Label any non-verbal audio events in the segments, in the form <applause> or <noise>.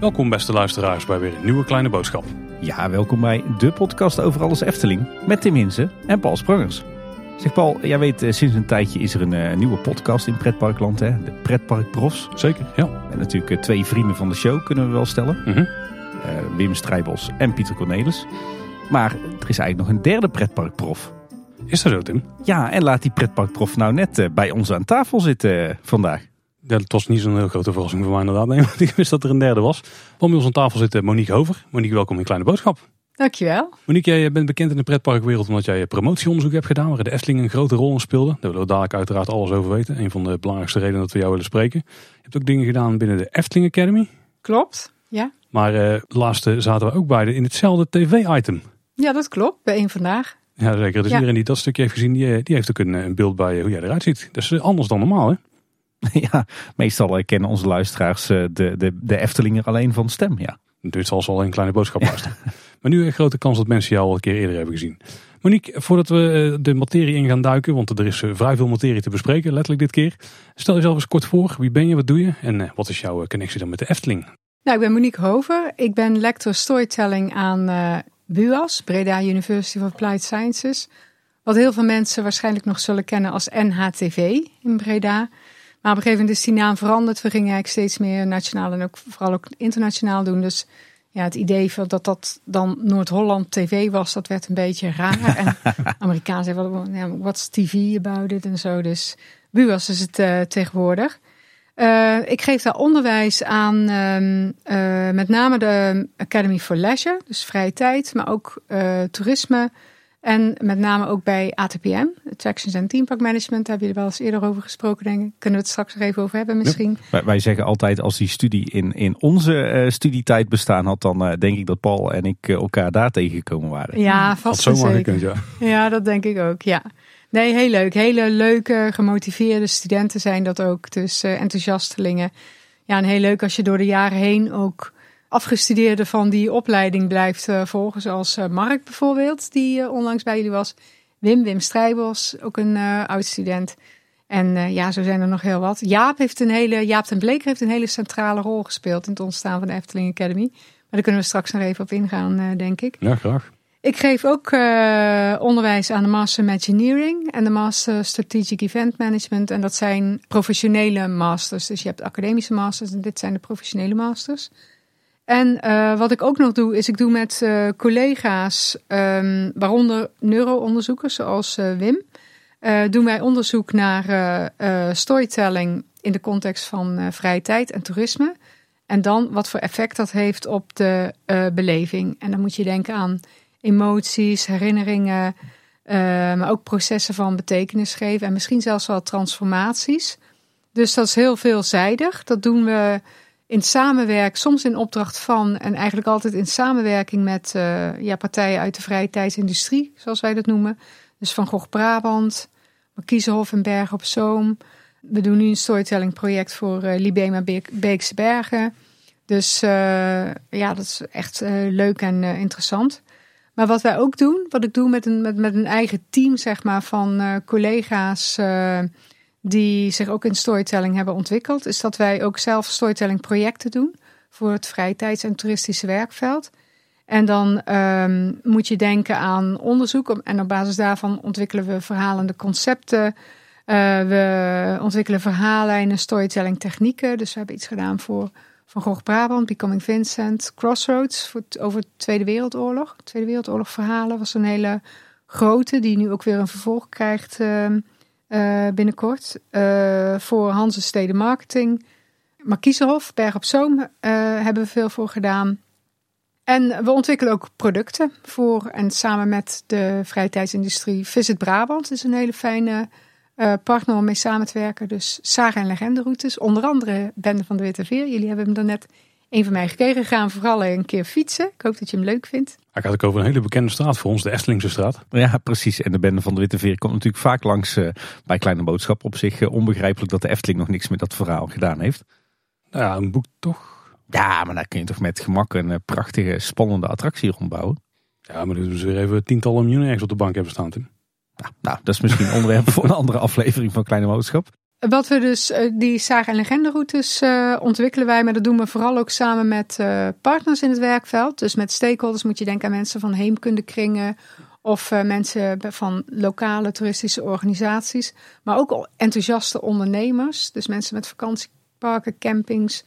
Welkom beste luisteraars bij weer een nieuwe kleine boodschap. Ja, welkom bij de podcast over alles Efteling met Tim Hinsen en Paul Sprangers. Zeg Paul, jij weet eh, sinds een tijdje is er een eh, nieuwe podcast in Pretparkland, hè? de Pretpark Profs. Zeker, ja. En natuurlijk eh, twee vrienden van de show kunnen we wel stellen. Mhm. Wim Strijbos en Pieter Cornelis. Maar er is eigenlijk nog een derde pretparkprof. Is dat zo Tim? Ja, en laat die pretparkprof nou net eh, bij ons aan tafel zitten eh, vandaag. Ja, dat was niet zo'n heel grote verrassing voor mij inderdaad. Nee, <laughs> want ik wist dat er een derde was. Bij ons aan tafel zit Monique Hover. Monique, welkom in Kleine Boodschap. Dankjewel. Monique, jij bent bekend in de pretparkwereld omdat jij promotieonderzoek hebt gedaan. Waar de Efteling een grote rol in speelde. Daar willen we dadelijk uiteraard alles over weten. Een van de belangrijkste redenen dat we jou willen spreken. Je hebt ook dingen gedaan binnen de Efteling Academy. Klopt. Ja. Maar eh laatst eh, zaten we ook beide in hetzelfde tv-item. ja, dat klopt. Bij één vandaag. Ja, zeker. Dus Ja. iedereen die dat stukje heeft gezien, die, die heeft ook een, een beeld bij eh, hoe jij eruit ziet. Dat is eh, anders dan normaal, hè? <laughs> ja, meestal eh, kennen onze luisteraars de, de, de Eftelinger alleen van stem, ja. Dit zal ze al een kleine boodschap luisteren. <laughs> maar nu een grote kans dat mensen jou al een keer eerder hebben gezien. Monique, voordat we de materie in gaan duiken, want er is vrij veel materie te bespreken, letterlijk dit keer. Stel jezelf eens kort voor. Wie ben je, wat doe je en wat is jouw connectie dan met de Efteling? Nou, ik ben Monique Hover. Ik ben lector storytelling aan eh BUAS, Breda University of Applied Sciences. Wat heel veel mensen waarschijnlijk nog zullen kennen als NHTV in Breda. Maar op een gegeven moment is die naam veranderd. We gingen eigenlijk steeds meer nationaal en ook vooral ook internationaal doen. Dus ja, het idee van dat dat dan Noord-Holland TV was, dat werd een beetje raar. <laughs> en Amerikaans zeiden, wat what's TV about it en zo. Dus BUAS is het eh, tegenwoordig. Eh, ik geef daar onderwijs aan ehm, eh, met name de Academy for Leisure, dus vrije tijd, maar ook eh, toerisme. En met name ook bij ATPM, Attractions and Theme Park Management. Daar hebben jullie wel eens eerder over gesproken, denk ik. Kunnen we het straks nog even over hebben misschien? Wij, wij zeggen altijd als die studie in, in onze eh, studietijd bestaan had, dan eh, denk ik dat Paul en ik elkaar daar tegengekomen waren. Ja, vast zomaar gekund, ja. Ja, dat denk ik ook, ja. Nee, heel leuk. Hele leuke, gemotiveerde studenten zijn dat ook. Dus eh, enthousiastelingen. Ja, en heel leuk als je door de jaren heen ook afgestudeerde van die opleiding blijft eh, volgen. Zoals eh, Mark bijvoorbeeld, die onlangs bij jullie was. Wim, Wim Strijbos, ook een eh, oud student. En ja, zo zijn er nog heel wat. Jaap heeft een hele, Jaap ten Bleker heeft een hele centrale rol gespeeld in het ontstaan van de Efteling Academy. Maar daar kunnen we straks nog even op ingaan, denk ik. Ja, graag. Ik geef ook eh, onderwijs aan de Master Imagineering en de Master Strategic Event Management. En dat zijn professionele masters. Dus je hebt academische masters en dit zijn de professionele masters. En eh, wat ik ook nog doe, is ik doe met eh, collega's, ehm, waaronder neuroonderzoekers zoals Wim, doen wij onderzoek naar storytelling in de context van vrije tijd en toerisme. En dan wat voor effect dat heeft op de beleving. En dan moet je denken aan emoties, herinneringen, eh, maar ook processen van betekenis geven en misschien zelfs wel transformaties. Dus dat is heel veelzijdig. Dat doen we in samenwerking, soms in opdracht van en eigenlijk altijd in samenwerking met eh, ja, partijen uit de vrije tijdsindustrie, zoals wij dat noemen. Dus Van Gogh Brabant, Markiezenhof en Bergen op Zoom. We doen nu een storytelling project voor eh, Libema Beek- Beekse Bergen. Dus ja, dat is echt leuk en interessant. Maar wat wij ook doen, wat ik doe met een, met, met een eigen team zeg maar, van eh, collega's eh, die zich ook in storytelling hebben ontwikkeld, is dat wij ook zelf storytelling projecten doen voor het vrije tijds- en toeristische werkveld. En dan ehm, moet je denken aan onderzoek en op basis daarvan ontwikkelen we verhalende concepten. Eh, we ontwikkelen verhaallijnen, storytelling technieken. Dus we hebben iets gedaan voor Van Gogh Brabant, Becoming Vincent, Crossroads voor over de Tweede Wereldoorlog. Tweede Wereldoorlog verhalen was een hele grote, die nu ook weer een vervolg krijgt ehm, eh, binnenkort. Eh, voor Hanse Steden Marketing. Markiezenhof, Berg op Zoom eh, hebben we veel voor gedaan. En we ontwikkelen ook producten voor en samen met de vrije tijdsindustrie. Visit Brabant is een hele fijne eh, partner om mee samen te werken. Dus Saga en Legende routes, onder andere Bende van de Witte Veer. Jullie hebben hem er net een van mij gekregen. Gaan vooral een keer fietsen. Ik hoop dat je hem leuk vindt. Hij gaat ook over een hele bekende straat voor ons, de Estelingse straat. Ja, precies. En de bende van de Witte Veer komt natuurlijk vaak langs eh, bij Kleine Boodschap. Op zich eh, onbegrijpelijk dat de Efteling nog niks met dat verhaal gedaan heeft. Nou ja, een boek toch? Ja, maar daar kun je toch met gemak een prachtige, spannende attractie rondbouwen. Ja, maar ze weer even tientallen miljoen ergens op de bank hebben staan, Tim. Nou, dat is misschien een onderwerp voor een andere aflevering van Kleine Boodschap. Wat we dus, eh, die zagen- en legenderoutes uh, ontwikkelen wij, maar dat doen we vooral ook samen met uh, partners in het werkveld. Dus met stakeholders moet je denken aan mensen van heemkundekringen of mensen van lokale toeristische organisaties. Maar ook enthousiaste ondernemers, dus mensen met vakantieparken, campings,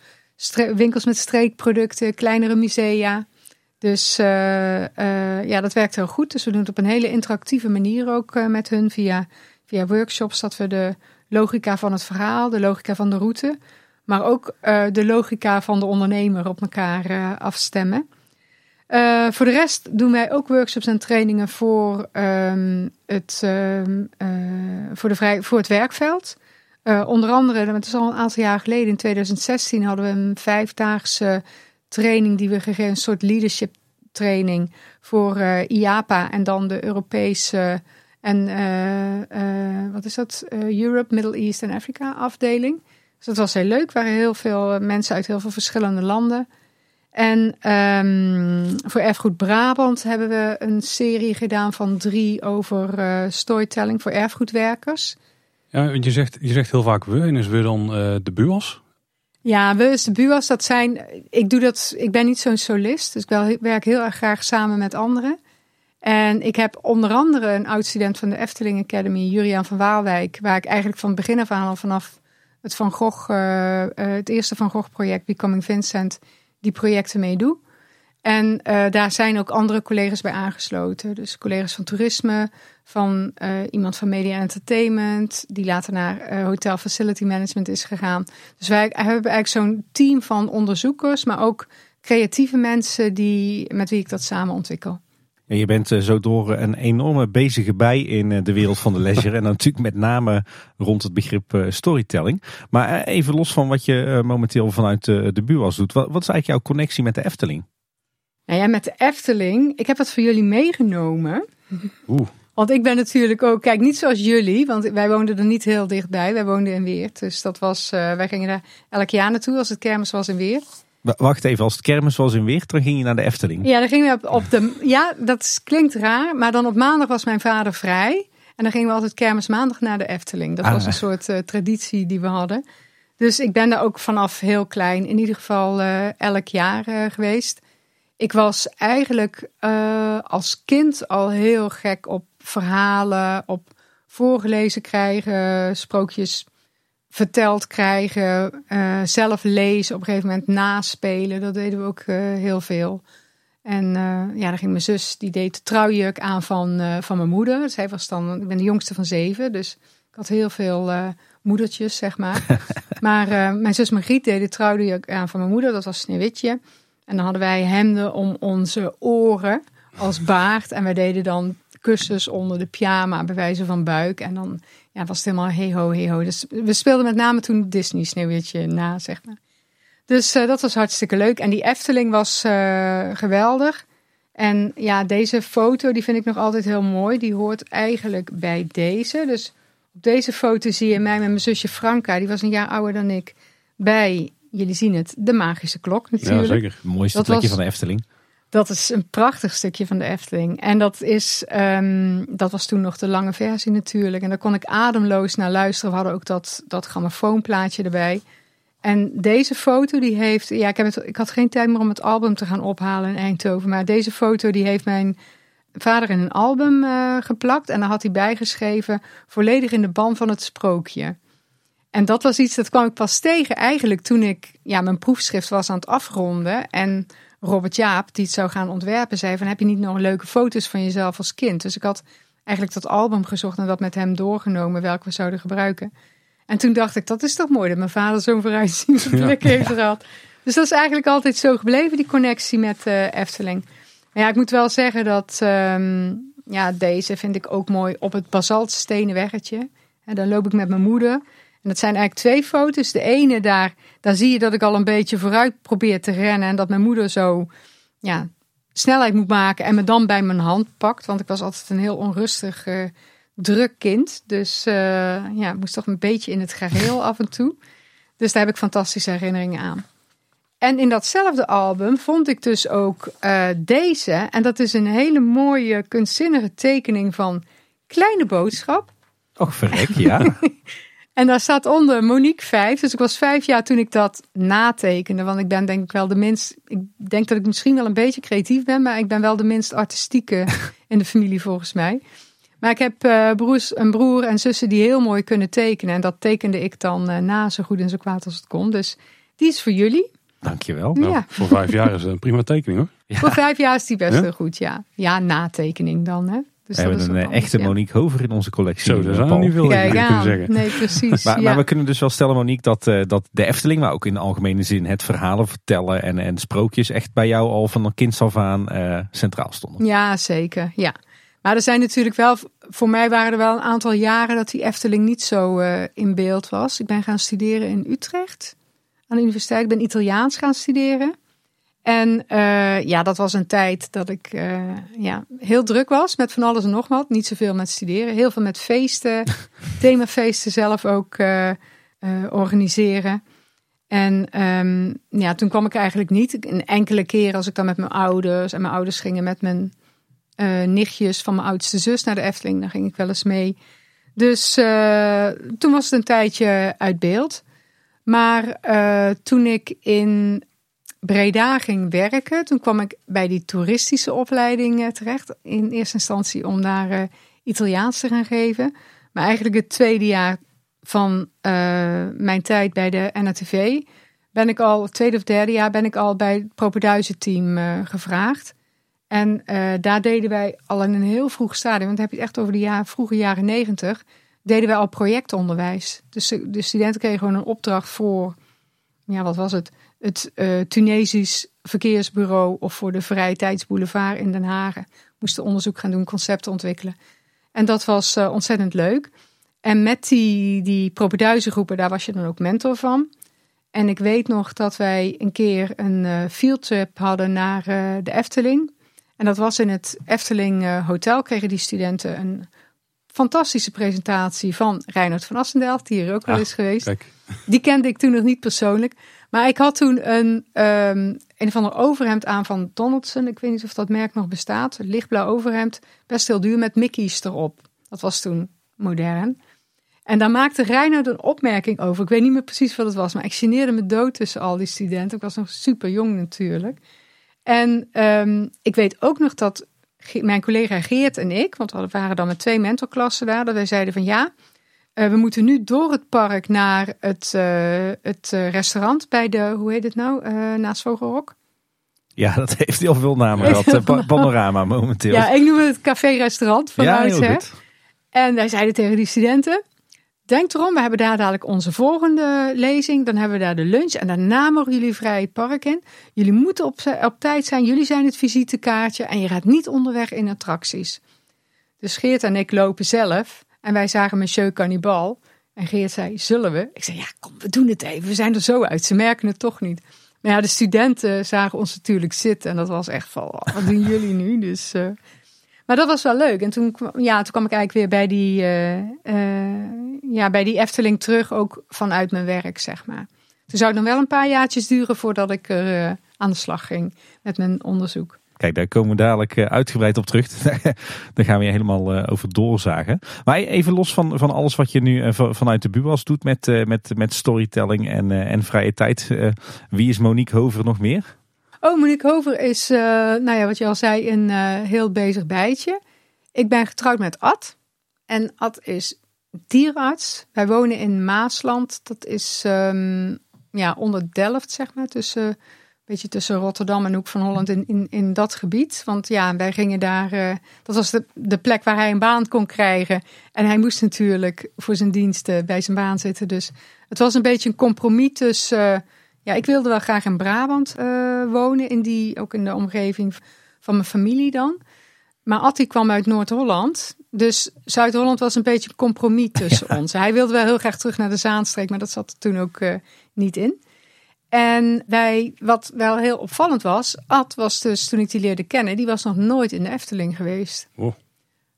winkels met streekproducten, kleinere musea. Dus ja, dat werkt heel goed. Dus we doen het op een hele interactieve manier ook met hun via, via workshops, dat we de logica van het verhaal, de logica van de route, maar ook de logica van de ondernemer op elkaar afstemmen. Voor de rest doen wij ook workshops en trainingen voor, um, het, um, voor, de vrij, voor het werkveld. onder andere, het is al een aantal jaar geleden, in 2016 hadden we een vijfdaagse training die we gegeven, een soort leadership training voor IAPA en dan de Europese en uh, wat is dat? Europe, Middle East en Afrika afdeling. Dus dat was heel leuk. Er waren heel veel mensen uit heel veel verschillende landen. En um, voor Erfgoed Brabant hebben we een serie gedaan van drie over storytelling voor erfgoedwerkers. Ja, want je zegt, je zegt heel vaak we. En is we dan de BUAS? Ja, we de BUAS. Dat zijn, ik doe dat, ik ben niet zo'n solist. Dus ik werk heel erg graag samen met anderen. En ik heb onder andere een oud-student van de Efteling Academy, Juriaan van Waalwijk, waar ik eigenlijk van het begin af aan al vanaf het Van Gogh, uh, het eerste Van Gogh project, Becoming Vincent, die projecten mee doe. En uh, daar zijn ook andere collega's bij aangesloten. Dus collega's van toerisme, van uh, iemand van media entertainment, die later naar hotel facility management is gegaan. Dus wij hebben eigenlijk zo'n team van onderzoekers, maar ook creatieve mensen die, met wie ik dat samen ontwikkel. En je bent eh, zo door een enorme bezige bij in eh, de wereld van de leisure. en natuurlijk met name rond het begrip eh, storytelling. Maar even los van wat je momenteel vanuit de BUAS doet. Wat is eigenlijk jouw connectie met de Efteling? Nou ja, met de Efteling. Ik heb het voor jullie meegenomen. Oeh. Want ik ben natuurlijk ook, kijk, niet zoals jullie, want wij woonden er niet heel dichtbij. Wij woonden in Weert. Dus dat was, wij gingen daar elk jaar naartoe als het kermis was in Weert. Wacht even, als het kermis was in Weert, dan ging je naar de Efteling. Ja, dan gingen we op, de. Ja, dat klinkt raar, maar dan op maandag was mijn vader vrij. En dan gingen we altijd kermis maandag naar de Efteling. Dat was ah. een soort uh, traditie die we hadden. Dus ik ben daar ook vanaf heel klein, in ieder geval uh, elk jaar uh, geweest. Ik was eigenlijk als kind al heel gek op verhalen, op voorgelezen krijgen, sprookjes verteld krijgen, uh, zelf lezen, op een gegeven moment naspelen. Dat deden we ook uh, heel veel. En ja, dan ging mijn zus, die deed de trouwjurk aan van, van mijn moeder. Zij was dan, ik ben de jongste van zeven, dus ik had heel veel moedertjes, zeg maar. <laughs> maar mijn zus Margriet deed de trouwjurk aan van mijn moeder, dat was Sneeuwwitje. En dan hadden wij hemden om onze oren als baard. En wij deden dan kussens onder de pyjama, bij wijze van buik. En dan ja, was het helemaal hey ho, hey ho. Dus we speelden met name toen Disney Sneeuwwitje na, zeg maar. Dus uh, dat was hartstikke leuk. En die Efteling was uh, geweldig. En ja, deze foto die vind ik nog altijd heel mooi. Die hoort eigenlijk bij deze. Dus op deze foto zie je mij met mijn zusje Franka. Die was een jaar ouder dan ik. Bij, jullie zien het, de magische klok natuurlijk. Ja, zeker. Het mooiste plekje van de Efteling. Dat is een prachtig stukje van de Efteling. En dat, is, um, dat was toen nog de lange versie natuurlijk. En daar kon ik ademloos naar luisteren. We hadden ook dat, dat grammofoonplaatje erbij. En deze foto die heeft... Ja, ik, heb het, ik had geen tijd meer om het album te gaan ophalen in Eindhoven. Maar deze foto die heeft mijn vader in een album uh, geplakt. En daar had hij bijgeschreven... volledig in de ban van het sprookje. En dat was iets, dat kwam ik pas tegen eigenlijk toen ik ja, mijn proefschrift was aan het afronden. En Robert Jaap, die het zou gaan ontwerpen, zei van heb je niet nog leuke foto's van jezelf als kind? Dus ik had eigenlijk dat album gezocht en dat met hem doorgenomen welke we zouden gebruiken. En toen dacht ik, dat is toch mooi dat mijn vader zo'n vooruitziende blik heeft gehad. Dus dat is eigenlijk altijd zo gebleven, die connectie met uh, Efteling. Maar ja, ik moet wel zeggen dat um, ja, deze vind ik ook mooi op het basaltstenen weggetje. En dan loop ik met mijn moeder en dat zijn eigenlijk twee foto's. De ene daar, daar zie je dat ik al een beetje vooruit probeer te rennen. En dat mijn moeder zo ja, snelheid moet maken en me dan bij mijn hand pakt. Want ik was altijd een heel onrustig, uh, druk kind. Dus uh, ja, moest toch een beetje in het geheel af en toe. Dus daar heb ik fantastische herinneringen aan. En in datzelfde album vond ik dus ook uh, deze. En dat is een hele mooie, kunstzinnige tekening van kleine boodschap. Och, verrek, <laughs> ja. En daar staat onder Monique 5. Dus ik was vijf jaar toen ik dat natekende. Want ik ben denk ik wel de minst. Ik denk dat ik misschien wel een beetje creatief ben. Maar ik ben wel de minst artistieke <laughs> in de familie volgens mij. Maar ik heb uh, broers, een broer en zussen die heel mooi kunnen tekenen. En dat tekende ik dan uh, na zo goed en zo kwaad als het kon. Dus die is voor jullie. Dankjewel. Nou, Ja. Voor vijf jaar is het een prima tekening hoor. Voor vijf jaar is die best Ja? heel goed, ja. Ja, natekening dan, hè. Dus We hebben een eh, anders, echte ja. Monique Hover in onze collectie. Zo, er Paul. niet veel Kijk kunnen zeggen. Nee, precies. Maar, ja. maar we kunnen dus wel stellen, Monique, dat, eh, dat de Efteling, maar ook in de algemene zin het verhalen vertellen en, en sprookjes echt bij jou al van een kind af aan eh, centraal stonden. Ja, zeker. Ja. Maar er zijn natuurlijk wel, voor mij waren er wel een aantal jaren dat die Efteling niet zo eh, in beeld was. Ik ben gaan studeren in Utrecht aan de universiteit. Ik ben Italiaans gaan studeren. En eh, ja, dat was een tijd dat ik eh, ja, heel druk was met van alles en nog wat. Niet zoveel met studeren, heel veel met feesten, <laughs> themafeesten zelf ook eh, organiseren. En ehm, ja, toen kwam ik eigenlijk niet. Een enkele keer als ik dan met mijn ouders en mijn ouders gingen met mijn nichtjes van mijn oudste zus naar de Efteling, dan ging ik wel eens mee. Dus toen was het een tijdje uit beeld. Maar toen ik in Breda ging werken, toen kwam ik bij die toeristische opleiding terecht. In eerste instantie om daar eh, Italiaans te gaan geven. Maar eigenlijk het tweede jaar van eh, mijn tijd bij de NRTV ben ik al, het tweede of derde jaar, ben ik al bij het Propenduizen team eh, gevraagd. En daar deden wij al in een heel vroeg stadium, want dan heb je het echt over de jaar, vroege jaren negentig, deden wij al projectonderwijs. Dus de studenten kregen gewoon een opdracht voor, ja wat was het, het eh, Tunesisch verkeersbureau of voor de Vrije Tijdsboulevard in Den Haag. Moesten onderzoek gaan doen, concepten ontwikkelen. En dat was eh, ontzettend leuk. En met die, die propenduizengroepen, daar was je dan ook mentor van. En ik weet nog dat wij een keer een eh fieldtrip hadden naar eh, de Efteling. En dat was in het Efteling eh, Hotel. Kregen die studenten een fantastische presentatie van Reinhard van Assendelft, die hier ook wel Ah, is geweest. Kijk, Die kende ik toen nog niet persoonlijk. Maar ik had toen een, ehm, een van de overhemd aan van Donaldson. Ik weet niet of dat merk nog bestaat. Lichtblauw overhemd. Best heel duur met Mickey's erop. Dat was toen modern. En daar maakte Reinhard een opmerking over. Ik weet niet meer precies wat het was. Maar ik geneerde me dood tussen al die studenten. Ik was nog super jong natuurlijk. En ehm, ik weet ook nog dat mijn collega Geert en ik... want we waren dan met twee mentorklassen daar... dat wij zeiden van ja... Eh, we moeten nu door het park naar het, eh, het eh, restaurant bij de, hoe heet het nou, naast Vogelrok? Ja, dat heeft heel veel namen pa- Panorama momenteel. Ja, ik noem het café-restaurant van Ja, oudsher. En wij zeiden tegen die studenten, denk erom, we hebben daar dadelijk onze volgende lezing. Dan hebben we daar de lunch en daarna mogen jullie vrij het park in. Jullie moeten op, op tijd zijn, jullie zijn het visitekaartje en je gaat niet onderweg in attracties. Dus Geert en ik lopen zelf en wij zagen Monsieur Cannibal. En Geert zei, zullen we? Ik zei, ja kom, we doen het even, we zijn er zo uit, ze merken het toch niet. Maar ja, de studenten zagen ons natuurlijk zitten en dat was echt van, oh, wat doen jullie nu? Dus... eh, maar dat was wel leuk. En toen, ja, toen kwam ik eigenlijk weer bij die, eh, eh, ja, bij die Efteling terug, ook vanuit mijn werk, zeg maar. Toen zou het nog wel een paar jaartjes duren voordat ik er aan de slag ging met mijn onderzoek. Kijk, daar komen we dadelijk eh, uitgebreid op terug. <laughs> daar gaan we je helemaal eh, over doorzagen. Maar even los van, van alles wat je nu eh, van- vanuit de BUAS doet met, met, met storytelling en, en vrije tijd. wie is Monique Hover nog meer? Oh, Monique Hover is, nou ja, wat je al zei, een heel bezig bijtje. Ik ben getrouwd met Ad. En Ad is dierarts. Wij wonen in Maasland. Dat is ehm, ja, onder Delft, zeg maar. Tussen, beetje tussen Rotterdam en Hoek van Holland in, in, in dat gebied. Want ja, wij gingen daar... eh, dat was de, de plek waar hij een baan kon krijgen. En hij moest natuurlijk voor zijn diensten bij zijn baan zitten. Dus het was een beetje een compromis tussen... eh, ja, ik wilde wel graag in Brabant eh, wonen, in die, ook in de omgeving van mijn familie dan. Maar Atti kwam uit Noord-Holland. Dus Zuid-Holland was een beetje een compromis tussen <laughs> ons. Hij wilde wel heel graag terug naar de Zaanstreek, maar dat zat er toen ook niet in. En wij, wat wel heel opvallend was, Ad was dus, toen ik die leerde kennen, die was nog nooit in de Efteling geweest. Oh.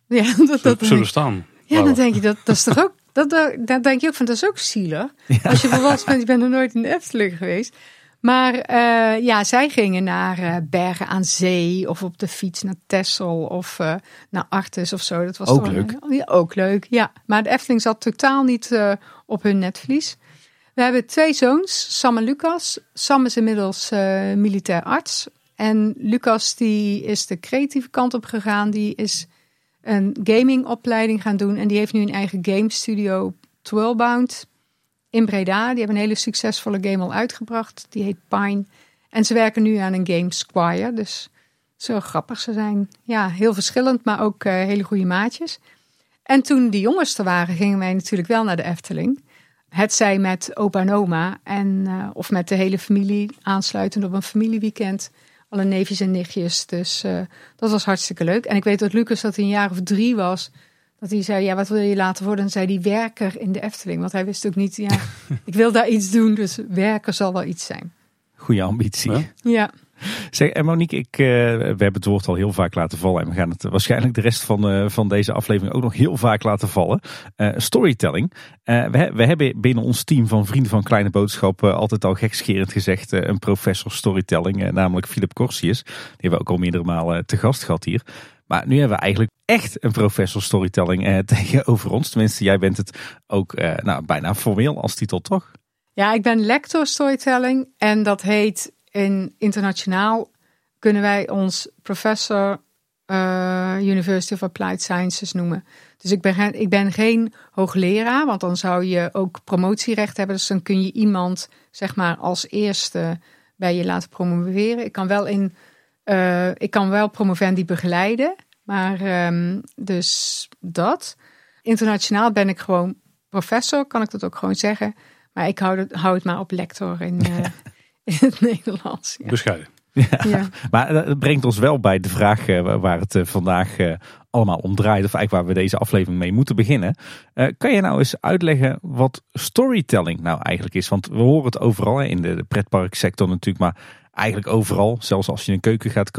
Ja, <laughs> dat, dat, zullen staan. ja, dan denk je, dat, dat is toch <laughs> ook, dat, dat, denk je ook van, dat is ook zielig. Als je volwassen bent, je bent nog nooit in de Efteling geweest. Maar uh, ja, zij gingen naar uh, Bergen aan Zee of op de fiets naar Texel of uh, naar Artes of zo. Dat was ook leuk. Ja, ook leuk, ja. Maar de Efteling zat totaal niet op hun netvlies. We hebben twee zoons, Sam en Lucas. Sam is inmiddels militair arts. En Lucas die is de creatieve kant op gegaan. Die is een gamingopleiding gaan doen. En die heeft nu een eigen game studio, Twirlbound in Breda. Die hebben een hele succesvolle game al uitgebracht. Die heet Pine. En ze werken nu aan een game Squire. Dus zo grappig. Ze zijn ja, heel verschillend, maar ook uh, hele goede maatjes. En toen die jongens er waren, gingen wij natuurlijk wel naar de Efteling. Het zij met opa en oma en, uh, of met de hele familie aansluitend op een familieweekend. Alle neefjes en nichtjes. Dus uh, dat was hartstikke leuk. En ik weet dat Lucas dat hij een jaar of drie was. Dat hij zei, ja, wat wil je later worden? En zei die werker in de Efteling. Want hij wist ook niet, ja, <laughs> ik wil daar iets doen. Dus werker zal wel iets zijn. Goede ambitie. Ja. ja. Zeg, en Monique, ik, uh, we hebben het woord al heel vaak laten vallen. En we gaan het waarschijnlijk de rest van, uh, van deze aflevering ook nog heel vaak laten vallen. Uh, storytelling. we, we hebben binnen ons team van Vrienden van Kleine Boodschap altijd al gekscherend gezegd een professor storytelling. namelijk Philip Corsius. Die hebben we ook al meerdere malen te gast gehad hier. Maar nu hebben we eigenlijk echt een professor storytelling eh, <laughs> tegenover ons. Tenminste, jij bent het ook eh, nou, bijna formeel als titel, toch? Ja, ik ben lector storytelling en dat heet in internationaal kunnen wij ons professor uh, University of Applied Sciences noemen. Dus ik ben, ik ben geen hoogleraar, want dan zou je ook promotierecht hebben. Dus dan kun je iemand zeg maar als eerste bij je laten promoveren. Ik kan wel in uh, ik kan wel promovendi begeleiden, maar um, dus dat. Internationaal ben ik gewoon professor, kan ik dat ook gewoon zeggen. Maar ik hou het, hou het maar op lector in, uh, <laughs> in het <laughs> Nederlands. Ja. Bescheiden. Ja. <laughs> Maar dat brengt ons wel bij de vraag uh, waar het vandaag allemaal om draait. Of eigenlijk waar we deze aflevering mee moeten beginnen. kan je nou eens uitleggen wat storytelling nou eigenlijk is? Want we horen het overal in de, pretparksector natuurlijk. Maar eigenlijk overal. Zelfs als je een keuken gaat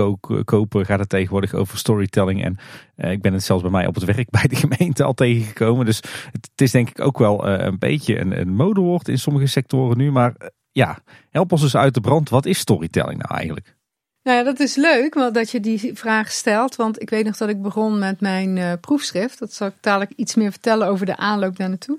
kopen, gaat het tegenwoordig over storytelling. En uh, ik ben het zelfs bij mij op het <laughs> werk bij de gemeente al tegengekomen. Dus het, is denk ik ook wel uh, een beetje een, een modewoord in sommige sectoren nu. Maar ja, help ons eens uit de brand. Wat is storytelling nou eigenlijk? Nou dat is leuk dat je die vraag stelt. Want ik weet nog dat ik begon met mijn proefschrift. Dat zal ik dadelijk iets meer vertellen over de aanloop daar naartoe.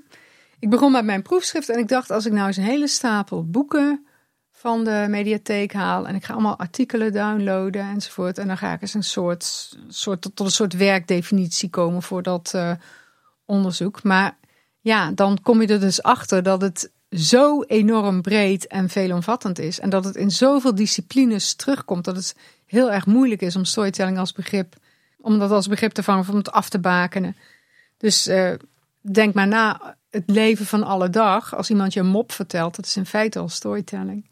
Ik begon met mijn proefschrift en ik dacht als ik nou eens een hele stapel boeken van de mediatheek haal. En ik ga allemaal artikelen downloaden enzovoort. En dan ga ik eens een soort, soort tot, een soort werkdefinitie komen voor dat uh, onderzoek. Maar ja, dan kom je er dus achter dat het zo enorm breed en veelomvattend is. En dat het in zoveel disciplines terugkomt. Dat het heel erg moeilijk is om storytelling als begrip, om dat als begrip te vangen, om het af te bakenen. Dus uh, denk maar na, het leven van alle dag. Als iemand je een mop vertelt, dat is in feite al storytelling.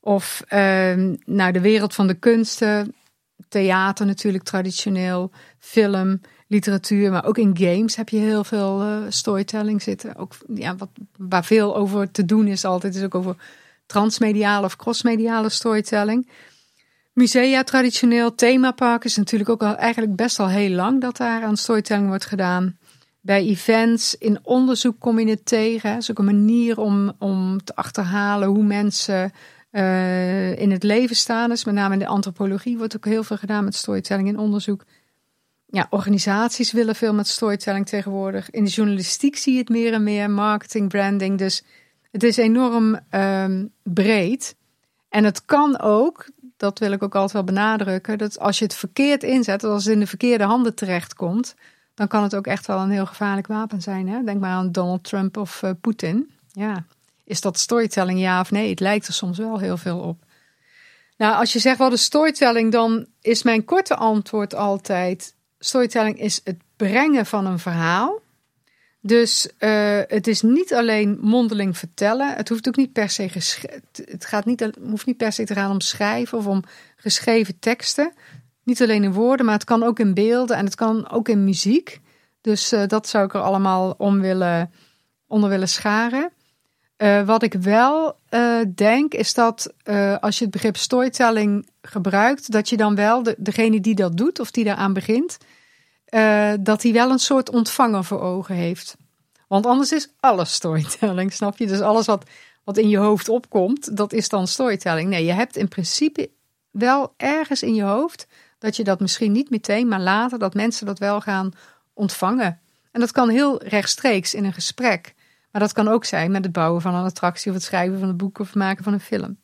Of uh, nou, de wereld van de kunsten, theater natuurlijk traditioneel, film, literatuur, maar ook in games heb je heel veel uh, storytelling zitten. Ook ja, wat, waar veel over te doen is altijd, is ook over transmediale of crossmediale storytelling. Musea traditioneel, themaparken is natuurlijk ook al eigenlijk best al heel lang dat daar aan storytelling wordt gedaan. Bij events, in onderzoek kom je het tegen. Het is ook een manier om, om te achterhalen hoe mensen uh, in het leven staan. Dus met name in de antropologie wordt ook heel veel gedaan met storytelling in onderzoek. Ja, organisaties willen veel met storytelling tegenwoordig. In de journalistiek zie je het meer en meer, marketing, branding. Dus het is enorm um, breed. En het kan ook, dat wil ik ook altijd wel benadrukken, dat als je het verkeerd inzet, als het in de verkeerde handen terechtkomt, dan kan het ook echt wel een heel gevaarlijk wapen zijn. Hè? Denk maar aan Donald Trump of uh, Poetin. Ja, is dat storytelling ja of nee? Het lijkt er soms wel heel veel op. Nou, als je zegt wat is storytelling, dan is mijn korte antwoord altijd: storytelling is het brengen van een verhaal. Dus uh, het is niet alleen mondeling vertellen. Het hoeft ook niet per se het gaat niet, het hoeft niet per se te gaan om schrijven of om geschreven teksten. Niet alleen in woorden, maar het kan ook in beelden en het kan ook in muziek. Dus uh, dat zou ik er allemaal om willen, onder willen scharen. Uh, wat ik wel denk, is dat als je het begrip storytelling gebruikt, dat je dan wel de, degene die dat doet of die daaraan begint, dat hij wel een soort ontvanger voor ogen heeft. Want anders is alles storytelling, <laughs> snap je? Dus alles wat, wat in je hoofd opkomt, dat is dan storytelling. Nee, je hebt in principe wel ergens in je hoofd dat je dat misschien niet meteen, maar later dat mensen dat wel gaan ontvangen. En dat kan heel rechtstreeks in een gesprek. Maar dat kan ook zijn met het bouwen van een attractie of het schrijven van een boek of het maken van een film.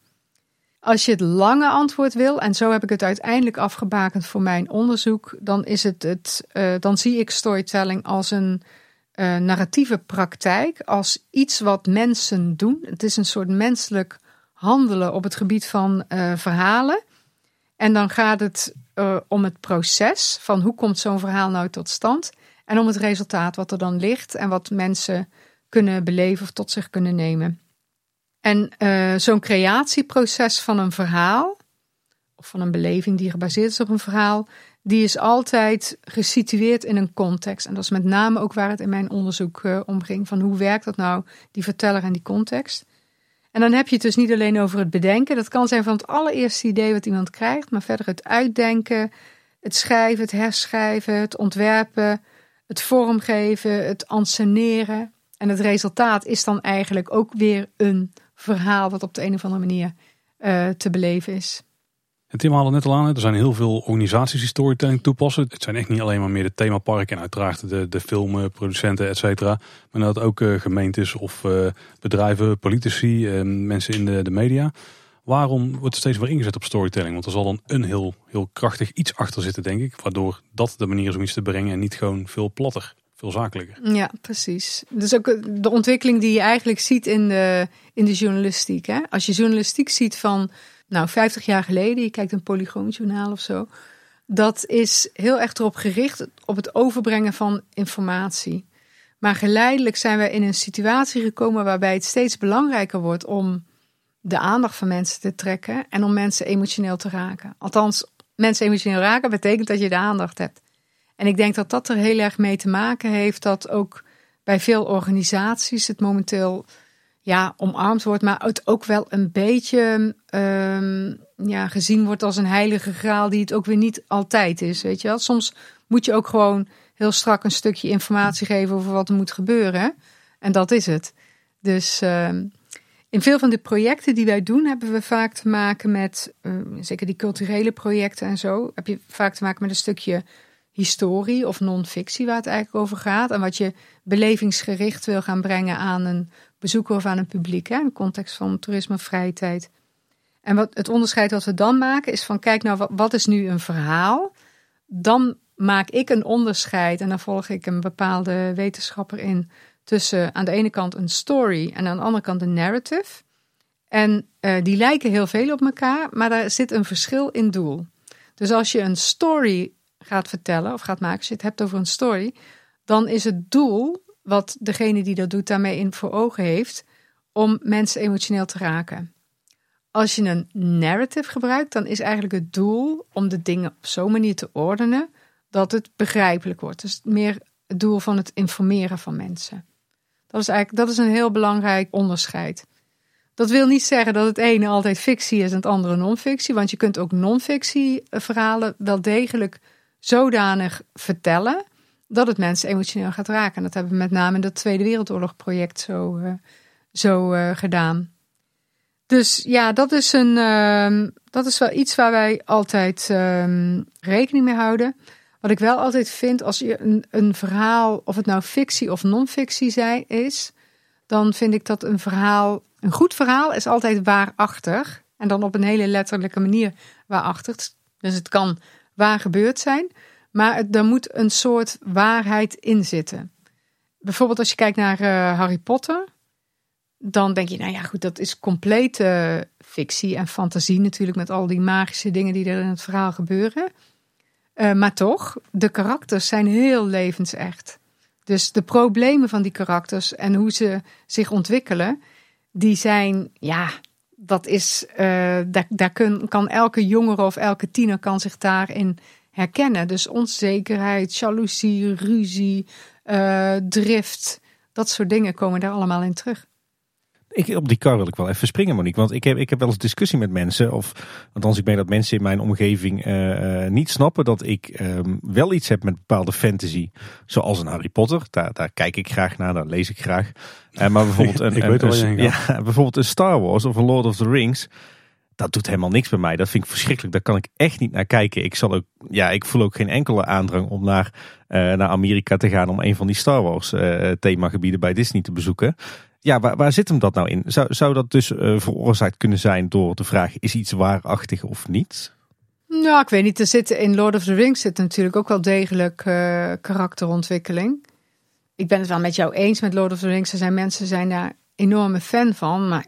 Als je het lange antwoord wil, en zo heb ik het uiteindelijk afgebakend voor mijn onderzoek, dan, is het het, uh, dan zie ik storytelling als een uh, narratieve praktijk, als iets wat mensen doen. Het is een soort menselijk handelen op het gebied van uh, verhalen. En dan gaat het om het proces van hoe komt zo'n verhaal nou tot stand en om het resultaat wat er dan ligt en wat mensen kunnen beleven of tot zich kunnen nemen. En uh, zo'n creatieproces van een verhaal, of van een beleving die gebaseerd is op een verhaal, die is altijd gesitueerd in een context. En dat is met name ook waar het in mijn onderzoek uh, om ging. Van hoe werkt dat nou, die verteller en die context. En dan heb je het dus niet alleen over het bedenken. Dat kan zijn van het allereerste idee wat iemand krijgt, maar verder het uitdenken, het schrijven, het herschrijven, het ontwerpen, het vormgeven, het anseneren. En het resultaat is dan eigenlijk ook weer een verhaal wat op de een of andere manier uh, te beleven is. En Tim haalde net al aan, er zijn heel veel organisaties die storytelling toepassen. Het zijn echt niet alleen maar meer de themaparken en uiteraard de, de filmproducenten, et cetera. Maar dat ook uh, gemeentes of uh, bedrijven, politici, mensen in de, de media. Waarom wordt er steeds weer ingezet op storytelling? Want er zal dan een heel, heel krachtig iets achter zitten, denk ik. Waardoor dat de manier is om iets te brengen en niet gewoon veel platter veel zakelijker. Ja, precies. Dus ook de ontwikkeling die je eigenlijk ziet in de, in de journalistiek. Hè? Als je journalistiek ziet van nou, 50 jaar geleden, je kijkt een polygoonjournaal of zo. Dat is heel erg erop gericht op het overbrengen van informatie. Maar geleidelijk zijn we in een situatie gekomen waarbij het steeds belangrijker wordt om de aandacht van mensen te trekken en om mensen emotioneel te raken. Althans, mensen emotioneel raken betekent dat je de aandacht hebt. En ik denk dat dat er heel erg mee te maken heeft dat ook bij veel organisaties het momenteel ja, omarmd wordt, maar het ook wel een beetje um, ja, gezien wordt als een heilige graal die het ook weer niet altijd is. Weet je wel? Soms moet je ook gewoon heel strak een stukje informatie geven over wat er moet gebeuren. En dat is het. Dus um, in veel van de projecten die wij doen, hebben we vaak te maken met, uh, zeker die culturele projecten en zo, heb je vaak te maken met een stukje historie of non-fictie waar het eigenlijk over gaat. En wat je belevingsgericht wil gaan brengen aan een bezoeker of aan een publiek. Hè, in de context van toerisme, vrije tijd. En wat, het onderscheid wat we dan maken is van kijk nou, wat, is nu een verhaal? Dan maak ik een onderscheid en dan volg ik een bepaalde wetenschapper in tussen aan de ene kant een story en aan de andere kant een narrative. En uh, die lijken heel veel op elkaar, maar daar zit een verschil in doel. Dus als je een story gaat vertellen of gaat maken, als je het hebt over een story, dan is het doel wat degene die dat doet daarmee in voor ogen heeft, om mensen emotioneel te raken. Als je een narrative gebruikt, dan is eigenlijk het doel om de dingen op zo'n manier te ordenen dat het begrijpelijk wordt. Dus meer het doel van het informeren van mensen. Dat is eigenlijk dat is een heel belangrijk onderscheid. Dat wil niet zeggen dat het ene altijd fictie is en het andere non-fictie, want je kunt ook non-fictie verhalen wel degelijk zodanig vertellen dat het mensen emotioneel gaat raken. En dat hebben we met name in dat Tweede Wereldoorlog project zo, uh, zo uh, gedaan. Dus ja, dat is, een, uh, dat is wel iets waar wij altijd um, rekening mee houden. Wat ik wel altijd vind, als je een, een verhaal, of het nou fictie of non-fictie zij, is, dan vind ik dat een verhaal, een goed verhaal is altijd waarachtig. En dan op een hele letterlijke manier waarachtig. Dus het kan waar gebeurd zijn. Maar het, er moet een soort waarheid in zitten. Bijvoorbeeld als je kijkt naar uh, Harry Potter. Dan denk je, nou ja, goed, dat is complete fictie en fantasie natuurlijk. Met al die magische dingen die er in het verhaal gebeuren. Uh, maar toch, de karakters zijn heel levensecht. Dus de problemen van die karakters en hoe ze zich ontwikkelen, die zijn, ja, dat is, uh, daar, daar kan elke jongere of elke tiener kan zich daarin herkennen. Dus onzekerheid, jaloezie, ruzie, uh, drift, dat soort dingen komen daar allemaal in terug. Ik, op die kar wil ik wel even springen, Monique. Want ik heb, ik heb wel eens discussie met mensen. Of althans, ik meen dat mensen in mijn omgeving uh, niet snappen dat ik um, wel iets heb met bepaalde fantasy. Zoals een Harry Potter. Daar, daar kijk ik graag naar, daar lees ik graag. Uh, maar bijvoorbeeld <laughs> een, ik een, weet wel een, ja, <laughs> bijvoorbeeld een Star Wars of een Lord of the Rings. Dat doet helemaal niks bij mij. Dat vind ik verschrikkelijk. Daar kan ik echt niet naar kijken. Ik, zal ook, ja, ik voel ook geen enkele aandrang om naar, uh, naar Amerika te gaan om een van die Star Wars uh, themagebieden bij Disney te bezoeken. Ja, waar, waar zit hem dat nou in? Zou, zou dat dus uh, veroorzaakt kunnen zijn door de vraag: is iets waarachtig of niet? Nou, ik weet niet. Er zit in Lord of the Rings zit natuurlijk ook wel degelijk karakterontwikkeling. Ik ben het wel met jou eens met Lord of the Rings. Er zijn mensen zijn daar enorme fan van. Maar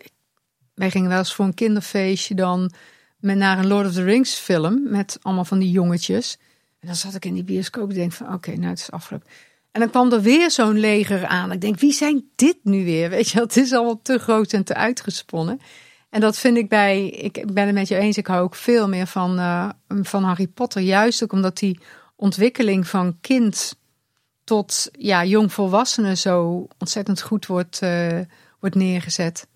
wij gingen wel eens voor een kinderfeestje dan met naar een Lord of the Rings film. Met allemaal van die jongetjes. En dan zat ik in die bioscoop en denk van oké, nou het is afgelopen. En dan kwam er weer zo'n leger aan. Ik denk, wie zijn dit nu weer? Weet je, het is allemaal te groot en te uitgesponnen. En dat vind ik bij, ik ben het met je eens, ik hou ook veel meer van, uh, van Harry Potter. Juist ook omdat die ontwikkeling van kind tot ja, jong volwassene zo ontzettend goed wordt, uh, wordt neergezet.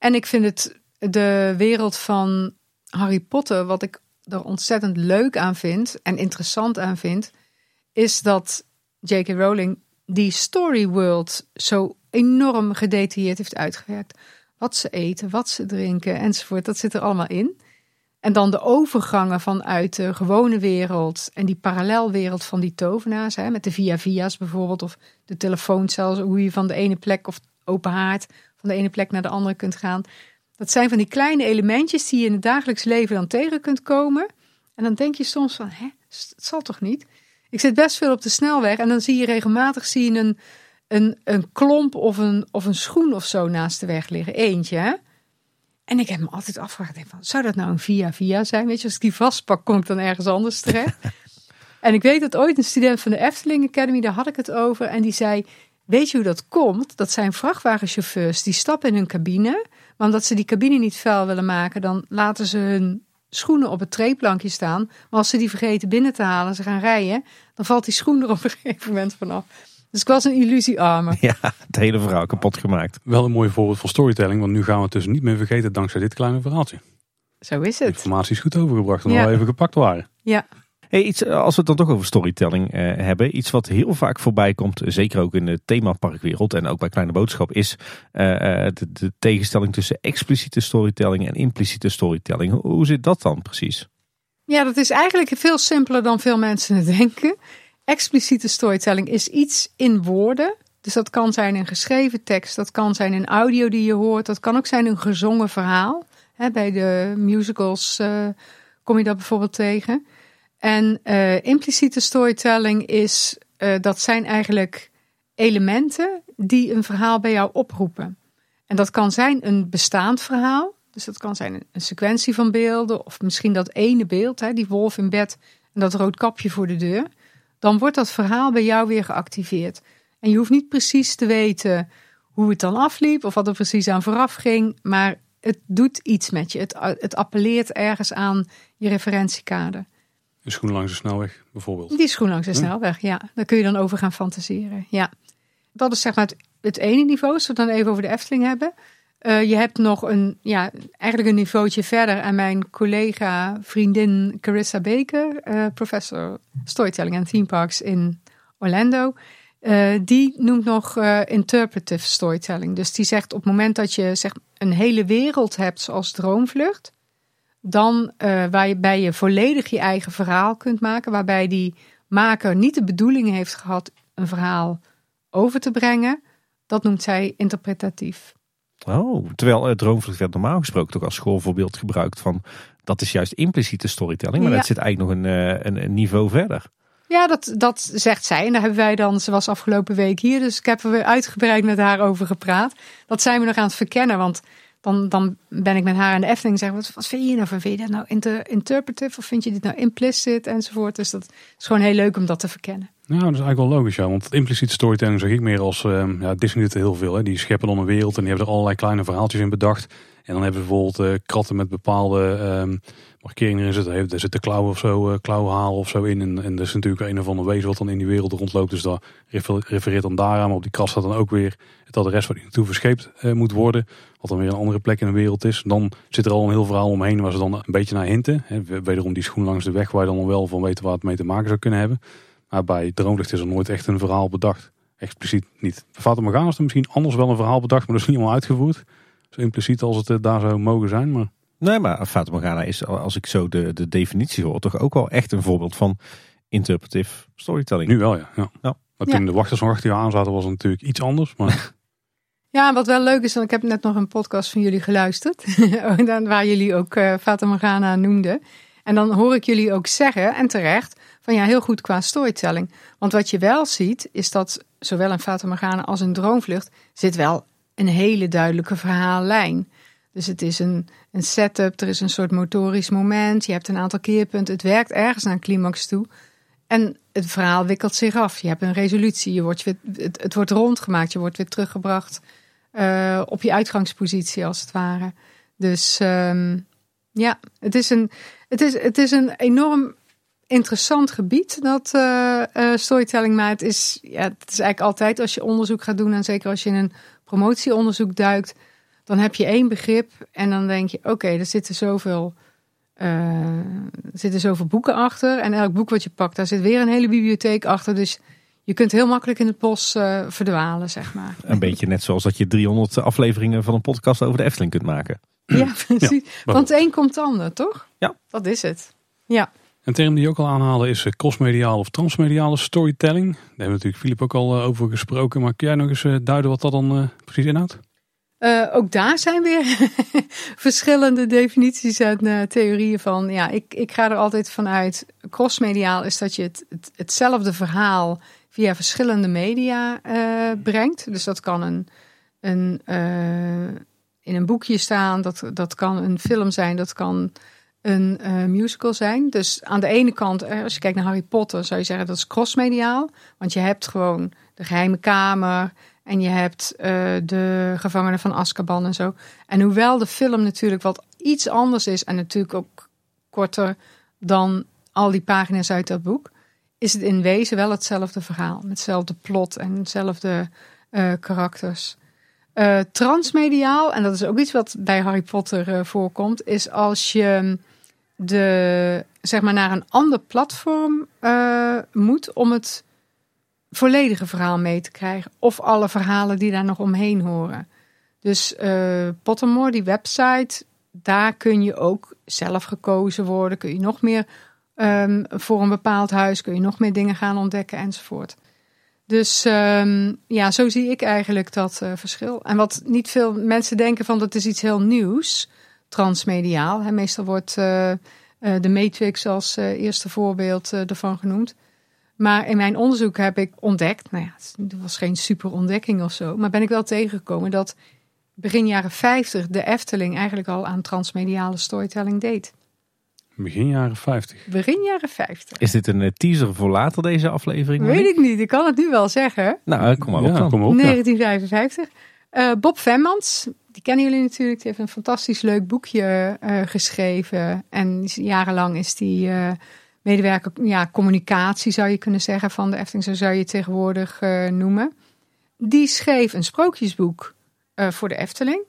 En ik vind het de wereld van Harry Potter, wat ik er ontzettend leuk aan vind en interessant aan vind, is dat J.K. Rowling die story world zo enorm gedetailleerd heeft uitgewerkt. Wat ze eten, wat ze drinken enzovoort, dat zit er allemaal in. En dan de overgangen vanuit de gewone wereld en die parallelwereld van die tovenaars, hè, met de via-via's bijvoorbeeld, of de telefooncel, hoe je van de ene plek of open haard van de ene plek naar de andere kunt gaan. Dat zijn van die kleine elementjes die je in het dagelijks leven dan tegen kunt komen. En dan denk je soms van, hè, het zal toch niet? Ik zit best veel op de snelweg en dan zie je regelmatig zie je een, een, een klomp of een, of een schoen of zo naast de weg liggen. Eentje, hè? En ik heb me altijd afgevraagd, van, zou dat nou een via-via zijn? Weet je, als ik die vastpak, kom ik dan ergens anders terecht. <laughs> en ik weet dat ooit een student van de Efteling Academy, daar had ik het over. En die zei, weet je hoe dat komt? Dat zijn vrachtwagenchauffeurs, die stappen in hun cabine. Maar omdat ze die cabine niet vuil willen maken, dan laten ze hun schoenen op het treeplankje staan. Maar als ze die vergeten binnen te halen, ze gaan rijden, dan valt die schoen er op een gegeven moment vanaf. Dus ik was een illusiearmer. Ja, het hele verhaal kapot gemaakt. Wel een mooi voorbeeld van storytelling, want nu gaan we het dus niet meer vergeten dankzij dit kleine verhaaltje. Zo is het. Informatie is goed overgebracht, omdat ja. we even gepakt waren. Ja. Iets, als we het dan toch over storytelling eh, hebben. Iets wat heel vaak voorbij komt, zeker ook in de themaparkwereld en ook bij Kleine Boodschap, is uh, de, de, tegenstelling tussen expliciete storytelling en impliciete storytelling. Hoe, zit dat dan precies? Ja, dat is eigenlijk veel simpeler dan veel mensen het <laughs> denken. Expliciete storytelling is iets in woorden. Dus dat kan zijn een geschreven tekst, dat kan zijn een audio die je hoort, dat kan ook zijn een gezongen verhaal. Bij de musicals kom je dat bijvoorbeeld tegen. En uh, impliciete storytelling is, uh, dat zijn eigenlijk elementen die een verhaal bij jou oproepen. En dat kan zijn een bestaand verhaal. Dus dat kan zijn een, een sequentie van beelden. Of misschien dat ene beeld, hè, die wolf in bed en dat rood kapje voor de deur. Dan wordt dat verhaal bij jou weer geactiveerd. En je hoeft niet precies te weten hoe het dan afliep of wat er precies aan vooraf ging. Maar het doet iets met je. Het, het appelleert ergens aan je referentiekader. Een schoen langs de snelweg bijvoorbeeld. Die schoen langs de snelweg, ja. Daar kun je dan over gaan fantaseren, ja. Dat is zeg maar het, het ene niveau, als we het dan even over de Efteling hebben. Uh, je hebt nog een, ja, eigenlijk een niveautje verder. En mijn collega, vriendin Carissa Baker, uh, professor storytelling en theme parks in Orlando. Uh, die noemt nog interpretive storytelling. Dus die zegt op het moment dat je zeg, een hele wereld hebt zoals Droomvlucht dan uh, waarbij je volledig je eigen verhaal kunt maken, waarbij die maker niet de bedoeling heeft gehad een verhaal over te brengen, dat noemt zij interpretatief. Oh, terwijl uh, Droomvlucht werd normaal gesproken toch als schoolvoorbeeld gebruikt van dat is juist impliciete storytelling, maar ja. dat zit eigenlijk nog een, uh, een, een, niveau verder. Ja, dat, dat zegt zij. En daar hebben wij dan, ze was afgelopen week hier, dus ik heb er weer uitgebreid met haar over gepraat. Dat zijn we nog aan het verkennen, want dan, dan ben ik met haar aan de Efteling en zeg wat, vind je nou van? Vind je dat nou inter, interpretive of vind je dit nou implicit enzovoort? Dus dat is gewoon heel leuk om dat te verkennen. Nou, dat is eigenlijk wel logisch, ja. Want impliciete storytelling zeg ik meer als... ehm, ja, Disney doet er heel veel, hè. Die scheppen dan een wereld en die hebben er allerlei kleine verhaaltjes in bedacht. En dan hebben ze bijvoorbeeld eh, kratten met bepaalde ehm, markeringen erin zitten. Er zitten klauwen of zo, uh, klauwenhalen of zo in. En, en er is natuurlijk een of ander wezen wat dan in die wereld rondloopt. Dus refer- refereert dan daaraan. Maar op die krat staat dan ook weer het adres waar die naartoe verscheept eh, moet worden. Wat dan weer een andere plek in de wereld is. Dan zit er al een heel verhaal omheen waar ze dan een beetje naar hinten. Hè. Wederom die schoen langs de weg waar je dan wel van weet waar het mee te maken zou kunnen hebben. Maar bij Droomlicht is er nooit echt een verhaal bedacht. Expliciet niet. Fata Morgana is er misschien anders wel een verhaal bedacht, maar dat is niet helemaal uitgevoerd. Zo impliciet als het eh, daar zou mogen zijn. Maar Nee, maar Fata Morgana is, als ik zo de, de definitie hoor, toch ook wel echt een voorbeeld van interpretive storytelling. nu wel, ja. ja. Ja. Maar Ja. toen de wachters nog achter je aan zaten, was het natuurlijk iets anders. Maar <laughs> Ja, wat wel leuk is, want ik heb net nog een podcast van jullie geluisterd. <laughs> dan- waar jullie ook eh Fata Morgana noemden. En dan hoor ik jullie ook zeggen, en terecht, van ja, heel goed qua storytelling. Want wat je wel ziet, is dat zowel in Fata Morgana als in Droomvlucht zit wel een hele duidelijke verhaallijn. Dus het is een, een setup, er is een soort motorisch moment, je hebt een aantal keerpunten, het werkt ergens naar een climax toe. En het verhaal wikkelt zich af. Je hebt een resolutie, je wordt het, het wordt rondgemaakt, je wordt weer teruggebracht eh, op je uitgangspositie als het ware. Dus ehm, ja, het is, een, het, is, het is een enorm interessant gebied, dat eh, eh, storytelling. Maar het is, ja, het is eigenlijk altijd als je onderzoek gaat doen, en zeker als je in een promotieonderzoek duikt, dan heb je één begrip en dan denk je, oké, er zitten zoveel. eh, er zitten zoveel boeken achter. En elk boek wat je pakt, daar zit weer een hele bibliotheek achter. Dus je kunt heel makkelijk in het bos eh, verdwalen, zeg maar. Een beetje net zoals dat je 300 afleveringen van een podcast over de Efteling kunt maken. Ja, precies. Want een komt ander, toch? Ja. Dat is het. Ja. een term die je ook al aanhalen is eh, crossmediale of transmediale storytelling. Daar hebben we natuurlijk Filip ook al over gesproken. Maar kun jij nog eens duiden wat dat dan eh, precies inhoudt? Eh, ook daar zijn weer <laughs> verschillende definities en eh, theorieën van. Ja, ik, ik ga er altijd vanuit. Crossmediaal is dat je het, het, hetzelfde verhaal via verschillende media eh, brengt. Dus dat kan een, een, in een boekje staan, dat, dat kan een film zijn, dat kan een musical zijn. Dus aan de ene kant, als je kijkt naar Harry Potter, zou je zeggen dat is crossmediaal. Want je hebt gewoon de geheime kamer. En je hebt eh, de gevangenen van Azkaban en zo. En hoewel de film natuurlijk wat iets anders is en natuurlijk ook korter dan al die pagina's uit dat boek, is het in wezen wel hetzelfde verhaal. Hetzelfde plot en hetzelfde eh, karakters. Eh, transmediaal, en dat is ook iets wat bij Harry Potter voorkomt, is als je de, zeg maar naar een ander platform moet om het volledige verhaal mee te krijgen. Of alle verhalen die daar nog omheen horen. Dus eh Pottermore, die website, daar kun je ook zelf gekozen worden. Kun je nog meer ehm, voor een bepaald huis, kun je nog meer dingen gaan ontdekken enzovoort. Dus ehm, ja, zo zie ik eigenlijk dat eh, verschil. En wat niet veel mensen denken van dat is iets heel nieuws, transmediaal. Meestal wordt eh, de Matrix als eerste voorbeeld ervan genoemd. Maar in mijn onderzoek heb ik ontdekt, nou ja, het was geen super ontdekking of zo, maar ben ik wel tegengekomen dat begin jaren 50 de Efteling eigenlijk al aan transmediale storytelling deed. Begin jaren 50. Begin jaren 50. Is dit een eh, teaser voor later deze aflevering? Weet ik niet, ik kan het nu wel zeggen. Nou, kom maar op ja, dan. kom op. ja. 1955. Eh, Bob Vemmans, die kennen jullie natuurlijk. Die heeft een fantastisch leuk boekje eh, geschreven. En jarenlang is die eh, medewerker ja, communicatie, zou je kunnen zeggen, van de Efteling. Zo zou je het tegenwoordig eh, noemen. Die schreef een sprookjesboek eh, voor de Efteling.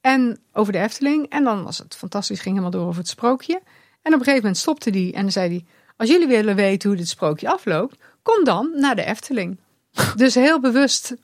En over de Efteling. En dan was het fantastisch, ging helemaal door over het sprookje. En op een gegeven moment stopte die en dan zei hij... Als jullie willen weten hoe dit sprookje afloopt, kom dan naar de Efteling. <laughs> Dus heel bewust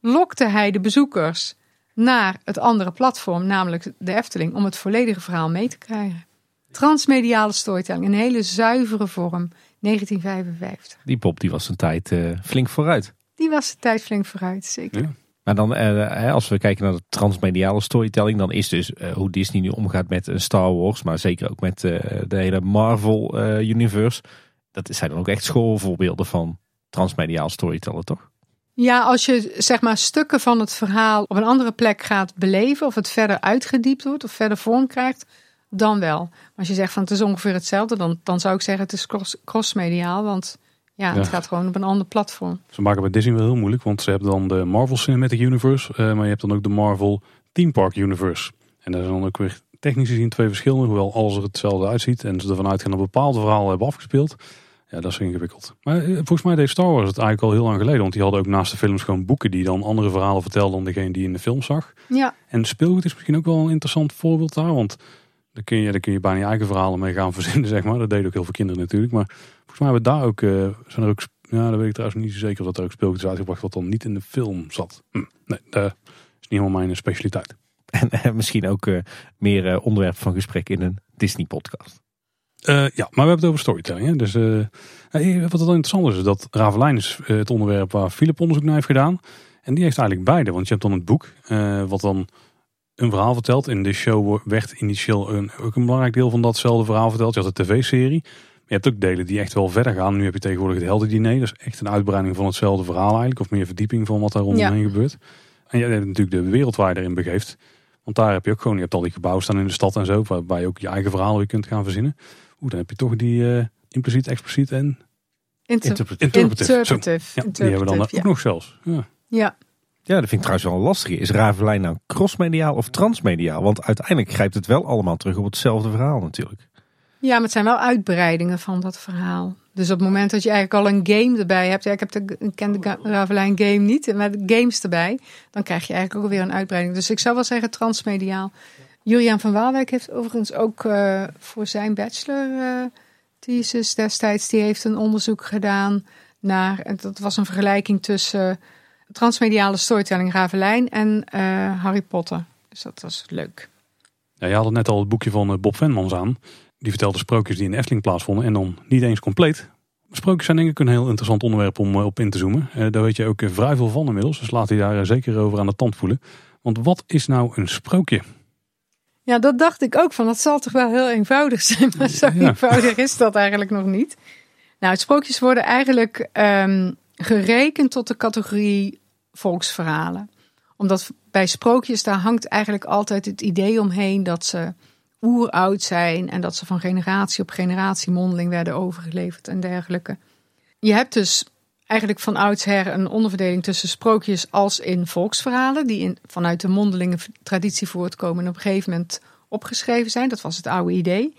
lokte hij de bezoekers naar het andere platform, namelijk de Efteling, om het volledige verhaal mee te krijgen. Transmediale storytelling, een hele zuivere vorm, 1955. Die Bob die was een tijd eh, flink vooruit. Die was de tijd flink vooruit, zeker. Ja. Maar dan, eh, hè, als we kijken naar de transmediale storytelling, dan is dus eh, hoe Disney nu omgaat met een Star Wars, maar zeker ook met eh, de hele Marvel eh, universe. Dat zijn dan ook echt schoolvoorbeelden van transmediaal storytellen, toch? Ja, als je zeg maar stukken van het verhaal op een andere plek gaat beleven, of het verder uitgediept wordt of verder vorm krijgt, dan wel. Maar als je zegt van het is ongeveer hetzelfde, dan, dan zou ik zeggen het is cross, crossmediaal. Want Ja, het gaat gewoon op een ander platform. Ze maken bij Disney wel heel moeilijk, want ze hebben dan de Marvel Cinematic Universe, eh, maar je hebt dan ook de Marvel Theme Park Universe. En daar zijn dan ook weer technisch gezien twee verschillende, hoewel alles er hetzelfde uitziet en ze ervan uitgaan dat bepaalde verhalen hebben afgespeeld. Ja, dat is ingewikkeld. Maar eh, volgens mij deed Star Wars het eigenlijk al heel lang geleden. Want die hadden ook naast de films gewoon boeken die dan andere verhalen vertelden dan degene die je in de film zag. Ja, En speelgoed is misschien ook wel een interessant voorbeeld daar. Want daar kun je, daar kun je bijna je eigen verhalen mee gaan <laughs> verzinnen, zeg maar. Dat deden ook heel veel kinderen natuurlijk. Maar volgens mij hebben we daar ook, eh, zijn er ook, ja, dat weet ik trouwens niet zo zeker of dat er ook speelgoed is uitgebracht wat dan niet in de film zat. Hm, nee, dat is niet helemaal mijn specialiteit. <laughs> En eh, misschien ook eh, meer eh, onderwerp van gesprek in een Disney-podcast. Eh, ja, maar we hebben het over storytelling. Hè? Dus, eh, eh, wat wel interessant is, is dat Ravelijn is eh, het onderwerp waar Philip onderzoek naar heeft gedaan. En die heeft eigenlijk beide. Want je hebt dan het boek, eh, wat dan een verhaal vertelt. In de show werd initieel een, ook een belangrijk deel van datzelfde verhaal verteld. Je had de tv-serie. Maar je hebt ook delen die echt wel verder gaan. Nu heb je tegenwoordig het heldendiner. Dat is echt een uitbreiding van hetzelfde verhaal eigenlijk. Of meer verdieping van wat daar rondomheen gebeurt. En je hebt natuurlijk de wereld waar je erin begeeft. Want daar heb je ook gewoon, je hebt al die gebouwen staan in de stad en zo. Waarbij je ook je eigen verhaal weer kunt gaan verzinnen. Oeh, dan heb je toch die eh, impliciet, expliciet en Inter- Interpretive. interpretive. Zo. interpretive. Ja, die hebben we dan ook nog zelfs. Ja. Ja. dat vind ik trouwens wel een lastige. Is Ravelijn nou crossmediaal of transmediaal? Want uiteindelijk grijpt het wel allemaal terug op hetzelfde verhaal natuurlijk. Ja, maar het zijn wel uitbreidingen van dat verhaal. Dus op het moment dat je eigenlijk al een game erbij hebt. Ja, ik, heb de, ik ken de Ravelijn game niet. Maar games erbij. Dan krijg je eigenlijk ook weer een uitbreiding. Dus ik zou wel zeggen transmediaal. Julian van Waalwijk heeft overigens ook eh, voor zijn bachelor eh, thesis destijds. Die heeft een onderzoek gedaan naar. Dat was een vergelijking tussen transmediale storytelling Ravelijn en eh, Harry Potter. Dus dat was leuk. Ja, je had het net al het boekje van eh, Bob Venmans aan. Die vertelde sprookjes die in Efteling plaatsvonden. En dan niet eens compleet. Sprookjes zijn denk ik een heel interessant onderwerp om eh, op in te zoomen. Daar weet je ook vrij veel van inmiddels. Dus laat je daar zeker over aan de tand voelen. Want wat is nou een sprookje? Ja, dat dacht ik ook van. Dat zal toch wel heel eenvoudig zijn. Maar zo Ja. eenvoudig is dat eigenlijk nog niet. Nou, sprookjes worden eigenlijk ehm, gerekend tot de categorie volksverhalen. Omdat bij sprookjes, daar hangt eigenlijk altijd het idee omheen dat ze oeroud zijn. En dat ze van generatie op generatie mondeling werden overgeleverd en dergelijke. Je hebt dus eigenlijk van oudsher een onderverdeling tussen sprookjes als in volksverhalen, die in, vanuit de mondelinge traditie voortkomen en op een gegeven moment opgeschreven zijn. Dat was het oude idee.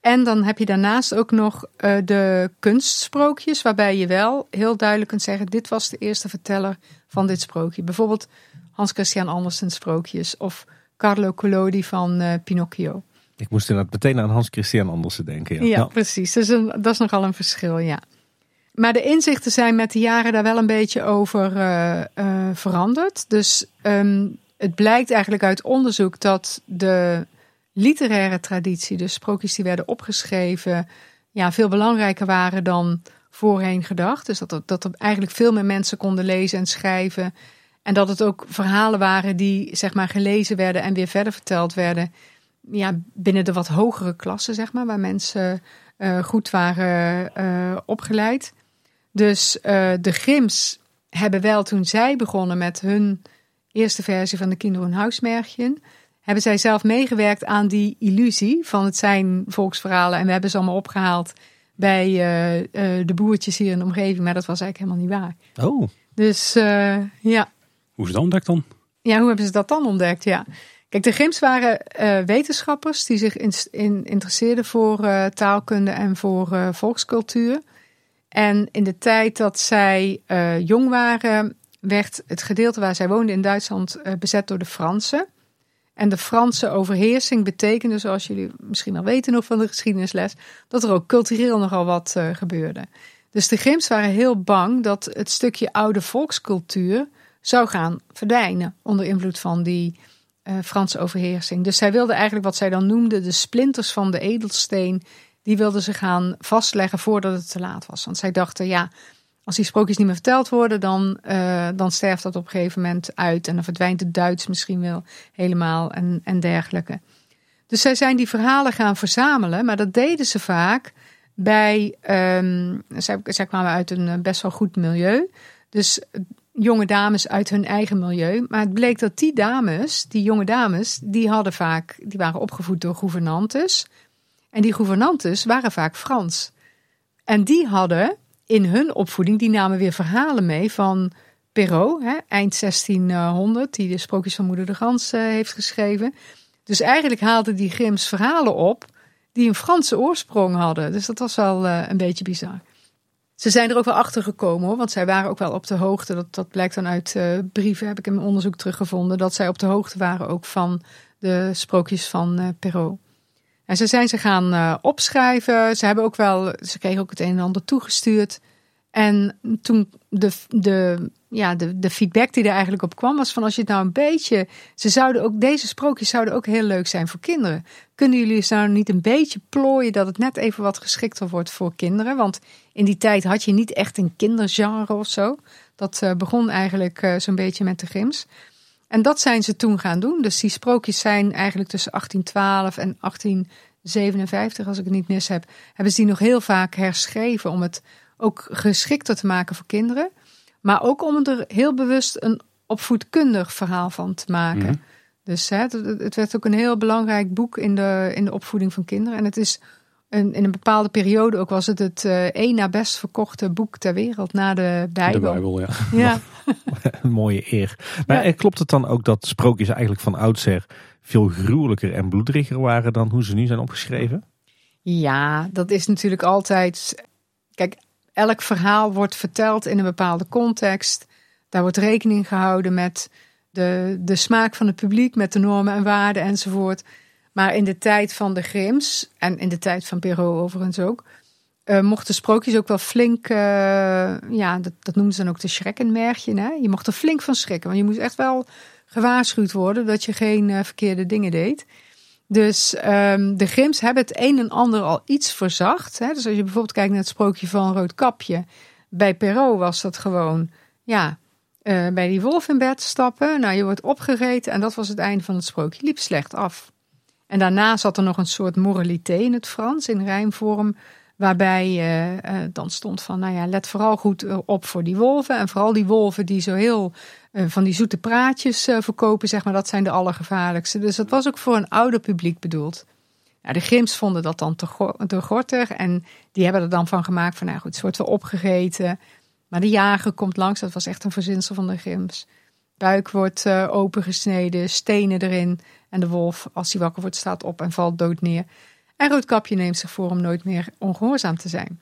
En dan heb je daarnaast ook nog eh, de kunstsprookjes, waarbij je wel heel duidelijk kunt zeggen: dit was de eerste verteller van dit sprookje. Bijvoorbeeld Hans Christian Andersen sprookjes of Carlo Collodi van eh, Pinocchio. Ik moest inderdaad meteen aan Hans Christian Andersen denken. Ja. Ja, Nou, precies. Dus een, dat is nogal een verschil, ja. Maar de inzichten zijn met de jaren daar wel een beetje over eh, veranderd. Dus ehm, het blijkt eigenlijk uit onderzoek dat de literaire traditie, dus sprookjes die werden opgeschreven, ja, veel belangrijker waren dan voorheen gedacht. Dus dat, dat er eigenlijk veel meer mensen konden lezen en schrijven. En dat het ook verhalen waren die zeg maar gelezen werden en weer verder verteld werden. Ja, binnen de wat hogere klassen, zeg maar, waar mensen eh, goed waren eh, opgeleid. Dus eh, de Grims hebben wel toen zij begonnen met hun eerste versie van de Kinder- en Huismärchen, hebben zij zelf meegewerkt aan die illusie van het zijn volksverhalen. En we hebben ze allemaal opgehaald bij eh, eh, de boertjes hier in de omgeving, maar dat was eigenlijk helemaal niet waar. Oh, Dus eh, ja. Hoe is het ontdekt dan? Ja, hoe hebben ze dat dan ontdekt? Ja. Kijk, de Grims waren wetenschappers die zich in, in, interesseerden voor taalkunde en voor volkscultuur. En in de tijd dat zij jong waren, werd het gedeelte waar zij woonden in Duitsland bezet door de Fransen. En de Franse overheersing betekende, zoals jullie misschien al weten nog van de geschiedenisles, dat er ook cultureel nogal wat eh, gebeurde. Dus de Grims waren heel bang dat het stukje oude volkscultuur zou gaan verdwijnen onder invloed van die eh, Franse overheersing. Dus zij wilden eigenlijk wat zij dan noemden de splinters van de edelsteen, die wilden ze gaan vastleggen voordat het te laat was. Want zij dachten, ja, als die sprookjes niet meer verteld worden, dan, eh, dan sterft dat op een gegeven moment uit. En dan verdwijnt het Duits misschien wel helemaal en, en dergelijke. Dus zij zijn die verhalen gaan verzamelen, maar dat deden ze vaak bij. ehm, zij, zij kwamen uit een eh, best wel goed milieu. Dus jonge dames uit hun eigen milieu. Maar het bleek dat die dames, die jonge dames, die hadden vaak, die waren opgevoed door gouvernantes. En die gouvernantes waren vaak Frans. En die hadden in hun opvoeding, die namen weer verhalen mee van Perrault, hè, eind 1600, die de sprookjes van Moeder de Gans uh, heeft geschreven. Dus eigenlijk haalden die Grims verhalen op die een Franse oorsprong hadden. Dus dat was wel uh, een beetje bizar. Ze zijn er ook wel achter gekomen hoor, want zij waren ook wel op de hoogte. Dat, dat blijkt dan uit uh, brieven, heb ik in mijn onderzoek teruggevonden. Dat zij op de hoogte waren ook van de sprookjes van Perrault. En ze zijn ze gaan uh, opschrijven. Ze hebben ook wel, ze kregen ook het een en ander toegestuurd. En toen de, de, ja, de, de feedback die er eigenlijk op kwam, was van als je het nou een beetje. Ze zouden ook, deze sprookjes zouden ook heel leuk zijn voor kinderen. Kunnen jullie eens nou niet een beetje plooien dat het net even wat geschikter wordt voor kinderen? Want in die tijd had je niet echt een kindergenre of zo. Dat uh, begon eigenlijk uh, zo'n beetje met de Grims. En dat zijn ze toen gaan doen. Dus die sprookjes zijn eigenlijk tussen 1812 en 1857, als ik het niet mis heb, hebben ze die nog heel vaak herschreven om het ook geschikter te maken voor kinderen. Maar ook om er heel bewust een opvoedkundig verhaal van te maken. Mm -hmm. Dus hè, het, het, werd ook een heel belangrijk boek in de, in de opvoeding van kinderen. En het is in een bepaalde periode ook was het het uh, één na best verkochte boek ter wereld na de Bijbel. De Bijbel, ja. ja. <laughs> een mooie eer. Maar ja. klopt het dan ook dat sprookjes eigenlijk van oudsher veel gruwelijker en bloederiger waren dan hoe ze nu zijn opgeschreven? Ja, dat is natuurlijk altijd. Kijk, elk verhaal wordt verteld in een bepaalde context. Daar wordt rekening gehouden met de, de smaak van het publiek, met de normen en waarden enzovoort. Maar in de tijd van de Grims en in de tijd van Perrault overigens ook, uh, mochten sprookjes ook wel flink, uh, ja, dat, dat noemen ze dan ook de schrekkenmerkje. Hè? Je mocht er flink van schrikken, want je moest echt wel gewaarschuwd worden dat je geen uh, verkeerde dingen deed. Dus um, de Grims hebben het een en ander al iets verzacht. Hè? Dus als je bijvoorbeeld kijkt naar het sprookje van Roodkapje. Bij Perrault was dat gewoon, ja, bij die wolf in bed stappen. Nou, je wordt opgegeten en dat was het einde van het sprookje. Liep slecht af. En daarna zat er nog een soort moralité in het Frans, in rijmvorm. Waarbij uh, dan stond van, nou ja, let vooral goed op voor die wolven. En vooral die wolven die zo heel van die zoete praatjes verkopen, zeg maar, dat zijn de allergevaarlijkste. Dus dat was ook voor een ouder publiek bedoeld. Nou, de Grims vonden dat dan te, go te gortig en die hebben er dan van gemaakt van, nou goed, het wordt wel opgegeten. Maar de jager komt langs, dat was echt een verzinsel van de Grims. Buik wordt opengesneden, stenen erin. En de wolf, als hij wakker wordt, staat op en valt dood neer. En Roodkapje neemt zich voor om nooit meer ongehoorzaam te zijn.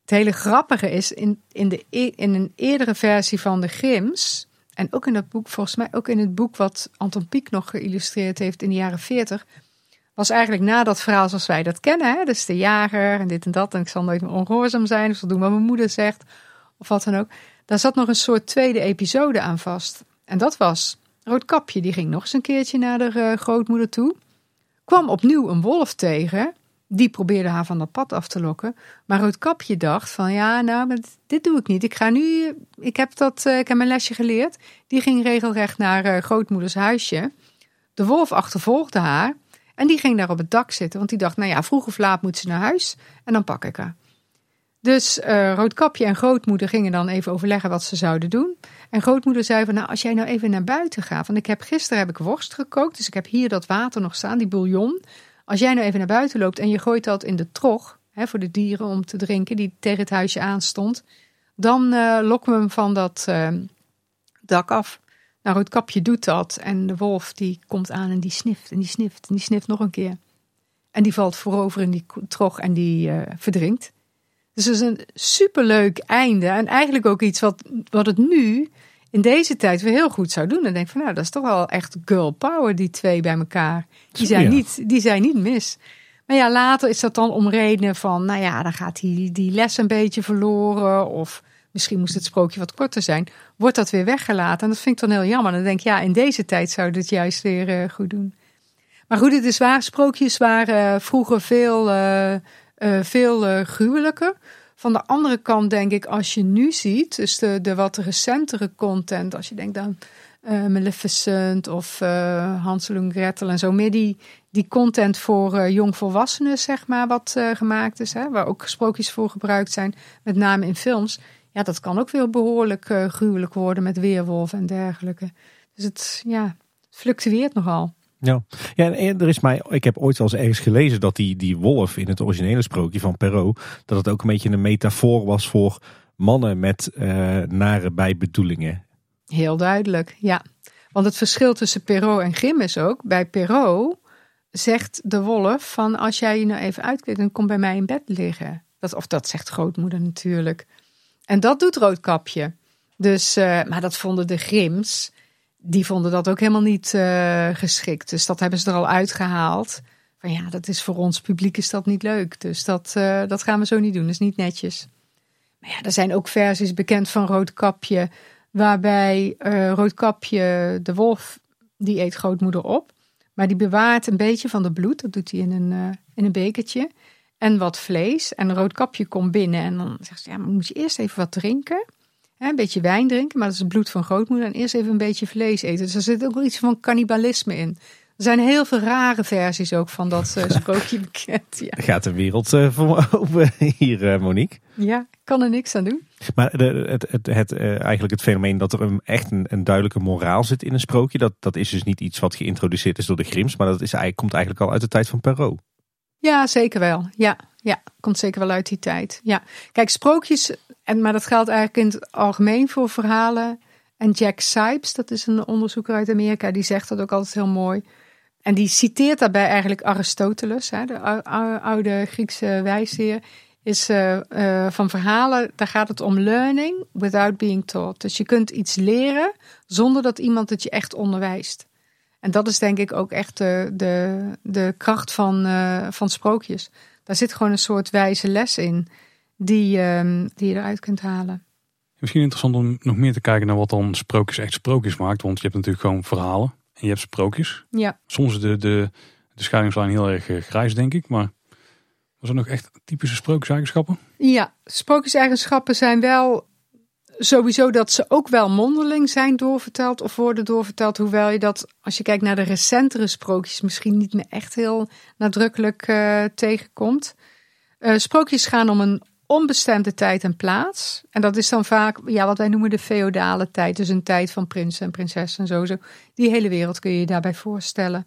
Het hele grappige is, in, in, de, in een eerdere versie van de Grims, en ook in dat boek, volgens mij ook in het boek wat Anton Pieck nog geïllustreerd heeft in de jaren 40, was eigenlijk na dat verhaal zoals wij dat kennen. Hè? Dus de jager en dit en dat, en ik zal nooit meer ongehoorzaam zijn, of zal doen wat mijn moeder zegt, of wat dan ook. Daar zat nog een soort tweede episode aan vast. En dat was Roodkapje, die ging nog eens een keertje naar de uh, grootmoeder toe. Kwam opnieuw een wolf tegen. Die probeerde haar van dat pad af te lokken. Maar Roodkapje dacht van ja, nou, dit doe ik niet. Ik ga nu, ik heb, dat, uh, ik heb mijn lesje geleerd. Die ging regelrecht naar uh, grootmoeders huisje. De wolf achtervolgde haar. En die ging daar op het dak zitten. Want die dacht, nou ja, vroeg of laat moet ze naar huis. En dan pak ik haar. Dus uh, Roodkapje en grootmoeder gingen dan even overleggen wat ze zouden doen. En grootmoeder zei van, nou als jij nou even naar buiten gaat. Want ik heb gisteren heb ik worst gekookt, dus ik heb hier dat water nog staan, die bouillon. Als jij nou even naar buiten loopt en je gooit dat in de trog, hè, voor de dieren om te drinken, die tegen het huisje aanstond. Dan uh, lokken we hem van dat uh, dak af. Nou, Roodkapje doet dat en de wolf die komt aan en die snift en die snift en die snift nog een keer. En die valt voorover in die trog en die verdrinkt. Dus het is een superleuk einde. En eigenlijk ook iets wat, wat het nu in deze tijd weer heel goed zou doen. Dan denk van nou, dat is toch wel echt girl power, die twee bij elkaar. Die zijn, ja. niet, die zijn niet mis. Maar ja, later is dat dan om redenen van, nou ja, dan gaat die, die les een beetje verloren. Of misschien moest het sprookje wat korter zijn. Wordt dat weer weggelaten. En dat vind ik dan heel jammer. Dan denk ik, ja, in deze tijd zou dit juist weer uh, goed doen. Maar goed, het is waar. Sprookjes waren vroeger veel... Uh, uh, veel uh, gruwelijker. Van de andere kant denk ik, als je nu ziet, dus de, de wat recentere content, als je denkt aan uh, Maleficent of Hansel en Gretel en zo, meer die, die content voor jongvolwassenen, zeg maar, wat gemaakt is, hè, waar ook sprookjes voor gebruikt zijn, met name in films. Ja, dat kan ook weer behoorlijk gruwelijk worden met weerwolven en dergelijke. Dus het, ja, fluctueert nogal. Ja, ja en er is mij, ik heb ooit wel eens ergens gelezen dat die, die wolf in het originele sprookje van Perrault, dat het ook een beetje een metafoor was voor mannen met uh, nare bijbedoelingen. Heel duidelijk, ja. Want het verschil tussen Perrault en Grimm is ook, bij Perrault zegt de wolf van als jij je nou even uitkleedt, dan kom bij mij in bed liggen. Dat, of dat zegt grootmoeder natuurlijk. En dat doet Roodkapje. Dus, uh, maar dat vonden de Grims, die vonden dat ook helemaal niet uh, geschikt. Dus dat hebben ze er al uitgehaald. Van ja, dat is voor ons publiek is dat niet leuk. Dus dat, uh, dat gaan we zo niet doen. Dat is niet netjes. Maar ja, er zijn ook versies bekend van Roodkapje. Waarbij Roodkapje, de wolf, die eet grootmoeder op. Maar die bewaart een beetje van de bloed. Dat doet hij in een, in een bekertje. En wat vlees. En Roodkapje komt binnen. En dan zegt ze, ja, moet je eerst even wat drinken een beetje wijn drinken, maar dat is het bloed van grootmoeder. En eerst even een beetje vlees eten. Dus er zit ook wel iets van cannibalisme in. Er zijn heel veel rare versies ook van dat uh, sprookje <laughs> bekend. Ja. Gaat de wereld uh, voor open hier, uh, Monique? Ja, kan er niks aan doen. Maar de, het, het, het, eigenlijk het fenomeen dat er een, echt een, een, duidelijke moraal zit in een sprookje, dat, dat is dus niet iets wat geïntroduceerd is door de Grims, maar dat is, komt eigenlijk al uit de tijd van Perrault. Ja, zeker wel. Ja, ja, komt zeker wel uit die tijd. Ja, kijk, sprookjes en, maar dat geldt eigenlijk in het algemeen voor verhalen. En Jack Sipes, dat is een onderzoeker uit Amerika, die zegt dat ook altijd heel mooi. En die citeert daarbij eigenlijk Aristoteles, hè, de oude Griekse wijsheer. Is uh, uh, van verhalen, daar gaat het om learning without being taught. Dus je kunt iets leren zonder dat iemand het je echt onderwijst. En dat is denk ik ook echt de, de, de kracht van, uh, van sprookjes. Daar zit gewoon een soort wijze les in die, um, die je eruit kunt halen. Misschien interessant om nog meer te kijken naar wat dan sprookjes echt sprookjes maakt. Want je hebt natuurlijk gewoon verhalen en je hebt sprookjes. Ja. Soms is de, de, de scheidingslijn heel erg eh, grijs, denk ik. Maar was er nog echt typische sprookjeseigenschappen? Ja, sprookjeseigenschappen zijn wel sowieso dat ze ook wel mondeling zijn doorverteld of worden doorverteld. Hoewel je dat, als je kijkt naar de recentere sprookjes, misschien niet meer echt heel nadrukkelijk uh, tegenkomt. Uh, sprookjes gaan om een onbestemde tijd en plaats. En dat is dan vaak ja, wat wij noemen de feodale tijd. Dus een tijd van prinsen en prinsessen en zo. Die hele wereld kun je je daarbij voorstellen.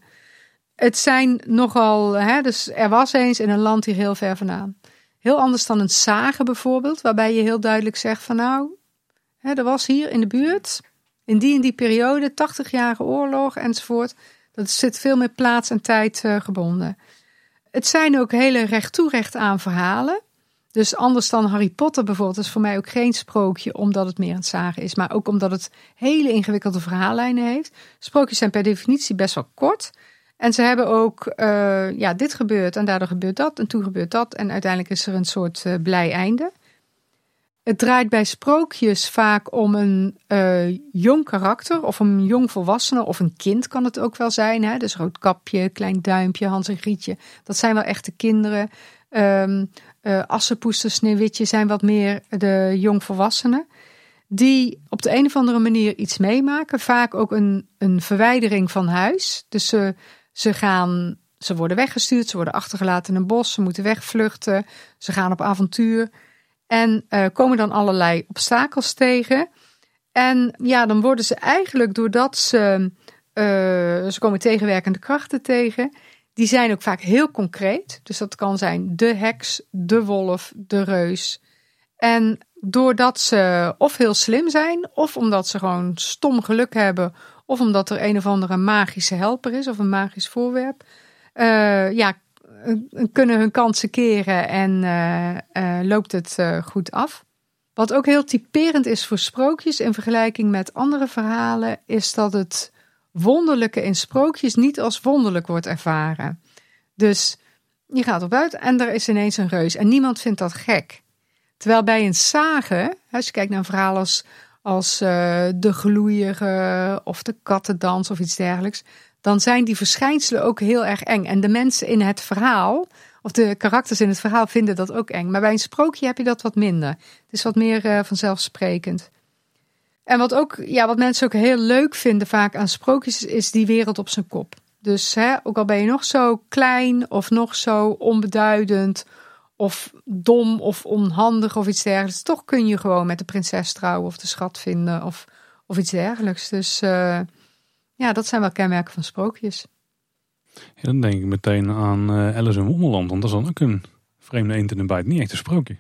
Het zijn nogal, hè, dus er was eens in een land hier heel ver vandaan. Heel anders dan een sage bijvoorbeeld, waarbij je heel duidelijk zegt van nou, hè, er was hier in de buurt, in die en die periode, 80-jarige oorlog enzovoort. Dat zit veel meer plaats en tijd uh, gebonden. Het zijn ook hele recht toe recht aan verhalen. Dus anders dan Harry Potter bijvoorbeeld, is voor mij ook geen sprookje, omdat het meer een sage is, maar ook omdat het hele ingewikkelde verhaallijnen heeft. Sprookjes zijn per definitie best wel kort. En ze hebben ook, uh, ja, dit gebeurt en daardoor gebeurt dat en toen gebeurt dat. En uiteindelijk is er een soort uh, blij einde. Het draait bij sprookjes vaak om een uh, jong karakter of een jong volwassene of een kind kan het ook wel zijn. Hè? Dus Roodkapje, Klein Duimpje, Hans en Grietje. Dat zijn wel echte kinderen. Um, uh, Assenpoester, Sneeuwwitje zijn wat meer de jongvolwassenen. Die op de een of andere manier iets meemaken. Vaak ook een, een verwijdering van huis. Dus ze, ze gaan, ze worden weggestuurd, ze worden achtergelaten in een bos, ze moeten wegvluchten, ze gaan op avontuur. En uh, komen dan allerlei obstakels tegen. En ja, dan worden ze eigenlijk doordat ze, uh, ze komen tegenwerkende krachten tegen die zijn ook vaak heel concreet. Dus dat kan zijn de heks, de wolf, de reus. En doordat ze of heel slim zijn, of omdat ze gewoon stom geluk hebben, of omdat er een of andere magische helper is of een magisch voorwerp, uh, ja, kunnen hun kansen keren en uh, uh, loopt het goed af. Wat ook heel typerend is voor sprookjes in vergelijking met andere verhalen, is dat het wonderlijke in sprookjes niet als wonderlijk wordt ervaren. Dus je gaat op uit en er is ineens een reus en niemand vindt dat gek. Terwijl bij een sage, als je kijkt naar een verhaal als, de gloeierige of de kattendans of iets dergelijks, dan zijn die verschijnselen ook heel erg eng. En de mensen in het verhaal, of de karakters in het verhaal, vinden dat ook eng. Maar bij een sprookje heb je dat wat minder. Het is wat meer uh, vanzelfsprekend. En wat, ook, ja, wat mensen ook heel leuk vinden vaak aan sprookjes, is die wereld op zijn kop. Dus hè, ook al ben je nog zo klein of nog zo onbeduidend of dom of onhandig of iets dergelijks, toch kun je gewoon met de prinses trouwen of de schat vinden of, of iets dergelijks. Dus uh, ja, dat zijn wel kenmerken van sprookjes. Ja, dan denk ik meteen aan eh, Alice in Wonderland. Want dat is dan ook een vreemde eend in een bijt. Niet echt een sprookje.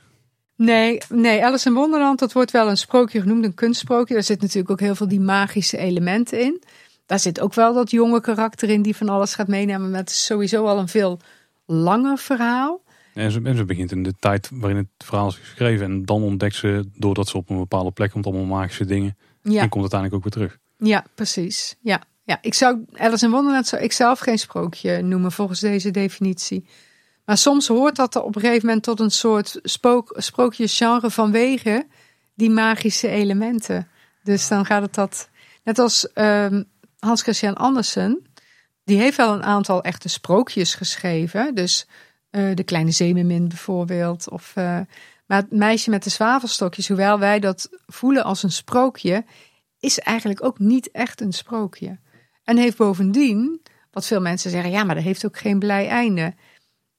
Nee, nee, Alice in Wonderland, dat wordt wel een sprookje genoemd, een kunstsprookje. Daar zit natuurlijk ook heel veel die magische elementen in. Daar zit ook wel dat jonge karakter in die van alles gaat meenemen. Maar het is sowieso al een veel langer verhaal. En ze, en ze begint in de tijd waarin het verhaal is geschreven. En dan ontdekt ze, doordat ze op een bepaalde plek komt, allemaal magische dingen. Ja, En komt uiteindelijk ook weer terug. ja precies. Ja, ja, ik zou Alice in Wonderland zou ik zelf geen sprookje noemen volgens deze definitie. Maar soms hoort dat er op een gegeven moment tot een soort spook, sprookjesgenre vanwege die magische elementen. Dus dan gaat het dat. Net als ehm, Hans Christian Andersen, die heeft wel een aantal echte sprookjes geschreven. Dus eh, De Kleine Zeemermin bijvoorbeeld. Of, eh, maar het meisje met de zwavelstokjes, hoewel wij dat voelen als een sprookje, is eigenlijk ook niet echt een sprookje. En heeft bovendien, wat veel mensen zeggen, ja, maar dat heeft ook geen blij einde.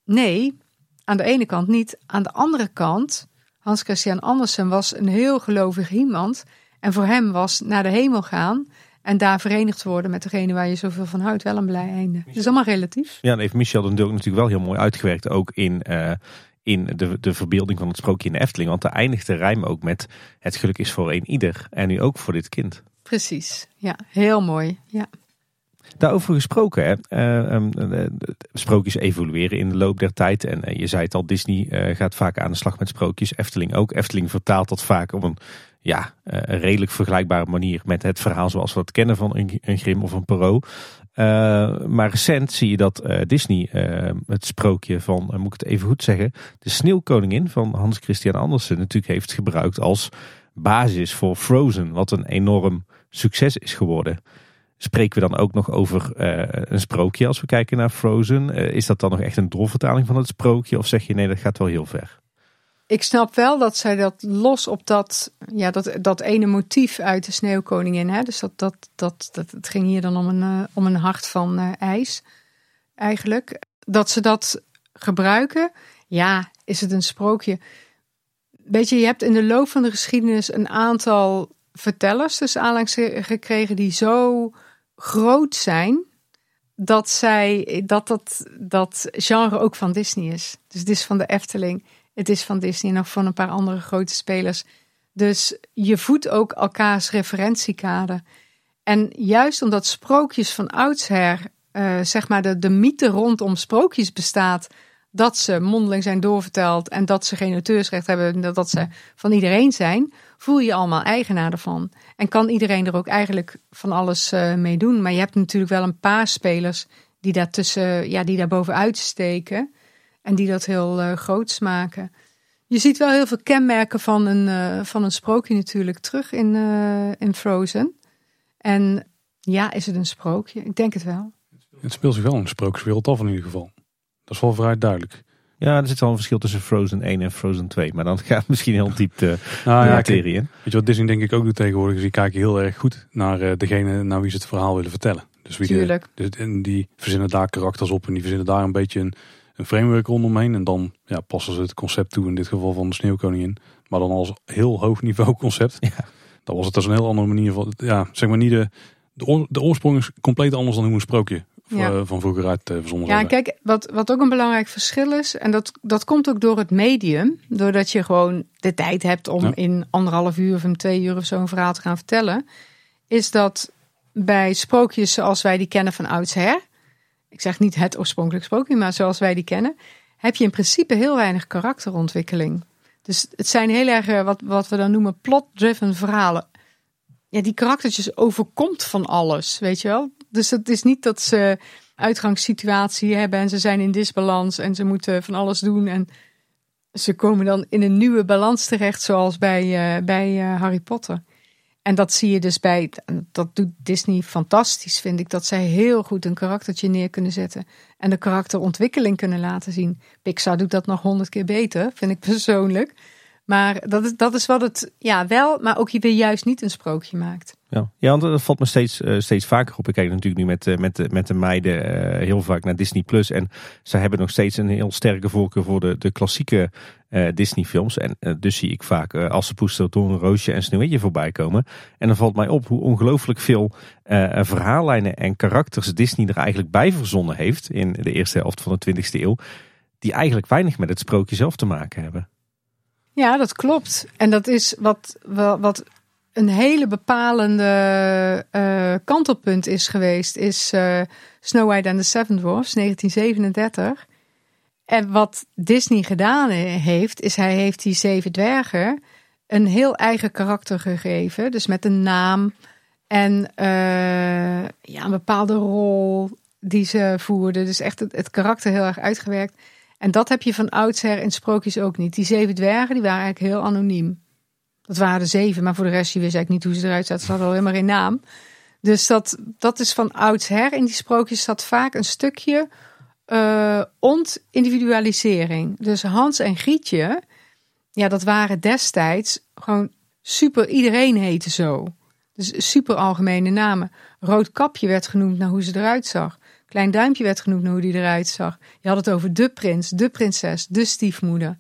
Nee, aan de ene kant niet. Aan de andere kant, Hans Christian Andersen was een heel gelovig iemand. En voor hem was naar de hemel gaan en daar verenigd worden met degene waar je zoveel van houdt, wel een blij einde. Het is allemaal relatief. Ja, dan heeft Michel Dulk natuurlijk wel heel mooi uitgewerkt. Ook in, eh, in de, de verbeelding van het sprookje in de Efteling. Want daar eindigt de rijm ook met het geluk is voor een ieder. En nu ook voor dit kind. Precies, ja, heel mooi. Ja. Daarover gesproken, hè. Eh, ehm, eh, sprookjes evolueren in de loop der tijd. En eh, je zei het al, Disney gaat vaak aan de slag met sprookjes. Efteling ook. Efteling vertaalt dat vaak op een ja, redelijk vergelijkbare manier met het verhaal zoals we het kennen van een, Grimm of een. Eh, maar recent zie je dat Disney het sprookje van, moet ik het even goed zeggen, de Sneeuwkoningin van Hans Christian Andersen natuurlijk heeft gebruikt als basis voor Frozen, wat een enorm succes is geworden. Spreken we dan ook nog over eh, een sprookje als we kijken naar Frozen? Eh, is dat dan nog echt een doorvertaling van het sprookje? Of zeg je nee, dat gaat wel heel ver? Ik snap wel dat zij dat los op dat, ja, dat, dat ene motief uit de Sneeuwkoningin. Hè? Dus dat, dat, dat, dat, het ging hier dan om een, eh, om een hart van ijs, eigenlijk. Dat ze dat gebruiken, ja, is het een sprookje. Weet je, je hebt in de loop van de geschiedenis een aantal vertellers, dus aanlangs gekregen, die zo groot zijn. Dat, zij, dat, dat dat genre ook van Disney is. Dus het is van de Efteling. Het is van Disney en nog van een paar andere grote spelers. Dus je voedt ook elkaars referentiekader. En juist omdat sprookjes van oudsher, eh, zeg maar de, de mythe rondom sprookjes bestaat, dat ze mondeling zijn doorverteld en dat ze geen auteursrecht hebben, en dat, dat ze van iedereen zijn, voel je allemaal eigenaar ervan. En kan iedereen er ook eigenlijk van alles eh, mee doen. Maar je hebt natuurlijk wel een paar spelers die daartussen, ja, die daar bovenuit steken. En die dat heel uh, groots maken. Je ziet wel heel veel kenmerken van een, uh, van een sprookje natuurlijk terug in, uh, in Frozen. En ja, is het een sprookje? Ik denk het wel. Het speelt zich wel een sprookjeswereld af in ieder geval. Dat is wel vrij duidelijk. Ja, er zit wel een verschil tussen Frozen 1 en Frozen 2. Maar dan <laughs> gaat het misschien heel diep de, Nou de ja, materie in. Weet je wat Disney denk ik ook doet tegenwoordig? Is die kijken heel erg goed naar uh, degene naar wie ze het verhaal willen vertellen. Dus wie Tuurlijk. De, dus, en die verzinnen daar karakters op en die verzinnen daar een beetje een, een framework rondomheen. En dan ja, passen ze het concept toe, in dit geval van de Sneeuwkoningin. Maar dan als heel hoog niveau concept. <laughs> Ja. Dan was het als een heel andere manier van, ja, zeg maar niet de, de, oor, de oorsprong is compleet anders dan hoe een sprookje Ja. uh, van vroeger uit uh, verzonnen Ja, en kijk, wat, wat ook een belangrijk verschil is, en dat, dat komt ook door het medium, doordat je gewoon de tijd hebt om Ja. in anderhalf uur of in twee uur of zo een verhaal te gaan vertellen, is dat bij sprookjes zoals wij die kennen van oudsher, ik zeg niet het oorspronkelijk sprookje, maar zoals wij die kennen, heb je in principe heel weinig karakterontwikkeling. Dus het zijn heel erg eh, wat, wat we dan noemen plot-driven verhalen. Ja, die karaktertjes overkomt van alles, weet je wel. Dus het is niet dat ze uitgangssituatie hebben en ze zijn in disbalans en ze moeten van alles doen en ze komen dan in een nieuwe balans terecht, zoals bij, uh, bij uh, Harry Potter. En dat zie je dus bij, dat doet Disney fantastisch, vind ik, dat zij heel goed een karaktertje neer kunnen zetten en de karakterontwikkeling kunnen laten zien. Pixar doet dat nog honderd keer beter, vind ik persoonlijk. Maar dat is, dat is wat het ja, wel, maar ook weer juist niet een sprookje maakt. Ja, ja want dat valt me steeds, uh, steeds vaker op. Ik kijk natuurlijk nu met, uh, met, de, met de meiden uh, heel vaak naar Disney Plus. En ze hebben nog steeds een heel sterke voorkeur voor de, de klassieke Disney films. En dus zie ik vaak als ze poester door een roosje en Sneeuwwitje voorbij komen. En dan valt mij op hoe ongelooflijk veel verhaallijnen en karakters Disney er eigenlijk bij verzonnen heeft. In de eerste helft van de 20e eeuw. Die eigenlijk weinig met het sprookje zelf te maken hebben. Ja, dat klopt. En dat is wat, wat een hele bepalende uh, kantelpunt is geweest, is uh, Snow White and the Seven Dwarfs, 1937. En wat Disney gedaan heeft, is hij heeft die zeven dwergen een heel eigen karakter gegeven. Dus met een naam en uh, ja, een bepaalde rol die ze voerden. Dus echt het karakter heel erg uitgewerkt. En dat heb je van oudsher in sprookjes ook niet. Die zeven dwergen die waren eigenlijk heel anoniem. Dat waren er zeven, maar voor de rest je wist eigenlijk niet hoe ze eruit zaten. Ze hadden al helemaal geen naam. Dus dat, dat is van oudsher. In die sprookjes zat vaak een stukje uh, ontindividualisering. Dus Hans en Grietje, ja, dat waren destijds gewoon super, iedereen heette zo. Dus super algemene namen. Roodkapje werd genoemd naar hoe ze eruit zag. Klein duimpje werd genoemd naar hoe die eruit zag. Je had het over de prins, de prinses, de stiefmoeder.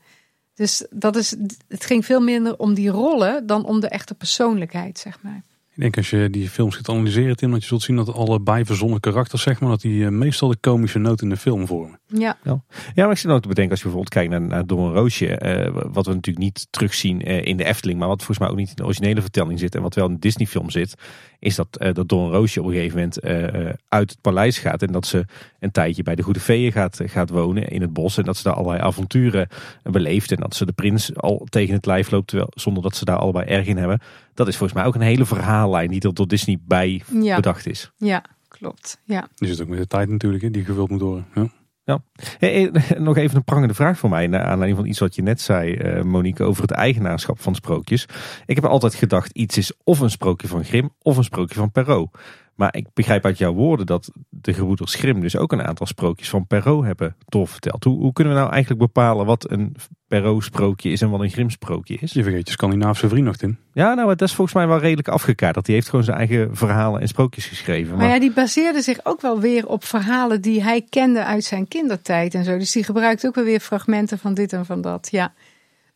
Dus dat is, het ging veel minder om die rollen dan om de echte persoonlijkheid, zeg maar. Ik denk als je die films gaat analyseren, Tim, dat je zult zien dat alle bijverzonnen karakters, zeg maar, dat die eh, meestal de komische noot in de film vormen. Ja. Ja, ja maar ik zit ook te bedenken als je bijvoorbeeld kijkt naar, naar Don een Roosje, uh, wat we natuurlijk niet terugzien uh, in de Efteling, maar wat volgens mij ook niet in de originele vertelling zit en wat wel in de Disney film zit, is dat, uh, dat Don Roosje op een gegeven moment uit het paleis gaat en dat ze een tijdje bij de Goede Veeën gaat, gaat wonen in het bos en dat ze daar allerlei avonturen beleeft en dat ze de prins al tegen het lijf loopt, terwijl, zonder dat ze daar allebei erg in hebben. Dat is volgens mij ook een hele verhaallijn die er door Disney bij ja. bedacht is. Ja, klopt. Ja. Die zit ook met de tijd natuurlijk, hè, die gevuld moet worden. Ja. Ja. <laughs> nog even een prangende vraag voor mij. Naar aanleiding van iets wat je net zei, uh, Monique, over het eigenaarschap van sprookjes. Ik heb altijd gedacht, iets is of een sprookje van Grimm of een sprookje van Perrault. Maar ik begrijp uit jouw woorden dat de gebroeders Grimm dus ook een aantal sprookjes van Perrault hebben doorverteld. Hoe, hoe kunnen we nou eigenlijk bepalen wat een Perrault sprookje is en wat een Grimm sprookje is? Je vergeet je Scandinavische vriend nog, Tim. Ja, nou, dat is volgens mij wel redelijk afgekaderd. Die heeft gewoon zijn eigen verhalen en sprookjes geschreven. Maar, maar ja, die baseerde zich ook wel weer op verhalen die hij kende uit zijn kindertijd en zo. Dus die gebruikt ook wel weer fragmenten van dit en van dat. Ja.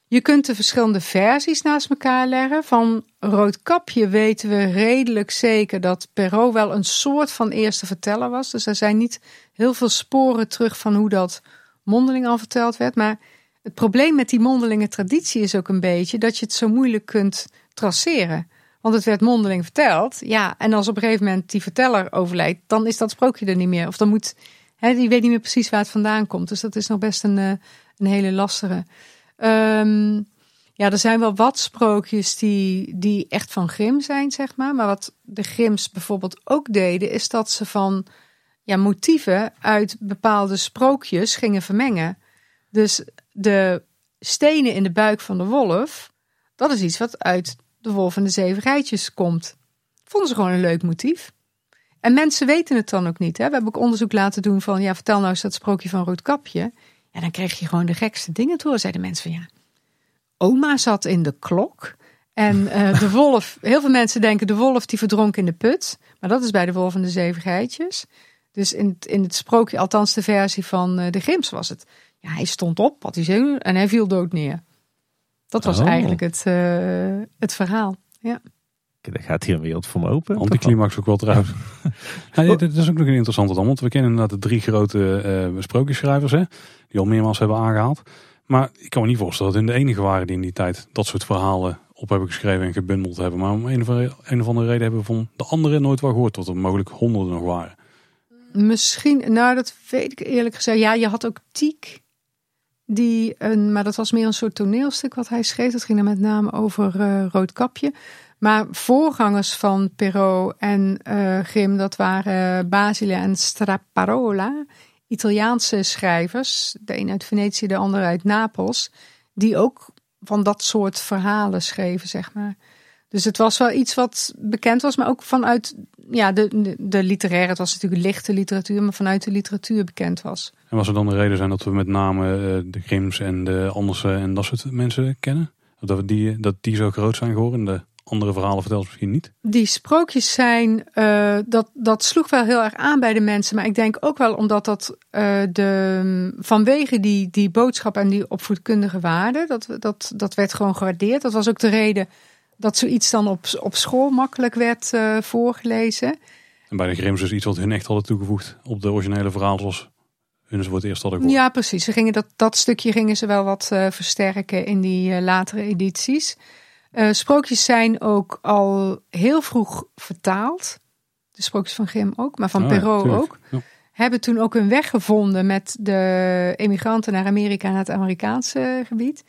Je kunt de verschillende versies naast elkaar leggen. Van Roodkapje weten we redelijk zeker dat Perrault wel een soort van eerste verteller was. Dus er zijn niet heel veel sporen terug van hoe dat mondeling al verteld werd. Maar het probleem met die mondelinge traditie is ook een beetje dat je het zo moeilijk kunt traceren. Want het werd mondeling verteld. Ja, en als op een gegeven moment die verteller overlijdt, dan is dat sprookje er niet meer. Of dan moet, hè, die weet niet meer precies waar het vandaan komt. Dus dat is nog best een, een hele lastige. Um, ja, er zijn wel wat sprookjes die, die echt van Grim zijn, zeg maar. Maar wat de Grims bijvoorbeeld ook deden, is dat ze van ja, motieven uit bepaalde sprookjes gingen vermengen. Dus de stenen in de buik van de wolf, dat is iets wat uit de wolf en de zeven rijtjes komt. Vonden ze gewoon een leuk motief. En mensen weten het dan ook niet. Hè? We hebben ook onderzoek laten doen van, ja, vertel nou eens dat sprookje van Roodkapje. En dan kreeg je gewoon de gekste dingen door. Zeiden mensen van ja, oma zat in de klok. En uh, <laughs> de wolf, heel veel mensen denken de wolf die verdronk in de put. Maar dat is bij de wolf en de zeven geitjes. Dus in, in het sprookje, althans de versie van uh, de Grims was het. Ja, hij stond op, had hij zin en hij viel dood neer. Dat was oh. eigenlijk het, uh, het verhaal. Ja. Dan gaat hier een wereld voor me open. Anticlimax ook wel <laughs> trouwens. ja, dit is ook nog een interessante dan. Want we kennen inderdaad de drie grote uh, sprookjesschrijvers. Hè, die al meermaals hebben aangehaald. Maar ik kan me niet voorstellen dat hun de enige waren die in die tijd dat soort verhalen op hebben geschreven en gebundeld hebben. Maar om een of, een of andere reden hebben we van de anderen nooit wel gehoord tot er mogelijk honderden nog waren. Misschien, nou dat weet ik eerlijk gezegd. Ja, je had ook Tiek. Die een, maar dat was meer een soort toneelstuk wat hij schreef. Dat ging dan met name over uh, Roodkapje. Maar voorgangers van Perrault en uh, Grimm, dat waren Basile en Straparola. Italiaanse schrijvers, de een uit Venetië, de ander uit Napels, die ook van dat soort verhalen schreven, zeg maar. Dus het was wel iets wat bekend was, maar ook vanuit ja, de, de, literaire, het was natuurlijk lichte literatuur, maar vanuit de literatuur bekend was. En was er dan de reden zijn dat we met name uh, de Grims en de Andersen en dat soort mensen kennen? Dat die, dat die zo groot zijn geworden. De andere verhalen vertelt misschien niet. Die sprookjes zijn, uh, dat, dat sloeg wel heel erg aan bij de mensen. Maar ik denk ook wel omdat dat uh, de, vanwege die, die boodschap en die opvoedkundige waarde, dat, dat, dat werd gewoon gewaardeerd. Dat was ook de reden dat zoiets dan op, op school makkelijk werd uh, voorgelezen. En bij de Grimms is iets wat hun echt hadden toegevoegd op de originele verhaal zoals hun ze voor het eerst hadden gehoord. Ja, precies. Ze gingen dat, dat stukje gingen ze wel wat versterken in die latere edities. Uh, sprookjes zijn ook al heel vroeg vertaald. De sprookjes van Grimm ook, maar van oh, Perrault ja, ook. Ja. Hebben toen ook een weg gevonden met de emigranten naar Amerika, naar het Amerikaanse gebied.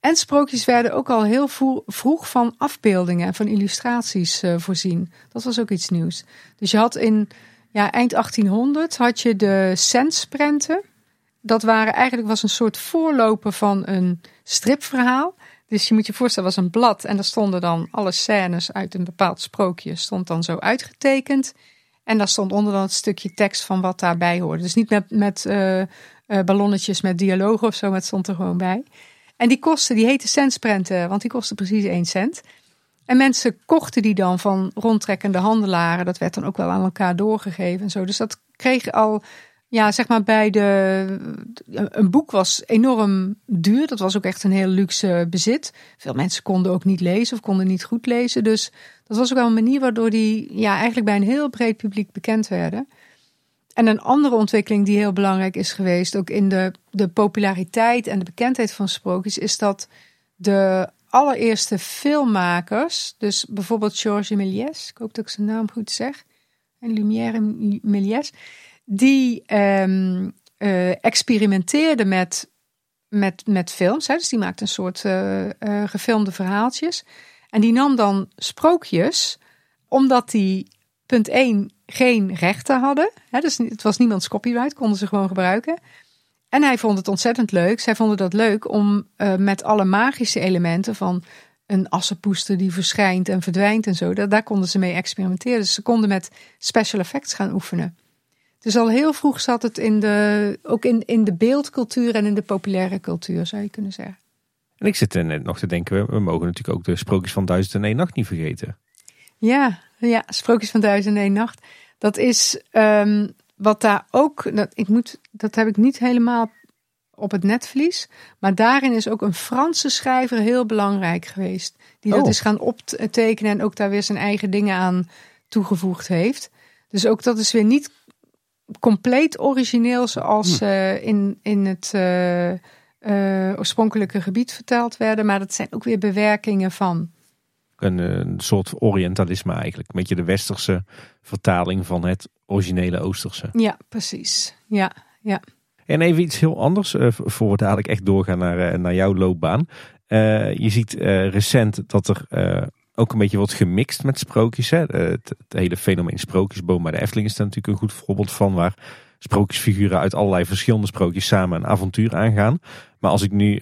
En sprookjes werden ook al heel vroeg van afbeeldingen en van illustraties uh, voorzien. Dat was ook iets nieuws. Dus je had in ja, eind 1800 had je de centsprenten. Dat waren eigenlijk was een soort voorloper van een stripverhaal. Dus je moet je voorstellen, was een blad en daar stonden dan alle scènes uit een bepaald sprookje, stond dan zo uitgetekend. En daar stond onder dan het stukje tekst van wat daarbij hoorde. Dus niet met, met uh, uh, ballonnetjes met dialoog of zo, maar het stond er gewoon bij. En die kosten, die heten centsprenten, want die kosten precies 1 cent. En mensen kochten die dan van rondtrekkende handelaren. Dat werd dan ook wel aan elkaar doorgegeven en zo. Dus dat kreeg al, ja, zeg maar bij de. Een boek was enorm duur. Dat was ook echt een heel luxe bezit. Veel mensen konden ook niet lezen of konden niet goed lezen. Dus dat was ook wel een manier waardoor die ja, eigenlijk bij een heel breed publiek bekend werden. En een andere ontwikkeling die heel belangrijk is geweest, ook in de, de populariteit en de bekendheid van sprookjes, is dat de allereerste filmmakers, dus bijvoorbeeld Georges Méliès, ik hoop dat ik zijn naam goed zeg, en Lumière Méliès, die um, experimenteerden met, met, met films. Hè? Dus die maakte een soort uh, gefilmde verhaaltjes. En die nam dan sprookjes, omdat die, punt 1, geen rechten hadden. Hè? Dus het was niemands copyright, konden ze gewoon gebruiken. En hij vond het ontzettend leuk. Zij vonden dat leuk om met alle magische elementen van een assenpoester die verschijnt en verdwijnt en zo. Daar, daar konden ze mee experimenteren. Dus ze konden met special effects gaan oefenen. Dus al heel vroeg zat het in de, ook in, in de beeldcultuur en in de populaire cultuur, zou je kunnen zeggen. En ik zit er net nog te denken, we, we mogen natuurlijk ook de sprookjes van Duizend en één Nacht niet vergeten. Ja, ja, sprookjes van Duizend en één Nacht. Dat is um, wat daar ook, dat, ik moet, dat heb ik niet helemaal op het netvlies. Maar daarin is ook een Franse schrijver heel belangrijk geweest. Die dat oh. is gaan optekenen en ook daar weer zijn eigen dingen aan toegevoegd heeft. Dus ook dat is weer niet compleet origineel zoals hm. uh, in, in het uh, uh, oorspronkelijke gebied verteld werden. Maar dat zijn ook weer bewerkingen van. Een, een soort Orientalisme eigenlijk. Een beetje de westerse vertaling van het originele Oosterse. Ja, precies. Ja, ja. En even iets heel anders, voor we dadelijk echt doorgaan naar, naar jouw loopbaan. Je ziet recent dat er ook een beetje wordt gemixt met sprookjes. Hè? Het, het, hele fenomeen sprookjesboom bij de Efteling is daar natuurlijk een goed voorbeeld van. Waar sprookjesfiguren uit allerlei verschillende sprookjes samen een avontuur aangaan. Maar als ik nu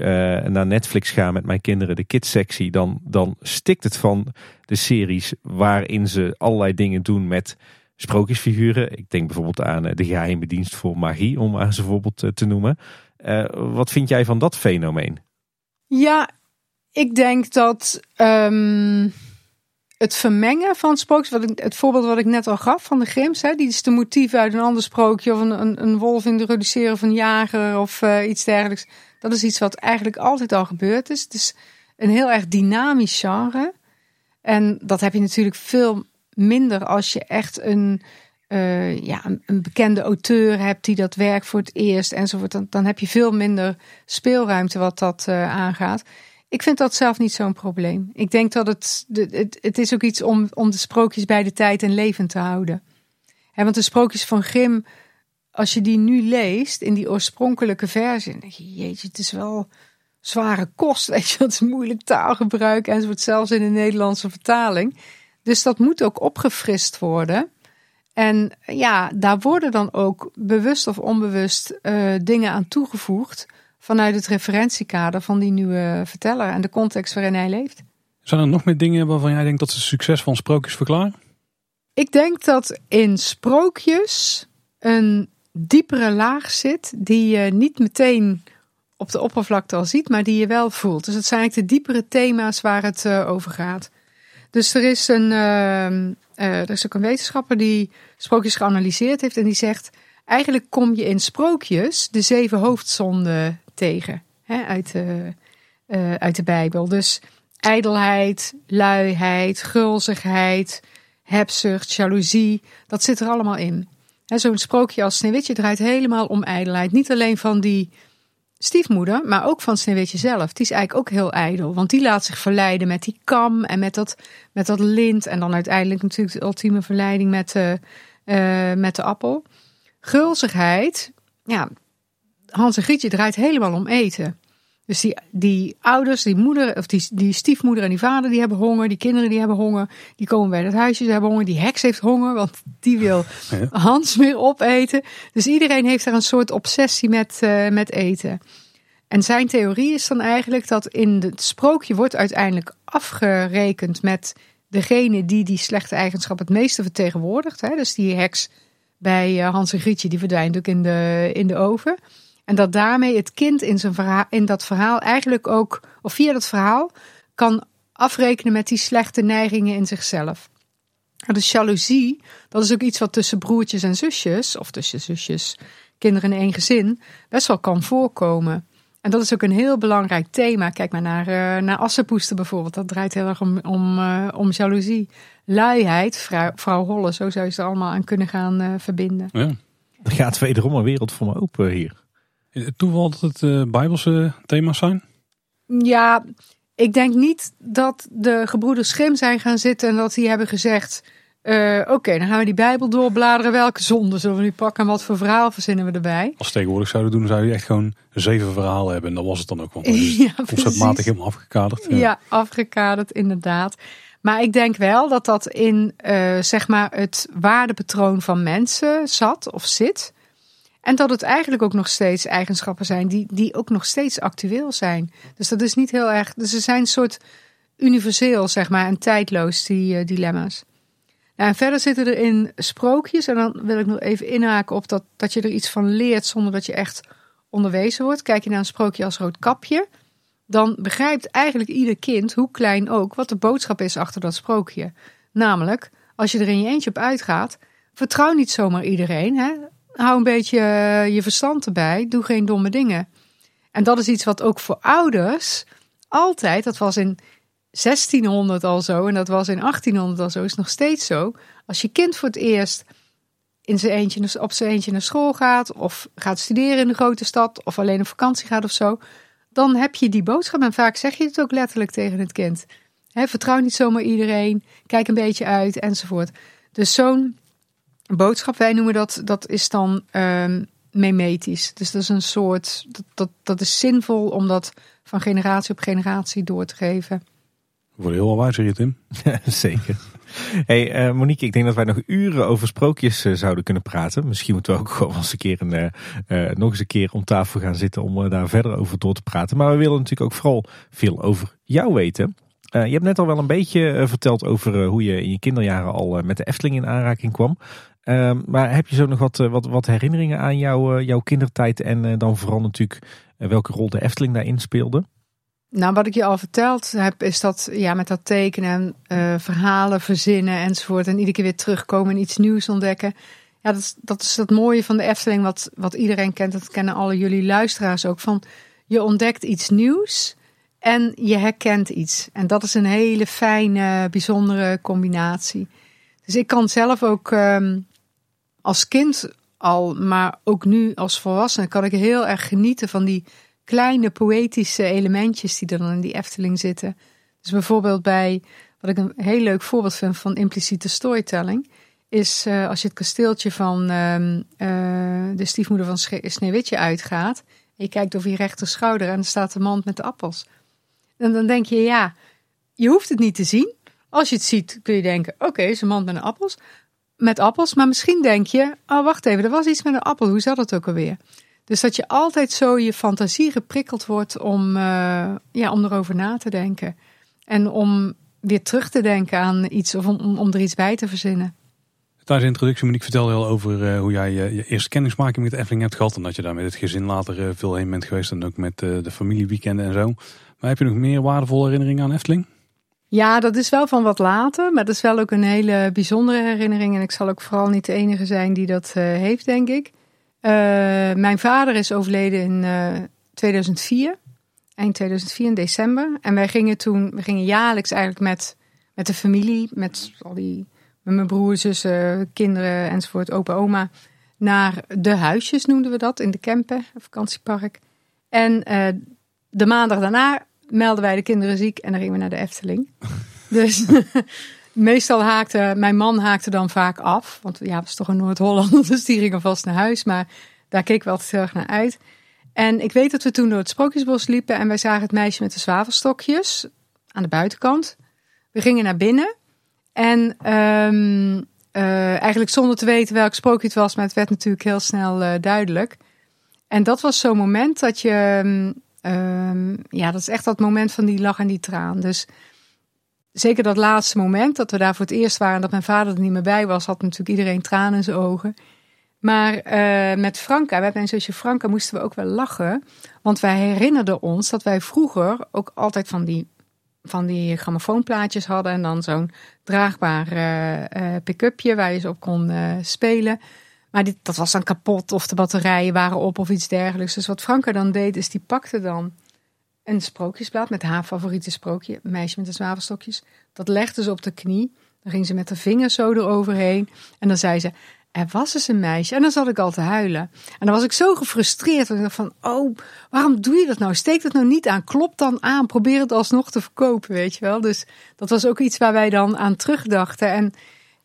naar Netflix ga met mijn kinderen, de kids sectie, dan, dan stikt het van de series waarin ze allerlei dingen doen met sprookjesfiguren. Ik denk bijvoorbeeld aan eh, de geheime dienst voor magie, om aan ze voorbeeld eh, te noemen. Wat vind jij van dat fenomeen? Ja, ik denk dat um, het vermengen van sprookjes, wat ik, het voorbeeld wat ik net al gaf van de Grims, hè, die is de motief uit een ander sprookje of een, een, een wolf introduceren van jager of uh, iets dergelijks. Dat is iets wat eigenlijk altijd al gebeurd is. Het is een heel erg dynamisch genre. En dat heb je natuurlijk veel minder als je echt een, uh, ja, een, bekende auteur hebt die dat werk voor het eerst enzovoort. Dan, dan heb je veel minder speelruimte wat dat uh, aangaat. Ik vind dat zelf niet zo'n probleem. Ik denk dat het, het, het is ook iets om, om de sprookjes bij de tijd en levend te houden. He, want de sprookjes van Grimm, als je die nu leest in die oorspronkelijke versie, denk je, jeetje, het is wel zware kost, <laughs> weet je, het is moeilijk taalgebruik enzovoort, zelfs in de Nederlandse vertaling. Dus dat moet ook opgefrist worden. En ja, daar worden dan ook bewust of onbewust uh, dingen aan toegevoegd vanuit het referentiekader van die nieuwe verteller en de context waarin hij leeft. Zijn er nog meer dingen waarvan jij denkt dat ze succes van sprookjes verklaren? Ik denk dat in sprookjes een diepere laag zit die je niet meteen op de oppervlakte al ziet, maar die je wel voelt. Dus het zijn eigenlijk de diepere thema's waar het uh, over gaat. Dus er is, een, uh, uh, er is ook een wetenschapper die sprookjes geanalyseerd heeft en die zegt: eigenlijk kom je in sprookjes de zeven hoofdzonden tegen hè, uit, de, uit de Bijbel. Dus ijdelheid, luiheid, gulzigheid, hebzucht, jaloezie, dat zit er allemaal in. Zo'n sprookje als Sneeuwwitje draait helemaal om ijdelheid. Niet alleen van die stiefmoeder, maar ook van Sneeuwwitje zelf. Die is eigenlijk ook heel ijdel, want die laat zich verleiden met die kam en met dat, met dat lint. En dan uiteindelijk natuurlijk de ultieme verleiding met de, uh, met de appel. Gulzigheid, ja, Hans en Grietje draait helemaal om eten. Dus die, die ouders, die moeder, of die, die stiefmoeder en die vader, die hebben honger. Die kinderen die hebben honger. Die komen bij het huisje, ze hebben honger. Die heks heeft honger, want die wil <laughs> Hans weer opeten. Dus iedereen heeft daar een soort obsessie met, uh, met eten. En zijn theorie is dan eigenlijk dat in het sprookje wordt uiteindelijk afgerekend met degene die die slechte eigenschap het meeste vertegenwoordigt. Hè? Dus die heks bij eh, Hans en Grietje, die verdwijnt ook in de, in de oven. En dat daarmee het kind in, zijn verhaal, in dat verhaal eigenlijk ook, of via dat verhaal, kan afrekenen met die slechte neigingen in zichzelf. Dus jaloezie, dat is ook iets wat tussen broertjes en zusjes, of tussen zusjes, kinderen in één gezin, best wel kan voorkomen. En dat is ook een heel belangrijk thema. Kijk maar naar, uh, naar Assenpoester bijvoorbeeld. Dat draait heel erg om, om, uh, om jaloezie. Luiheid, vrouw, vrouw Holle, zo zou je ze allemaal aan kunnen gaan uh, verbinden. Ja. Er gaat wederom een wereld voor me open hier. Toeval dat het uh, Bijbelse thema's zijn? Ja, ik denk niet dat de gebroeders Schim zijn gaan zitten en dat die hebben gezegd... Uh, Oké, dan gaan we die Bijbel doorbladeren. Welke zonde zullen we nu pakken en wat voor verhaal verzinnen we erbij? Als tegenwoordig zouden doen, dan zou je echt gewoon zeven verhalen hebben. En dat was het dan ook. Want is <laughs> ja, conceptmatig helemaal afgekaderd. Ja. ja. afgekaderd inderdaad. Maar ik denk wel dat dat in uh, zeg maar het waardepatroon van mensen zat of zit. En dat het eigenlijk ook nog steeds eigenschappen zijn die, die ook nog steeds actueel zijn. Dus dat is niet heel erg. Dus ze zijn een soort universeel, zeg maar, en tijdloos, die uh, dilemma's. Nou, en verder zitten er in sprookjes. En dan wil ik nog even inhaken op dat, dat je er iets van leert zonder dat je echt onderwezen wordt. Kijk je naar een sprookje als rood kapje. Dan begrijpt eigenlijk ieder kind, hoe klein ook, wat de boodschap is achter dat sprookje. Namelijk, als je er in je eentje op uitgaat, vertrouw niet zomaar iedereen. Hè? Hou een beetje eh, je verstand erbij. Doe geen domme dingen. En dat is iets wat ook voor ouders altijd, dat was in 1600 al zo en dat was in 1800 al zo, is nog steeds zo. Als je kind voor het eerst in zijn eentje, op zijn eentje naar school gaat of gaat studeren in de grote stad of alleen op vakantie gaat of zo, dan heb je die boodschap en vaak zeg je het ook letterlijk tegen het kind. vertrouw niet zomaar iedereen, kijk een beetje uit enzovoort. Dus zo'n boodschap, wij noemen dat, dat is dan um, memetisch. Dus dat is een soort, dat, dat, dat is zinvol om dat van generatie op generatie door te geven. Worden heel wijzer hier, Tim. <laughs> Zeker. Hey uh, Monique, ik denk dat wij nog uren over sprookjes uh, zouden kunnen praten. Misschien moeten we ook gewoon eens een keer een, uh, nog eens een keer om tafel gaan zitten om daar verder over door te praten. Maar we willen natuurlijk ook vooral veel over jou weten. je hebt net al wel een beetje verteld over hoe je in je kinderjaren al met de Efteling in aanraking kwam. Um, maar heb je zo nog wat, eh, wat, wat herinneringen aan jou, uh, jouw kindertijd en uh, dan vooral natuurlijk welke rol de Efteling daarin speelde? Nou, wat ik je al verteld heb, is dat ja, met dat tekenen, verhalen verzinnen enzovoort. En iedere keer weer terugkomen en iets nieuws ontdekken. Ja, dat is, dat is het mooie van de Efteling, wat, wat iedereen kent. Dat kennen alle jullie luisteraars ook. Van je ontdekt iets nieuws en je herkent iets. En dat is een hele fijne, bijzondere combinatie. Dus ik kan zelf ook um, als kind al, maar ook nu als volwassene, kan ik heel erg genieten van die kleine poëtische elementjes die er dan in die Efteling zitten. Dus bijvoorbeeld bij, wat ik een heel leuk voorbeeld vind van impliciete storytelling, is uh, als je het kasteeltje van uh, uh, de stiefmoeder van Sneeuwwitje uitgaat, en je kijkt over je rechter schouder en er staat de mand met de appels. En dan denk je, ja, je hoeft het niet te zien. Als je het ziet, kun je denken, oké, okay, is een mand met een appels met appels. Maar misschien denk je, oh wacht even, er was iets met een appel. Hoe zat het ook alweer? Dus dat je altijd zo je fantasie geprikkeld wordt om, uh, ja, om erover na te denken. En om weer terug te denken aan iets of om, om er iets bij te verzinnen. Tijdens de introductie, Monique, vertelde al over eh, hoe jij je, je eerste kennismaking met Efteling hebt gehad. En dat je daar met het gezin later eh, veel heen bent geweest. En ook met de familieweekenden en zo. Maar heb je nog meer waardevolle herinneringen aan Efteling? Ja, dat is wel van wat later. Maar dat is wel ook een hele bijzondere herinnering. En ik zal ook vooral niet de enige zijn die dat heeft, denk ik. mijn vader is overleden in 2004. Eind 2004 in december. En wij gingen toen, we gingen jaarlijks eigenlijk met, met de familie, met al die met mijn broer, zussen, kinderen enzovoort, opa, oma, naar de huisjes noemden we dat, in de Kempen, vakantiepark. En de maandag daarna melden wij de kinderen ziek en dan gingen we naar de Efteling. <laughs> dus <laughs> meestal haakte, mijn man haakte dan vaak af, want ja, was toch een Noord-Hollander, <laughs> dus die gingen vast naar huis, maar daar keken we altijd heel erg naar uit. En ik weet dat we toen door het Sprookjesbos liepen en wij zagen het meisje met de zwavelstokjes aan de buitenkant. We gingen naar binnen en um, uh, eigenlijk zonder te weten welk sprookje het was, maar het werd natuurlijk heel snel uh, duidelijk. En dat was zo'n moment dat je, um, ja, dat is echt dat moment van die lach en die traan. Dus zeker dat laatste moment dat we daar voor het eerst waren, dat mijn vader er niet meer bij was, had natuurlijk iedereen tranen in zijn ogen. Maar uh, met Franka, met mijn zusje Franka, moesten we ook wel lachen. Want wij herinnerden ons dat wij vroeger ook altijd van die van die grammofoonplaatjes hadden. En dan zo'n draagbaar uh, pick-upje waar je ze op kon spelen. Maar dit, dat was dan kapot of de batterijen waren op of iets dergelijks. Dus wat Franka dan deed, is die pakte dan een sprookjesblad met haar favoriete sprookje. Meisje met de zwavelstokjes. Dat legde ze op de knie. Dan ging ze met de vingers zo eroverheen. En dan zei ze, er was eens een meisje. En dan zat ik al te huilen. En dan was ik zo gefrustreerd. Dat ik dacht van, oh, waarom doe je dat nou? Steek dat nou niet aan. Klop dan aan. Probeer het alsnog te verkopen, weet je wel. Dus dat was ook iets waar wij dan aan terugdachten. En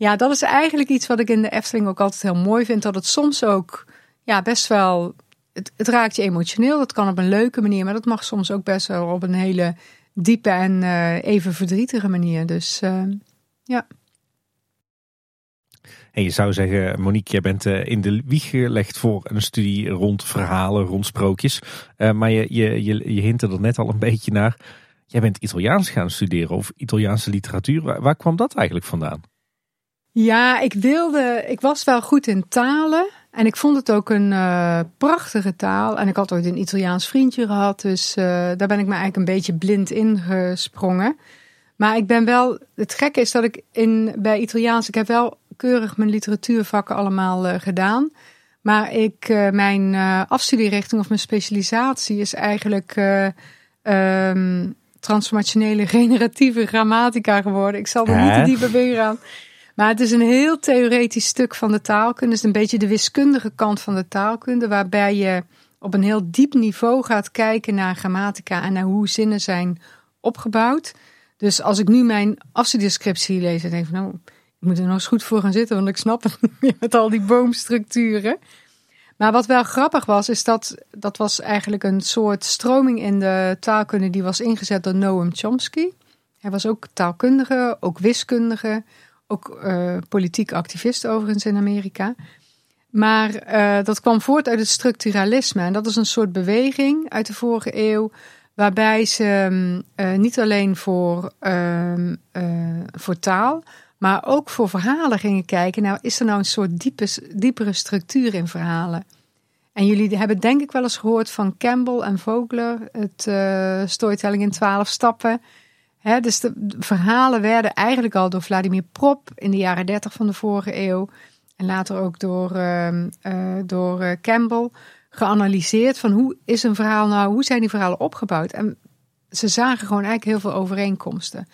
ja, dat is eigenlijk iets wat ik in de Efteling ook altijd heel mooi vind. Dat het soms ook, ja, best wel... Het, raakt je emotioneel. Dat kan op een leuke manier. Maar dat mag soms ook best wel op een hele diepe en uh, even verdrietige manier. Dus uh, ja. En je zou zeggen, Monique, jij bent uh, in de wieg gelegd voor een studie rond verhalen, rond sprookjes. Maar je, je, je, je hint er net al een beetje naar. Jij bent Italiaans gaan studeren of Italiaanse literatuur. Waar kwam dat eigenlijk vandaan? Ja, ik wilde, ik was wel goed in talen. En ik vond het ook een uh, prachtige taal. En ik had ooit een Italiaans vriendje gehad. Dus daar ben ik me eigenlijk een beetje blind ingesprongen. Maar ik ben wel, het gekke is dat ik in, bij Italiaans, ik heb wel keurig mijn literatuurvakken allemaal uh, gedaan. Maar ik, mijn afstudierichting of mijn specialisatie is eigenlijk um, transformationele <laughs> generatieve grammatica geworden. Ik zal er niet te dieper bij gaan. Maar het is een heel theoretisch stuk van de taalkunde. Het is een beetje de wiskundige kant van de taalkunde, waarbij je op een heel diep niveau gaat kijken naar grammatica en naar hoe zinnen zijn opgebouwd. Dus als ik nu mijn afstudiescriptie lees, dan denk ik, nou, ik moet er nog eens goed voor gaan zitten, want ik snap het <laughs> niet meer met al die boomstructuren. Maar wat wel grappig was, is dat dat was eigenlijk een soort stroming in de taalkunde die was ingezet door Noam Chomsky. Hij was ook taalkundige, ook wiskundige, ook uh, politiek activist overigens in Amerika. Maar uh, dat kwam voort uit het structuralisme. En dat is een soort beweging uit de vorige eeuw Waarbij ze uh, niet alleen voor, uh, voor taal, maar ook voor verhalen gingen kijken. Nou, is er nou een soort diepe, diepere structuur in verhalen? En jullie hebben denk ik wel eens gehoord van Campbell en Vogler, het uh, storytelling in twaalf stappen. Dus de verhalen werden eigenlijk al door Vladimir Prop in de jaren dertig van de vorige eeuw en later ook door, uh, door Campbell geanalyseerd van hoe is een verhaal nou, hoe zijn die verhalen opgebouwd. En ze zagen gewoon eigenlijk heel veel overeenkomsten.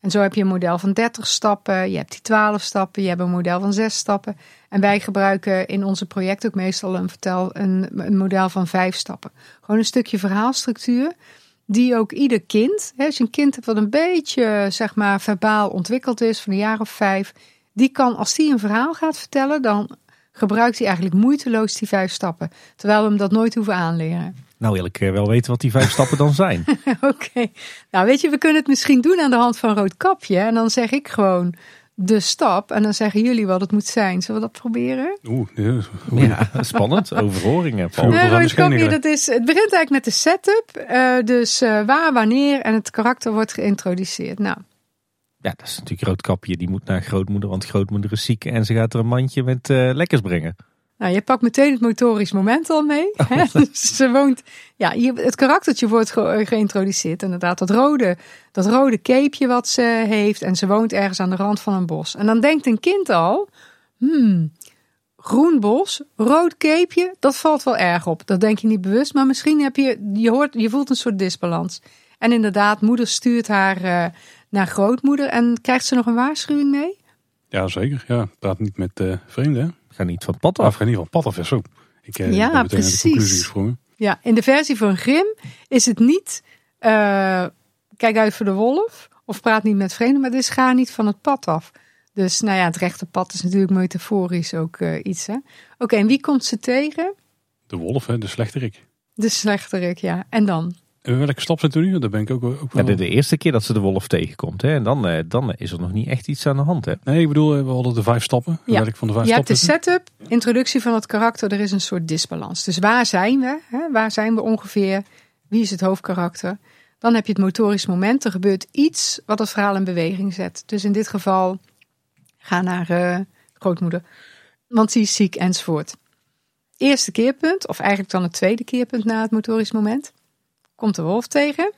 En zo heb je een model van 30 stappen, je hebt die 12 stappen, je hebt een model van 6 stappen. En wij gebruiken in onze project ook meestal een, vertel, een, een model van 5 stappen. Gewoon een stukje verhaalstructuur die ook ieder kind, hè, als je een kind hebt wat een beetje zeg maar verbaal ontwikkeld is, van een jaar of vijf, die kan als die een verhaal gaat vertellen, dan gebruikt hij eigenlijk moeiteloos die vijf stappen. Terwijl we hem dat nooit hoeven aanleren. Nou wil ik eh, wel weten wat die vijf stappen dan zijn. <laughs> Oké. Nou weet je, we kunnen het misschien doen aan de hand van rood kapje. En dan zeg ik gewoon de stap. En dan zeggen jullie wat het moet zijn. Zullen we dat proberen? Oeh, ja, spannend. Overhoringen. Nee, kapje, dat is, het begint eigenlijk met de setup. Uh, dus uh, waar, wanneer en het karakter wordt geïntroduceerd. Nou, Ja, dat is natuurlijk Roodkapje. Die moet naar grootmoeder, want grootmoeder is ziek en ze gaat er een mandje met eh, lekkers brengen. Nou, je pakt meteen het motorisch moment al mee. Hè? <laughs> Dus ze woont, ja, het karaktertje wordt ge- geïntroduceerd. Inderdaad, dat rode, dat rode capeje wat ze heeft. En ze woont ergens aan de rand van een bos. En dan denkt een kind al, hmm, groen bos, rood capeje, dat valt wel erg op. Dat denk je niet bewust, maar misschien heb je, je, hoort, je voelt een soort disbalans. En inderdaad, moeder stuurt haar eh, naar grootmoeder. En krijgt ze nog een waarschuwing mee? Ja, zeker. Ja, praat niet met eh, vreemden. Ga niet van het pad af. ga in ieder geval pad af. ja, Zo. Ik eh, Ja, precies. Ja, in de versie van Grim is het niet eh, kijk uit voor de wolf of praat niet met vreemden, maar het is ga niet van het pad af. Dus nou ja, het rechte pad is natuurlijk metaforisch ook eh, iets. hè. Oké, en wie komt ze tegen? De wolf, hè, de slechterik. De slechterik, ja. En dan? En welke stap zit er nu? Daar ben ik ook, ook Ja, wel... de, de eerste keer dat ze de wolf tegenkomt. Hè, en dan, eh, dan is er nog niet echt iets aan de hand. Hè. Nee, ik bedoel, eh, we hadden de vijf stappen. Ja. Van de vijf Je hebt de setup, introductie van het karakter, er is een soort disbalans. Dus waar zijn we? Hè? Waar zijn we ongeveer? Wie is het hoofdkarakter? Dan heb je het motorisch moment. Er gebeurt iets wat het verhaal in beweging zet. Dus in dit geval, ga naar eh, grootmoeder. Want die is ziek enzovoort. Eerste keerpunt, of eigenlijk dan het tweede keerpunt na het motorisch moment. Komt de wolf tegen.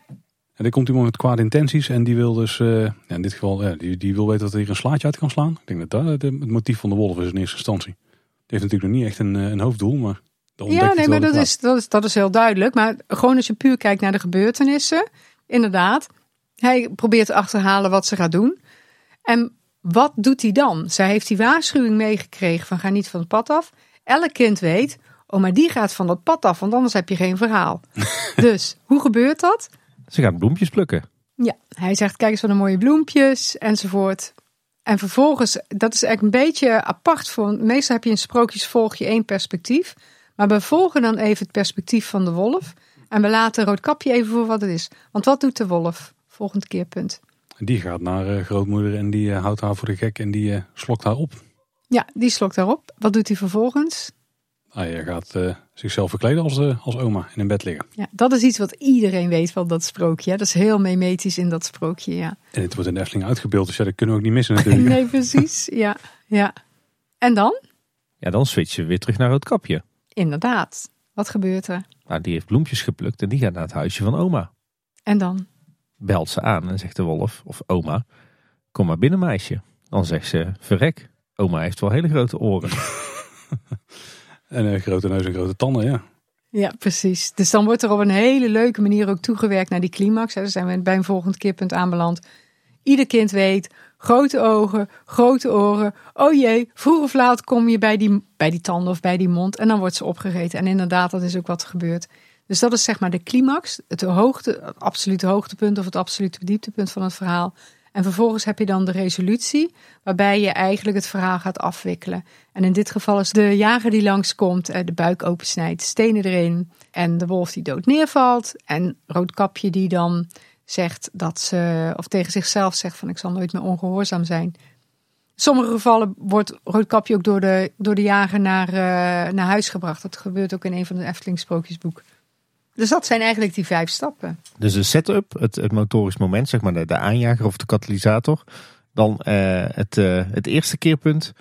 En dan komt iemand met kwade intenties en die wil dus, ja, in dit geval, ja, die, die wil weten dat er hier een slaatje uit kan slaan. Ik denk dat dat het motief van de wolf is in eerste instantie. Het heeft natuurlijk nog niet echt een, eh, een hoofddoel, maar Ja, hij nee, maar dat is, dat, is, dat is heel duidelijk. Maar gewoon als je puur kijkt naar de gebeurtenissen. Inderdaad, hij probeert te achterhalen wat ze gaat doen. En wat doet hij dan? Zij heeft die waarschuwing meegekregen van ga niet van het pad af. Elk kind weet, oh maar die gaat van dat pad af, want anders heb je geen verhaal. <laughs> dus, hoe gebeurt dat? Ze gaat bloempjes plukken. Ja, hij zegt kijk eens wat een mooie bloempjes enzovoort. En vervolgens, dat is eigenlijk een beetje apart. Voor, meestal heb je in sprookjes volg je één perspectief. Maar we volgen dan even het perspectief van de wolf. En we laten Roodkapje even voor wat het is. Want wat doet de wolf? Volgend keerpunt. En die gaat naar eh, grootmoeder en die eh, houdt haar voor de gek en die eh, slokt haar op. Ja, die slokt daarop. Wat doet hij vervolgens? Hij gaat eh, zichzelf verkleden als, eh, als oma in een bed liggen. Ja, dat is iets wat iedereen weet van dat sprookje. hè. Dat is heel memetisch in dat sprookje, ja. En het wordt in de Efteling uitgebeeld, dus ja, dat kunnen we ook niet missen natuurlijk. <laughs> Nee, precies. Ja, ja. En dan? Ja, dan switchen we weer terug naar Roodkapje. Inderdaad. Wat gebeurt er? Nou, die heeft bloempjes geplukt en die gaat naar het huisje van oma. En dan? Belt ze aan en zegt de wolf, of oma, kom maar binnen meisje. Dan zegt ze, verrek, oma heeft wel hele grote oren. <laughs> En een grote neus en grote tanden, ja. Ja, precies. Dus dan wordt er op een hele leuke manier ook toegewerkt naar die climax. Daar zijn we bij een volgend keerpunt aanbeland. Ieder kind weet, grote ogen, grote oren. Oh jee, vroeg of laat kom je bij die, bij die tanden of bij die mond. En dan wordt ze opgegeten. En inderdaad, dat is ook wat gebeurt. Dus dat is zeg maar de climax. Het, hoogte, het absolute hoogtepunt of het absolute dieptepunt van het verhaal. En vervolgens heb je dan de resolutie, waarbij je eigenlijk het verhaal gaat afwikkelen. En in dit geval is de jager die langskomt, eh, de buik opensnijdt, stenen erin. En de wolf die dood neervalt. En Roodkapje die dan zegt dat ze, of tegen zichzelf zegt van ik zal nooit meer ongehoorzaam zijn. In sommige gevallen wordt Roodkapje ook door de, door de jager naar, eh, naar huis gebracht. Dat gebeurt ook in een van de Efteling sprookjesboeken. Dus dat zijn eigenlijk die vijf stappen. Dus de setup, het, het motorisch moment, zeg maar de, de aanjager of de katalysator. Dan eh, het, eh, het eerste keerpunt,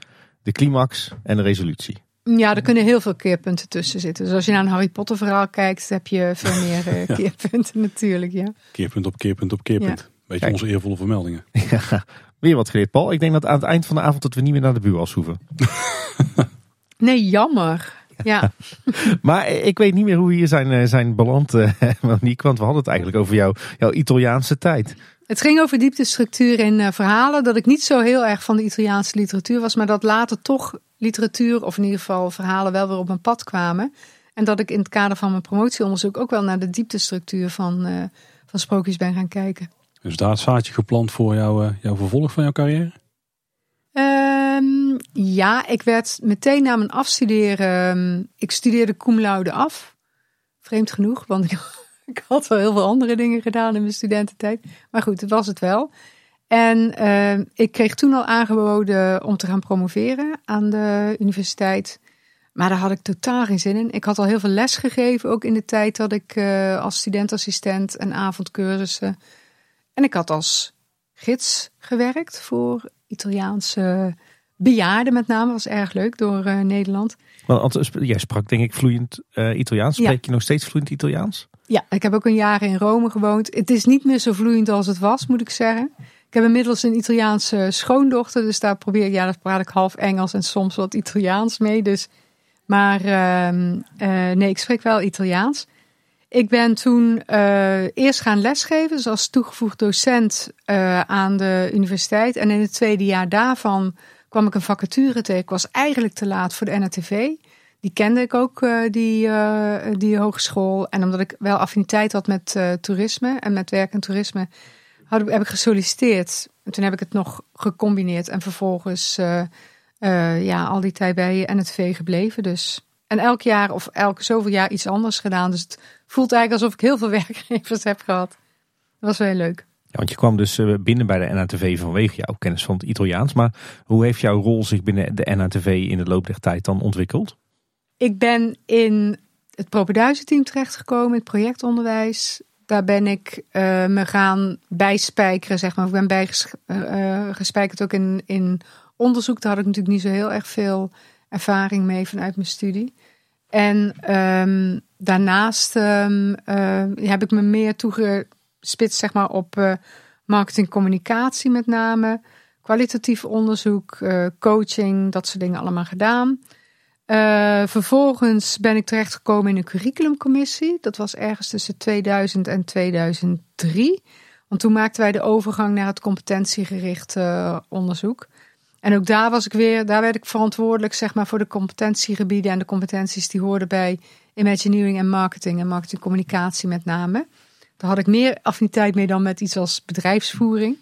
de climax en de resolutie. Ja, er kunnen heel veel keerpunten tussen zitten. Dus als je naar een Harry Potter verhaal kijkt, heb je veel <laughs> meer eh, keerpunten natuurlijk. Ja. Keerpunt op keerpunt op keerpunt. Beetje Kijk. onze eervolle vermeldingen. <laughs> Ja, weer wat geleerd, Paul. Ik denk dat aan het eind van de avond dat we niet meer naar de buurwas hoeven. Nee, jammer. Ja, <laughs> Maar ik weet niet meer hoe we hier zijn, eh, zijn beland, eh, <laughs> Monique. Want we hadden het eigenlijk over jou, jouw Italiaanse tijd. het ging over dieptestructuur in eh, verhalen. Dat ik niet zo heel erg van de Italiaanse literatuur was, maar dat later toch literatuur, of in ieder geval verhalen, wel weer op mijn pad kwamen. En dat ik in het kader van mijn promotieonderzoek ook wel naar de dieptestructuur van, eh, van sprookjes ben gaan kijken. Dus daar het zaadje geplant voor jouw, eh, jouw vervolg van jouw carrière? Ja, ik werd meteen na mijn afstuderen. ehm, Ik studeerde cum laude af. Vreemd genoeg, want <laughs> ik, had wel heel veel andere dingen gedaan in mijn studententijd. Maar goed, het was het wel. En ehm, ik kreeg toen al aangeboden om te gaan promoveren aan de universiteit. Maar daar had ik totaal geen zin in. Ik had al heel veel les gegeven, ook in de tijd dat ik eh, als studentassistent en avondcursussen. En ik had als gids gewerkt voor Italiaanse bejaarden met name. Was erg leuk door uh, Nederland. Want jij sprak denk ik vloeiend uh, Italiaans. Spreek je nog steeds vloeiend Italiaans? Ja, ik heb ook een jaar in Rome gewoond. Het is niet meer zo vloeiend als het was, moet ik zeggen. Ik heb inmiddels een Italiaanse schoondochter, dus daar probeer ik, ja, daar praat ik half Engels en soms wat Italiaans mee. Dus, maar uh, nee, ik spreek wel Italiaans. Ik ben toen uh, eerst gaan lesgeven, dus als toegevoegd docent uh, aan de universiteit. En in het tweede jaar daarvan kwam ik een vacature tegen. Ik was eigenlijk te laat voor de NRTV. Die kende ik ook, uh, die, die hogeschool. En omdat ik wel affiniteit had met toerisme en met werk en toerisme, had, heb ik gesolliciteerd. En toen heb ik het nog gecombineerd en vervolgens ja, al die tijd bij NRTV gebleven. Dus en elk jaar of elke zoveel jaar iets anders gedaan. Dus het voelt eigenlijk alsof ik heel veel <laughs> werkgevers heb gehad. Dat was wel heel leuk. Ja, want je kwam dus eh, binnen bij de NATV vanwege jouw kennis van het Italiaans. Maar hoe heeft jouw rol zich binnen de NATV in de loop der tijd dan ontwikkeld? Ik ben in het Propenduizenteam terechtgekomen, het projectonderwijs. Daar ben ik uh, me gaan bijspijkeren, zeg maar. Ik ben bijgespijkerd uh, ook in, in onderzoek. Daar had ik natuurlijk niet zo heel erg veel ervaring mee vanuit mijn studie. En um, daarnaast uh, heb ik me meer toegespitst zeg maar, op uh, marketing communicatie met name. Kwalitatief onderzoek, uh, coaching, dat soort dingen allemaal gedaan. vervolgens ben ik terechtgekomen in een curriculumcommissie. Dat was ergens tussen 2000 en 2003. Want toen maakten wij de overgang naar het competentiegericht onderzoek. En ook daar was ik weer, daar werd ik verantwoordelijk zeg maar, voor de competentiegebieden en de competenties die hoorden bij Imagineering en marketing en marketingcommunicatie met name. Daar had ik meer affiniteit mee dan met iets als bedrijfsvoering.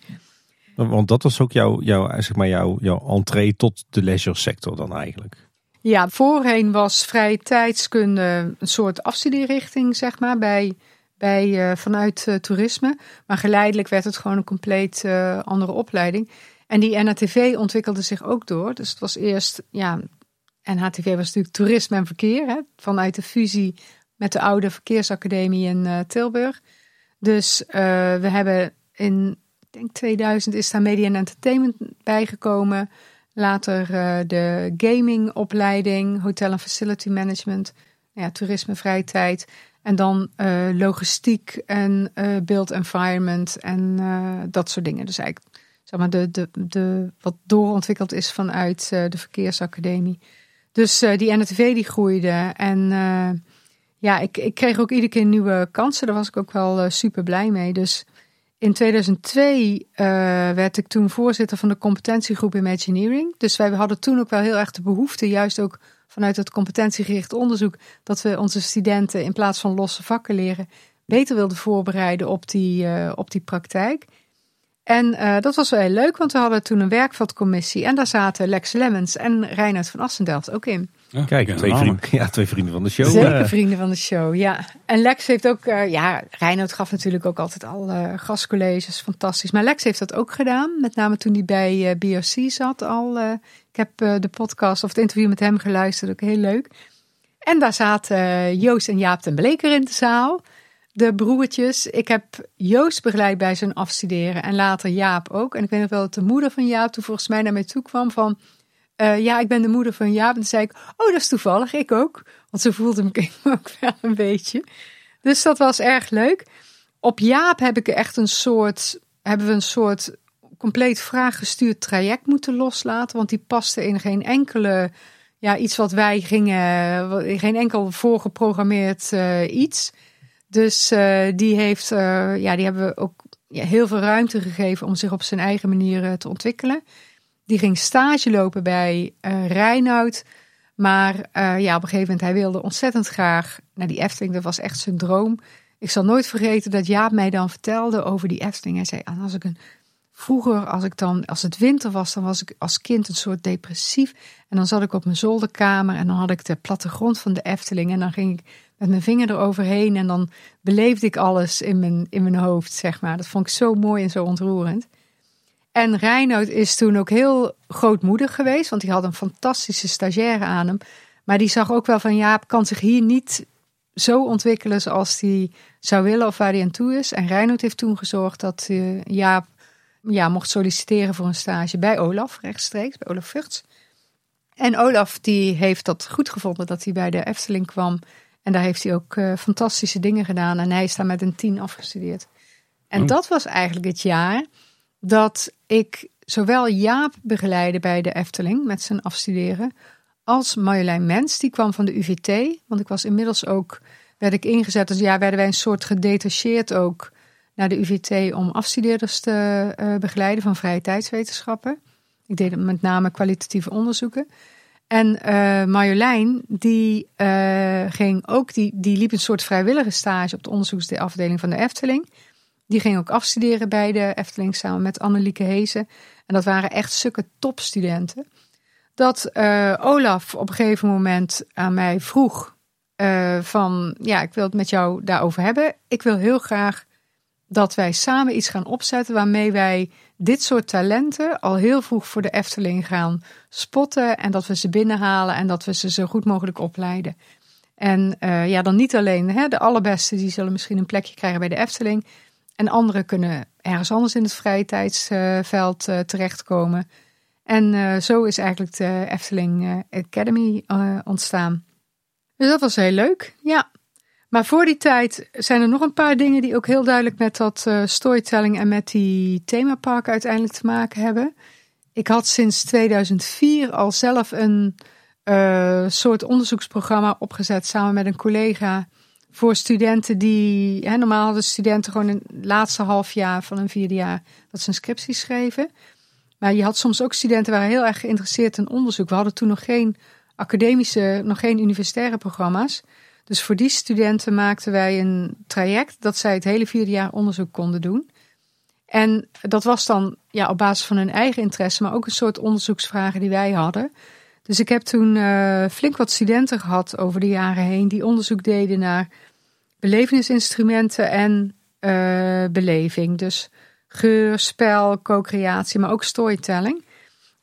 Want dat was ook jouw, jouw, zeg maar jouw, jouw entree tot de leisure sector dan eigenlijk? Ja, voorheen was vrije tijdskunde een soort afstudeerrichting, zeg maar, bij, bij, uh, vanuit uh, toerisme. Maar geleidelijk werd het gewoon een compleet uh, andere opleiding. En die NHTV ontwikkelde zich ook door. Dus het was eerst, ja, NHTV was natuurlijk toerisme en verkeer. Hè, vanuit de fusie met de oude verkeersacademie in Tilburg. Dus uh, we hebben in, ik denk 2000 is daar media en entertainment bijgekomen. Later uh, de gamingopleiding, hotel en facility management. Ja, toerisme, vrije tijd. En dan logistiek en build environment en dat soort dingen. Dus eigenlijk zeg maar, de, de, de, wat doorontwikkeld is vanuit de verkeersacademie. Dus die NTV die groeide. En ja, ik, ik kreeg ook iedere keer nieuwe kansen. Daar was ik ook wel super blij mee. Dus in 2002 werd ik toen voorzitter van de competentiegroep Imagineering. Dus wij hadden toen ook wel heel erg de behoefte, juist ook vanuit het competentiegericht onderzoek, dat we onze studenten in plaats van losse vakken leren, beter wilden voorbereiden op die, op die praktijk. En uh, dat was wel heel leuk, want we hadden toen een werkvatcommissie. En daar zaten Lex Lemmens en Reinhard van Assendelft ook in. Ja, Kijk, twee, vrienden, <laughs> ja, twee vrienden van de show. Zeker eh. vrienden van de show, ja. En Lex heeft ook, uh, ja, Reinhard gaf natuurlijk ook altijd al uh, gastcolleges, fantastisch. Maar Lex heeft dat ook gedaan, met name toen hij bij BRC zat al. ik heb de podcast of het interview met hem geluisterd, ook heel leuk. En daar zaten Joost en Jaap ten Bleker in de zaal de broertjes. Ik heb Joost begeleid bij zijn afstuderen en later Jaap ook. En ik weet nog wel dat de moeder van Jaap toen volgens mij naar mij toe kwam van... Uh, ja, ik ben de moeder van Jaap. En toen zei ik, oh, dat is toevallig, ik ook. Want ze voelde me ook wel een beetje. Dus dat was erg leuk. Op Jaap heb ik echt een soort, hebben we een soort compleet vraaggestuurd traject moeten loslaten. Want die paste in geen enkele, ja, iets wat wij gingen, geen enkel voorgeprogrammeerd uh, iets. Dus uh, die, heeft, uh, ja, die hebben we ook ja, heel veel ruimte gegeven om zich op zijn eigen manier uh, te ontwikkelen. Die ging stage lopen bij uh, Reinoud. Maar ja, op een gegeven moment, hij wilde ontzettend graag naar die Efteling. Dat was echt zijn droom. Ik zal nooit vergeten dat Jaap mij dan vertelde over die Efteling. Hij zei, als ik een, vroeger, als, ik dan, als het winter was, dan was ik als kind een soort depressief. En dan zat ik op mijn zolderkamer en dan had ik de plattegrond van de Efteling. En dan ging ik met mijn vinger eroverheen en dan beleefde ik alles in mijn, in mijn hoofd, zeg maar. Dat vond ik zo mooi en zo ontroerend. En Reinoud is toen ook heel grootmoedig geweest, want hij had een fantastische stagiaire aan hem. Maar die zag ook wel van Jaap kan zich hier niet zo ontwikkelen zoals hij zou willen of waar hij aan toe is. En Reinoud heeft toen gezorgd dat uh, Jaap ja, mocht solliciteren voor een stage bij Olaf, rechtstreeks, bij Olaf Vugts. En Olaf die heeft dat goed gevonden dat hij bij de Efteling kwam. En daar heeft hij ook uh, fantastische dingen gedaan. En hij is daar met een tien afgestudeerd. En Oh. dat was eigenlijk het jaar dat ik zowel Jaap begeleidde bij de Efteling met zijn afstuderen. Als Marjolein Mens, die kwam van de UVT. Want ik was inmiddels ook, werd ik ingezet. Dus ja, werden wij een soort gedetacheerd ook naar de UVT om afstudeerders te eh, begeleiden van vrije tijdswetenschappen. Ik deed met name kwalitatieve onderzoeken. En eh, Marjolein, die eh, ging ook, die, die liep een soort vrijwillige stage op de onderzoeksafdeling van de Efteling. Die ging ook afstuderen bij de Efteling samen met Annelieke Hezen. En dat waren echt stukken topstudenten. Dat eh, Olaf op een gegeven moment aan mij vroeg van, ja, ik wil het met jou daarover hebben. Ik wil heel graag dat wij samen iets gaan opzetten waarmee wij dit soort talenten al heel vroeg voor de Efteling gaan spotten en dat we ze binnenhalen en dat we ze zo goed mogelijk opleiden. En uh, ja, dan niet alleen hè, de allerbeste, die zullen misschien een plekje krijgen bij de Efteling. En anderen kunnen ergens anders in het vrije tijdsveld uh, terechtkomen. En uh, zo is eigenlijk de Efteling Academy ontstaan. Dus dat was heel leuk, ja. Maar voor die tijd zijn er nog een paar dingen die ook heel duidelijk met dat uh, storytelling en met die themapark uiteindelijk te maken hebben. Ik had sinds 2004 al zelf een uh, soort onderzoeksprogramma opgezet samen met een collega voor studenten die, hè, normaal hadden studenten gewoon het laatste half jaar van een vierde jaar dat ze een scriptie schreven. Maar je had soms ook studenten waren heel erg geïnteresseerd in onderzoek. We hadden toen nog geen academische, nog geen universitaire programma's. Dus voor die studenten maakten wij een traject dat zij het hele vierde jaar onderzoek konden doen. En dat was dan ja, op basis van hun eigen interesse, maar ook een soort onderzoeksvragen die wij hadden. Dus ik heb toen uh, flink wat studenten gehad over de jaren heen die onderzoek deden naar belevenisinstrumenten en uh, beleving. Dus geur, spel, co-creatie, maar ook storytelling.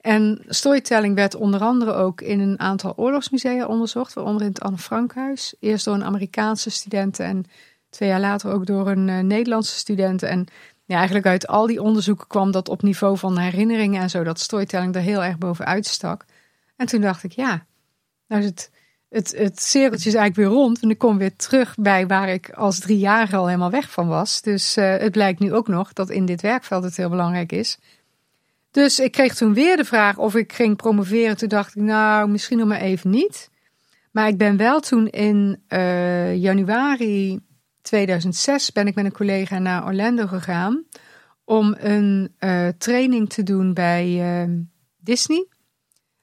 En storytelling werd onder andere ook in een aantal oorlogsmusea onderzocht, waaronder in het Anne Frankhuis. Eerst door een Amerikaanse studenten en twee jaar later ook door een uh, Nederlandse studenten. En ja, eigenlijk uit al die onderzoeken kwam dat op niveau van herinneringen en zo, dat storytelling er heel erg bovenuit stak. En toen dacht ik, ja, nou is het, het, het cirkeltje is eigenlijk weer rond. En ik kom weer terug bij waar ik als driejarige al helemaal weg van was. Dus uh, het blijkt nu ook nog dat in dit werkveld het heel belangrijk is. Dus ik kreeg toen weer de vraag of ik ging promoveren. Toen dacht ik, nou, misschien nog maar even niet. Maar ik ben wel toen in uh, januari 2006 ben ik met een collega naar Orlando gegaan om een uh, training te doen bij uh, Disney.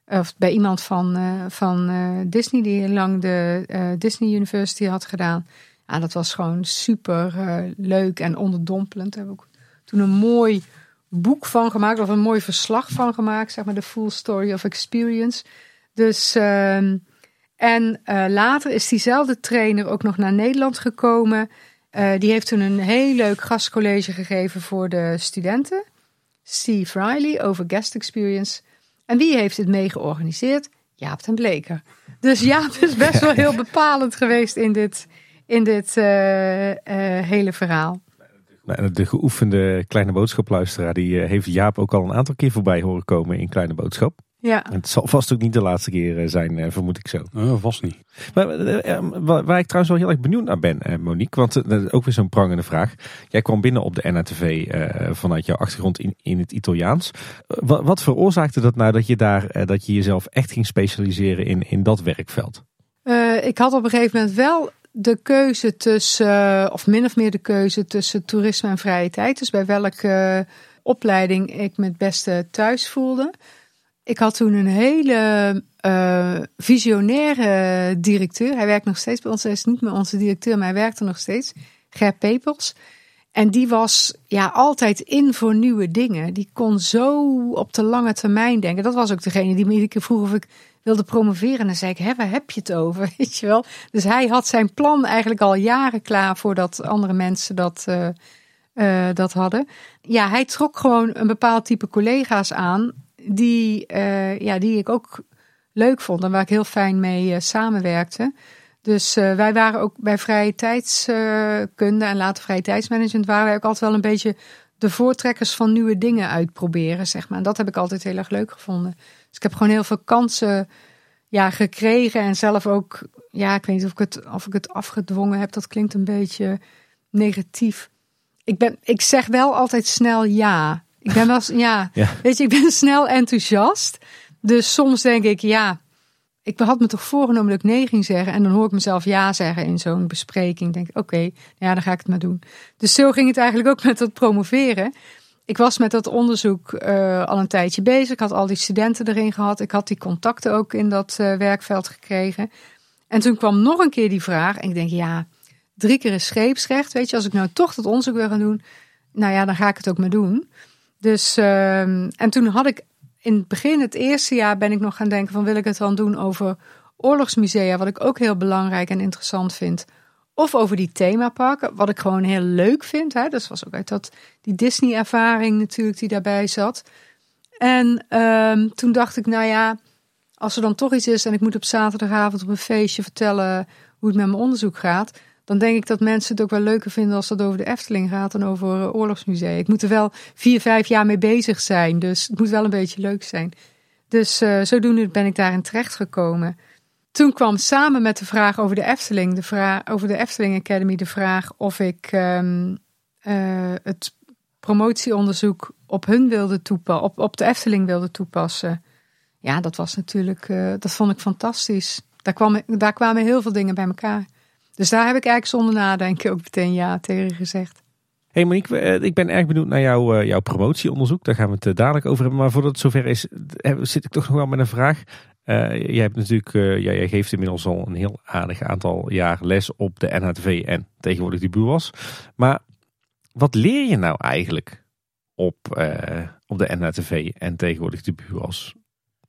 Of bij iemand van, van Disney die lang de Disney University had gedaan. Ja, dat was gewoon super leuk en onderdompelend. Heb ik toen een mooi boek van gemaakt, of een mooi verslag van gemaakt, zeg maar, de full story of experience. Dus, uh, en uh, later is diezelfde trainer ook nog naar Nederland gekomen. Uh, die heeft toen een heel leuk gastcollege gegeven voor de studenten. Steve Riley over guest experience. En wie heeft het mee georganiseerd? Jaap ten Bleker. Dus Jaap is best wel heel bepalend geweest in dit, in dit uh, hele verhaal. De geoefende Kleine Boodschapluisteraar, die heeft Jaap ook al een aantal keer voorbij horen komen in Kleine Boodschap. Ja. En het zal vast ook niet de laatste keer zijn, vermoed ik zo. Uh, vast niet. Maar, waar ik trouwens wel heel erg benieuwd naar ben, Monique, want dat is ook weer zo'n prangende vraag. Jij kwam binnen op de NATV uh, vanuit jouw achtergrond in, in het Italiaans. Wat, wat veroorzaakte dat nou dat je daar, dat je jezelf echt ging specialiseren in, in dat werkveld? Uh, ik had op een gegeven moment wel de keuze tussen, of min of meer de keuze tussen toerisme en vrije tijd. Dus bij welke opleiding ik me het beste thuis voelde. Ik had toen een hele uh, visionaire directeur. Hij werkt nog steeds bij ons. Hij is niet meer onze directeur, maar hij werkte nog steeds. Ger Pepels. En die was ja, altijd in voor nieuwe dingen. Die kon zo op de lange termijn denken. Dat was ook degene die me iedere keer vroeg of ik wilde promoveren. En dan zei ik, Hé, waar heb je het over? <laughs> Weet je wel? Dus hij had zijn plan eigenlijk al jaren klaar voordat andere mensen dat, uh, uh, dat hadden. Ja, hij trok gewoon een bepaald type collega's aan die, uh, ja, die ik ook leuk vond en waar ik heel fijn mee samenwerkte. Dus wij waren ook bij vrije tijdskunde en later vrije tijdsmanagement waren wij ook altijd wel een beetje de voortrekkers van nieuwe dingen uitproberen, zeg maar. En dat heb ik altijd heel erg leuk gevonden. Dus ik heb gewoon heel veel kansen ja, gekregen en zelf ook, ja, ik weet niet of ik het, of ik het afgedwongen heb. Dat klinkt een beetje negatief. Ik, ben, ik zeg wel altijd snel ja. Ik ben wel, ja, <laughs> Ja. weet je, ik ben <laughs> snel enthousiast. Dus soms denk ik, ja, ik had me toch voorgenomen dat ik nee ging zeggen. En dan hoor ik mezelf ja zeggen in zo'n bespreking. Denk ik, oké, ja, dan ga ik het maar doen. Dus zo ging het eigenlijk ook met dat promoveren. Ik was met dat onderzoek eh, al een tijdje bezig. Ik had al die studenten erin gehad. Ik had die contacten ook in dat eh, werkveld gekregen. En toen kwam nog een keer die vraag. En ik denk, ja, drie keer is scheepsrecht. Weet je, als ik nou toch dat onderzoek wil gaan doen. Nou ja, dan ga ik het ook maar doen. Dus, ehm, en toen had ik in het begin, het eerste jaar, ben ik nog gaan denken van wil ik het dan doen over oorlogsmusea, wat ik ook heel belangrijk en interessant vind. Of over die themaparken, wat ik gewoon heel leuk vind. Hè? Dus was ook uit dat, die Disney-ervaring natuurlijk die daarbij zat. En ehm, toen dacht ik, nou ja, als er dan toch iets is en ik moet op zaterdagavond op een feestje vertellen hoe het met mijn onderzoek gaat, dan denk ik dat mensen het ook wel leuker vinden als het over de Efteling gaat dan over uh. Ik moet er wel vier, vijf jaar mee bezig zijn, dus het moet wel een beetje leuk zijn. Dus uh, zodoende ben ik daarin terechtgekomen. Toen kwam samen met de vraag over de Efteling, de vraag over de Efteling Academy, de vraag of ik um, uh, het promotieonderzoek op hun wilde toepassen, op, op de Efteling wilde toepassen. Ja, dat was natuurlijk, uh, dat vond ik fantastisch. Daar, kwam, daar kwamen heel veel dingen bij elkaar. Dus daar heb ik eigenlijk zonder nadenken ook meteen ja tegen gezegd. Hey Monique, ik ben erg benieuwd naar jouw, jouw promotieonderzoek. Daar gaan we het dadelijk over hebben. Maar voordat het zover is, zit ik toch nog wel met een vraag. Uh, jij hebt natuurlijk, ja, jij geeft inmiddels al een heel aardig aantal jaar les op de NHTV en tegenwoordig die BUAS. Maar wat leer je nou eigenlijk op, uh, op de NHTV en tegenwoordig de BUAS?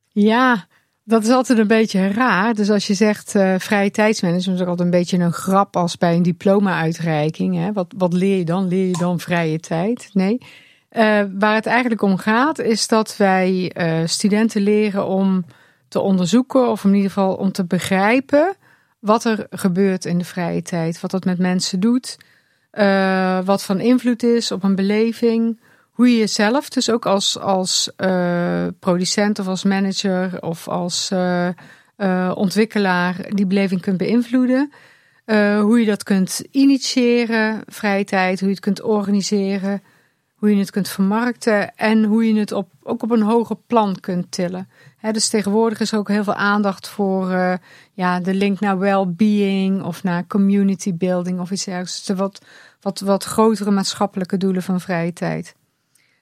Ja, dat is altijd een beetje raar. Dus als je zegt vrije tijdsmanagement, is altijd een beetje een grap als bij een diploma-uitreiking. Hè? Wat, wat leer je dan? Leer je dan vrije tijd? Nee. Waar het eigenlijk om gaat, is dat wij studenten leren om te onderzoeken, of in ieder geval om te begrijpen wat er gebeurt in de vrije tijd. Wat dat met mensen doet. Uh, wat van invloed is op een beleving. Hoe je jezelf, dus ook als, als uh, producent of als manager of als uh, ontwikkelaar, die beleving kunt beïnvloeden. hoe je dat kunt initiëren, vrije tijd, hoe je het kunt organiseren. Hoe je het kunt vermarkten en hoe je het op, ook op een hoger plan kunt tillen. Dus tegenwoordig is er ook heel veel aandacht voor uh, ja, de link naar well-being of naar community building of iets dergelijks. Dus wat, wat, wat grotere maatschappelijke doelen van vrije tijd.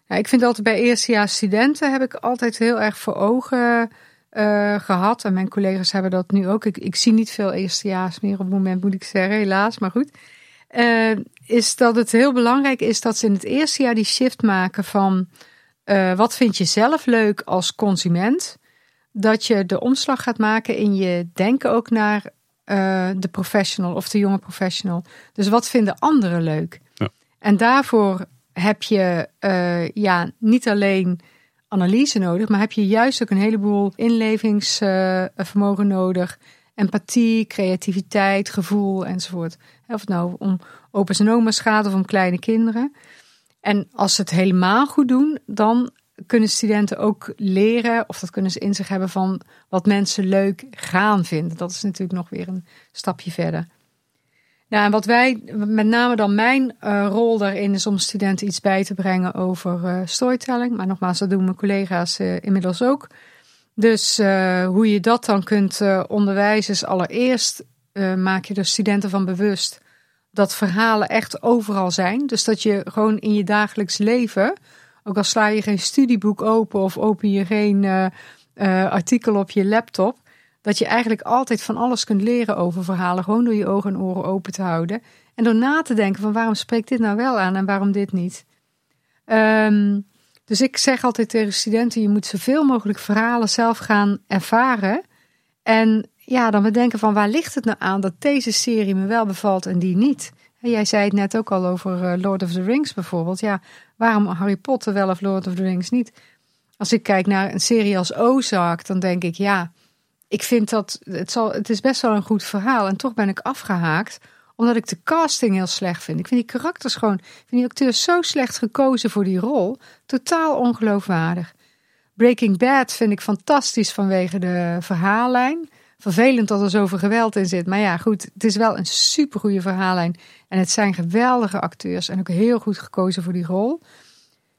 Nou, ik vind altijd bij eerstejaars studenten heb ik altijd heel erg voor ogen uh, gehad. En mijn collega's hebben dat nu ook. Ik, ik zie niet veel eerstejaars meer op het moment, moet ik zeggen, helaas. Maar goed. Uh, is dat het heel belangrijk is dat ze in het eerste jaar die shift maken van uh, wat vind je zelf leuk als consument. Dat je de omslag gaat maken in je denken ook naar uh, de professional of de jonge professional. Dus wat vinden anderen leuk? Ja. En daarvoor heb je uh, ja, niet alleen analyse nodig, maar heb je juist ook een heleboel inlevingsvermogen nodig. Empathie, creativiteit, gevoel enzovoort. Of het nou om opa's en oma's gaat of om kleine kinderen. En als ze het helemaal goed doen, dan kunnen studenten ook leren, of dat kunnen ze in zich hebben van wat mensen leuk gaan vinden. Dat is natuurlijk nog weer een stapje verder. Nou, en wat wij, met name dan mijn uh, rol daarin, is om studenten iets bij te brengen over uh, storytelling. Maar nogmaals, dat doen mijn collega's uh, inmiddels ook. Dus hoe je dat dan kunt onderwijzen is allereerst uh, maak je er studenten van bewust dat verhalen echt overal zijn. Dus dat je gewoon in je dagelijks leven, ook al sla je geen studieboek open of open je geen artikel op je laptop, dat je eigenlijk altijd van alles kunt leren over verhalen, gewoon door je ogen en oren open te houden. En door na te denken van waarom spreekt dit nou wel aan en waarom dit niet. Um, dus ik zeg altijd tegen studenten: je moet zoveel mogelijk verhalen zelf gaan ervaren. En ja, dan bedenken van waar ligt het nou aan dat deze serie me wel bevalt en die niet. Jij zei het net ook al over uh, Lord of the Rings bijvoorbeeld. Ja, waarom Harry Potter wel of Lord of the Rings niet? Als ik kijk naar een serie als Ozark, dan denk ik ja, ik vind dat het, zal, het is best wel een goed verhaal. En toch ben ik afgehaakt Omdat ik de casting heel slecht vind. Ik vind die karakters gewoon, ik vind die acteurs zo slecht gekozen voor die rol. Totaal ongeloofwaardig. Breaking Bad vind ik fantastisch vanwege de verhaallijn. Vervelend dat er zoveel geweld in zit. Maar ja, goed, het is wel een supergoeie verhaallijn. En het zijn geweldige acteurs en ook heel goed gekozen voor die rol.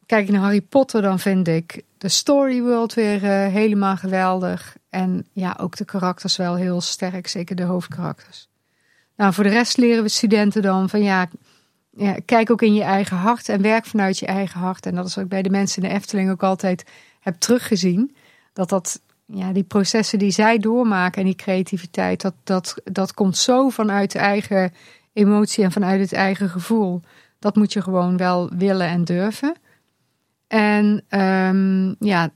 Kijk naar Harry Potter, dan vind ik de story world weer uh, helemaal geweldig. En ja, ook de karakters wel heel sterk, zeker de hoofdkarakters. Nou, voor de rest leren we studenten dan van ja, ja, kijk ook in je eigen hart en werk vanuit je eigen hart. En dat is wat ik bij de mensen in de Efteling ook altijd heb teruggezien. Dat dat, ja, die processen die zij doormaken en die creativiteit, dat, dat, dat komt zo vanuit de eigen emotie en vanuit het eigen gevoel. Dat moet je gewoon wel willen en durven. En um, ja,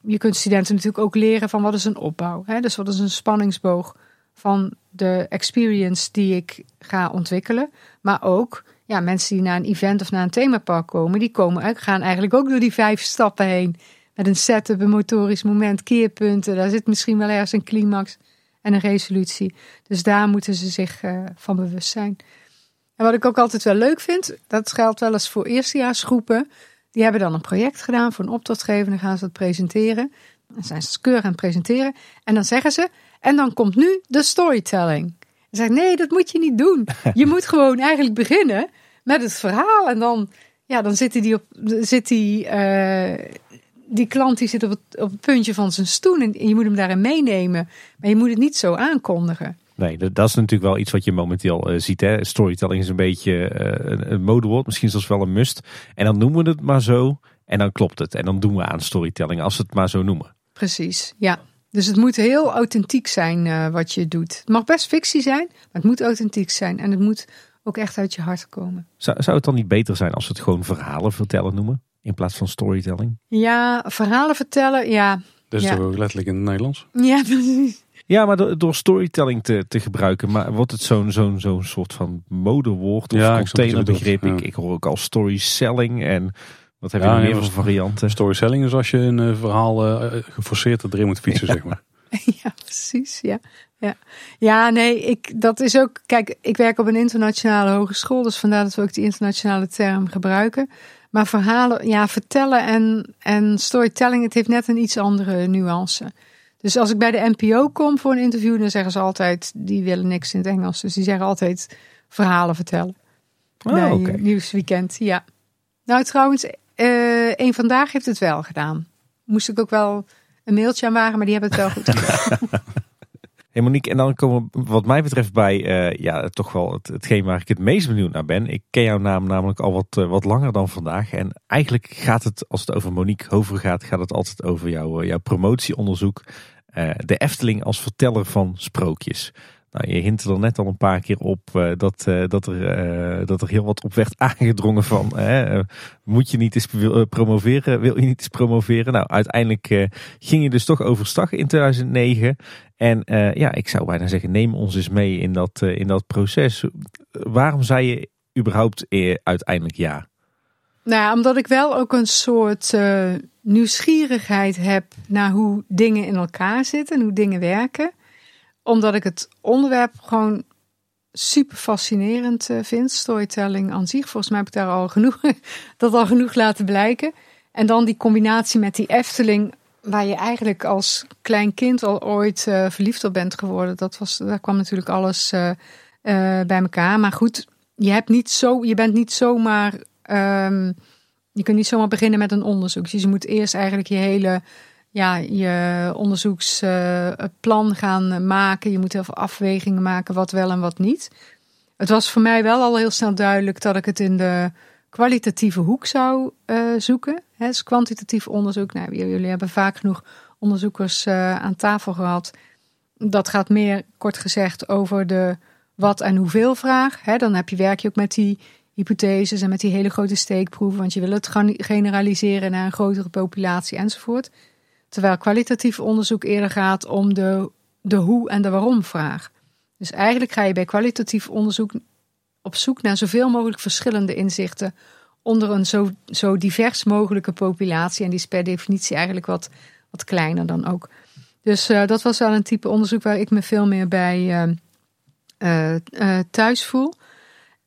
je kunt studenten natuurlijk ook leren van wat is een opbouw. Hè? Dus wat is een spanningsboog van de experience die ik ga ontwikkelen. Maar ook ja, mensen die naar een event of naar een themapark komen, die komen, gaan eigenlijk ook door die vijf stappen heen. Met een setup, een motorisch moment, keerpunten. Daar zit misschien wel ergens een climax en een resolutie. Dus daar moeten ze zich uh, van bewust zijn. En wat ik ook altijd wel leuk vind, dat geldt wel eens voor eerstejaarsgroepen. Die hebben dan een project gedaan voor een opdrachtgever. Dan gaan ze dat presenteren. Dan zijn ze keurig aan het presenteren. En dan zeggen ze, en dan komt nu de storytelling. Dan zeg ik, nee, dat moet je niet doen. Je <laughs> moet gewoon eigenlijk beginnen met het verhaal. En dan, ja, dan zit die, op, zit die, uh, die klant die zit op het, op het puntje van zijn stoel. En je moet hem daarin meenemen. Maar je moet het niet zo aankondigen. Nee, dat is natuurlijk wel iets wat je momenteel uh, ziet. Hè. Storytelling is een beetje uh, een, een modewoord, misschien zelfs wel een must. En dan noemen we het maar zo en dan klopt het. En dan doen we aan storytelling als we het maar zo noemen. Precies, ja. Dus het moet heel authentiek zijn uh, wat je doet. Het mag best fictie zijn, maar het moet authentiek zijn. En het moet ook echt uit je hart komen. Zou, zou het dan niet beter zijn als we het gewoon verhalen vertellen noemen? In plaats van storytelling? Ja, verhalen vertellen, ja. Dus ja. ook letterlijk in het Nederlands? Ja, <laughs> precies. Ja, maar door, door storytelling te, te gebruiken, maar wordt het zo'n zo'n zo'n soort van modewoord of Ja, containerbegrip. Ik, ik hoor ook al storyselling en wat heb Ja, je nog meer voor varianten? Storytelling is als je een eh, verhaal eh, geforceerd erin moet fietsen, zeg maar. <laughs> Ja, precies. Ja. Ja. ja, nee, ik, dat is ook. Kijk, ik werk op een internationale hogeschool, dus vandaar dat we ook die internationale term gebruiken. Maar verhalen, ja, vertellen en, en storytelling, het heeft net een iets andere nuance. Dus als ik bij de NPO kom voor een interview, dan zeggen ze altijd: die willen niks in het Engels. Dus die zeggen altijd verhalen vertellen. Oh, bij. Nieuwsweekend, ja. Nou, trouwens, eh een vandaag heeft het wel gedaan. Moest ik ook wel een mailtje aan waren, maar die hebben het wel goed gedaan. <laughs> Monique, en dan komen we wat mij betreft bij eh, ja, toch wel het, hetgeen waar ik het meest benieuwd naar ben. Ik ken jouw naam namelijk al wat, eh, wat langer dan vandaag. En eigenlijk gaat het, als het over Monique Hover gaat, gaat het altijd over jouw, eh, jouw promotieonderzoek. De Efteling als verteller van sprookjes. Nou, je hint er net al een paar keer op dat, dat, er, dat er heel wat op werd <laughs> aangedrongen van... moet je niet eens promoveren, wil je niet eens promoveren? Nou, uiteindelijk ging je dus toch overstag in 2009. En eh, ja, ik zou bijna zeggen, neem ons eens mee in dat, eh, in dat proces. Waarom zei je überhaupt eh, uiteindelijk ja? Nou omdat ik wel ook een soort nieuwsgierigheid heb naar hoe dingen in elkaar zitten en hoe dingen werken. Omdat ik het onderwerp gewoon super fascinerend vind. Storytelling aan zich. Volgens mij heb ik daar al genoeg, <laughs> dat al genoeg laten blijken. En dan die combinatie met die Efteling, waar je eigenlijk als klein kind al ooit eh, verliefd op bent geworden. Dat was, daar kwam natuurlijk alles eh, eh, bij elkaar. Maar goed, je, hebt niet zo, je bent niet zomaar. ehm, je kunt niet zomaar beginnen met een onderzoek. Dus je moet eerst eigenlijk je hele ja, je onderzoeksplan gaan maken. Je moet heel veel afwegingen maken, wat wel en wat niet. Het was voor mij wel al heel snel duidelijk dat ik het in de kwalitatieve hoek zou eh, zoeken. Dus kwantitatief onderzoek. Nou, jullie hebben vaak genoeg onderzoekers eh, aan tafel gehad. Dat gaat meer, kort gezegd, over de wat en hoeveel vraag. Dan heb je, werk je ook met die hypotheses en met die hele grote steekproeven. Want je wil het generaliseren naar een grotere populatie enzovoort. Terwijl kwalitatief onderzoek eerder gaat om de, de hoe en de waarom vraag. Dus eigenlijk ga je bij kwalitatief onderzoek op zoek naar zoveel mogelijk verschillende inzichten onder een zo, zo divers mogelijke populatie. En die is per definitie eigenlijk wat, wat kleiner dan ook. Dus eh, dat was wel een type onderzoek waar ik me veel meer bij, eh, uh, thuis voel.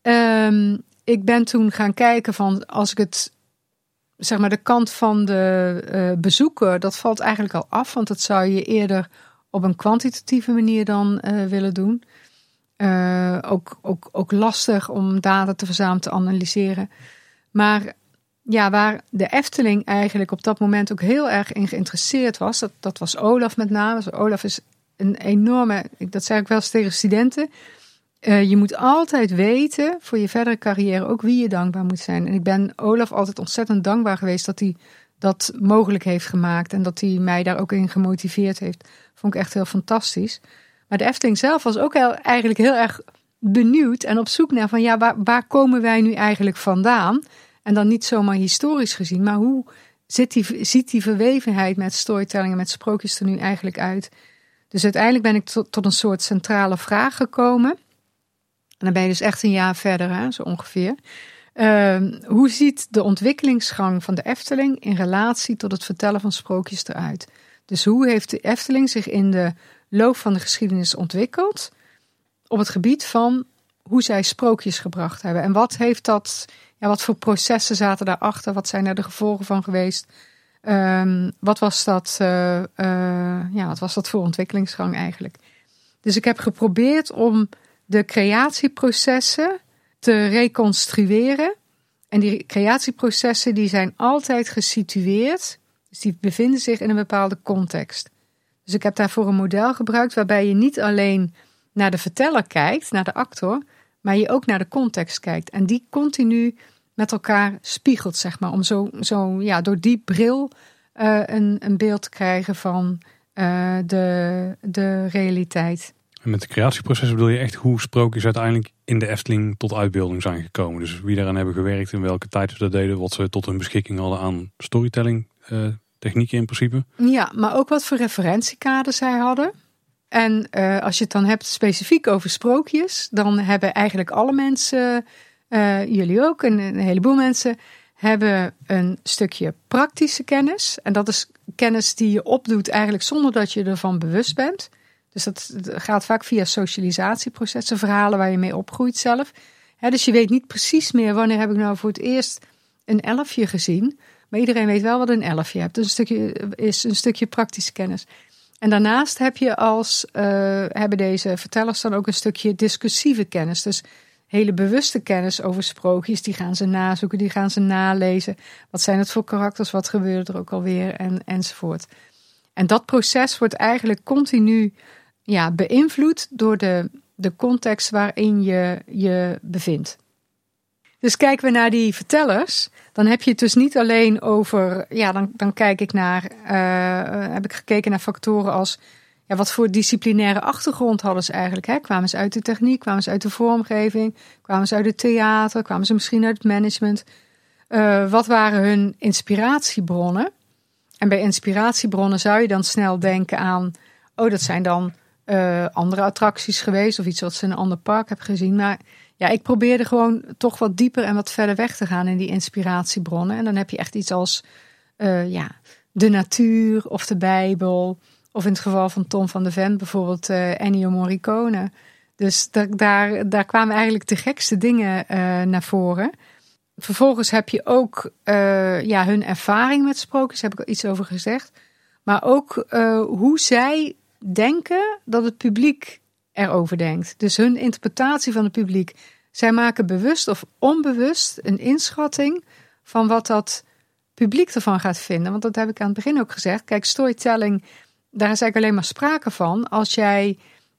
Ehm, ik ben toen gaan kijken van als ik het, zeg maar, de kant van de bezoeker, dat valt eigenlijk al af, want dat zou je eerder op een kwantitatieve manier dan willen doen. Ook, ook, ook lastig om data te verzamelen, te analyseren. Maar ja, waar de Efteling eigenlijk op dat moment ook heel erg in geïnteresseerd was, dat, dat was Olaf met name. Dus Olaf is een enorme, dat zeg ik wel eens tegen studenten. Uh, je moet altijd weten voor je verdere carrière ook wie je dankbaar moet zijn. En ik ben Olaf altijd ontzettend dankbaar geweest dat hij dat mogelijk heeft gemaakt. En dat hij mij daar ook in gemotiveerd heeft. Vond ik echt heel fantastisch. Maar de Efteling zelf was ook eigenlijk heel erg benieuwd en op zoek naar van ja, waar, waar komen wij nu eigenlijk vandaan? En dan niet zomaar historisch gezien, maar hoe zit die, ziet die verwevenheid met storytelling en met sprookjes er nu eigenlijk uit? Dus uiteindelijk ben ik tot, een soort centrale vraag gekomen. En dan ben je dus echt een jaar verder, hè, zo ongeveer. Uh, hoe ziet de ontwikkelingsgang van de Efteling in relatie tot het vertellen van sprookjes eruit? Dus hoe heeft de Efteling zich in de loop van de geschiedenis ontwikkeld op het gebied van hoe zij sprookjes gebracht hebben? En wat heeft dat ja, wat voor processen zaten daarachter? Wat zijn er de gevolgen van geweest? Um, wat, was dat, uh, uh, ja, wat was dat voor ontwikkelingsgang eigenlijk? Dus ik heb geprobeerd om de creatieprocessen te reconstrueren. En die creatieprocessen die zijn altijd gesitueerd. Dus die bevinden zich in een bepaalde context. Dus ik heb daarvoor een model gebruikt waarbij je niet alleen naar de verteller kijkt, naar de actor, maar je ook naar de context kijkt. En die continu met elkaar spiegelt, zeg maar. Om zo, zo ja, door die bril uh, een, een beeld te krijgen van uh, de, de realiteit. En met de creatieproces bedoel je echt hoe sprookjes uiteindelijk in de Efteling tot uitbeelding zijn gekomen. Dus wie daaraan hebben gewerkt, in welke tijd ze dat deden, wat ze tot hun beschikking hadden aan storytelling uh, technieken in principe. Ja, maar ook wat voor referentiekaders zij hadden. En uh, als je het dan hebt specifiek over sprookjes, dan hebben eigenlijk alle mensen uh, jullie ook, en een heleboel mensen hebben een stukje praktische kennis. En dat is kennis die je opdoet eigenlijk zonder dat je ervan bewust bent. Dus dat gaat vaak via socialisatieprocessen, verhalen waar je mee opgroeit zelf. dus je weet niet precies meer wanneer heb ik nou voor het eerst een elfje gezien. Maar iedereen weet wel wat een elfje hebt. Dus een stukje, is een stukje praktische kennis. En daarnaast heb je als, uh, hebben deze vertellers dan ook een stukje discussieve kennis. Dus hele bewuste kennis over sprookjes. Die gaan ze nazoeken, die gaan ze nalezen. Wat zijn het voor karakters, wat gebeurde er ook alweer en, enzovoort. En dat proces wordt eigenlijk continu ja, beïnvloed door de, de context waarin je je bevindt. Dus kijken we naar die vertellers, dan heb je het dus niet alleen over, ja, dan, dan kijk ik naar, uh, heb ik gekeken naar factoren als ja, wat voor disciplinaire achtergrond hadden ze eigenlijk? Hè? Kwamen ze uit de techniek, kwamen ze uit de vormgeving, kwamen ze uit het theater, kwamen ze misschien uit het management? Uh, wat waren hun inspiratiebronnen? En bij inspiratiebronnen zou je dan snel denken aan, oh, dat zijn dan uh, andere attracties geweest of iets wat ze in een ander park hebben gezien. Maar ja, ik probeerde gewoon toch wat dieper en wat verder weg te gaan in die inspiratiebronnen. En dan heb je echt iets als uh, ja, de natuur of de Bijbel of in het geval van Tom van de Ven bijvoorbeeld uh, Ennio Morricone. Dus daar, daar kwamen eigenlijk de gekste dingen uh, naar voren. Vervolgens heb je ook ja, hun ervaring met sprookjes, heb ik al iets over gezegd. Maar ook hoe zij denken dat het publiek erover denkt. Dus hun interpretatie van het publiek. Zij maken bewust of onbewust een inschatting van wat dat publiek ervan gaat vinden. Want dat heb ik aan het begin ook gezegd. Kijk, storytelling daar is eigenlijk alleen maar sprake van als jij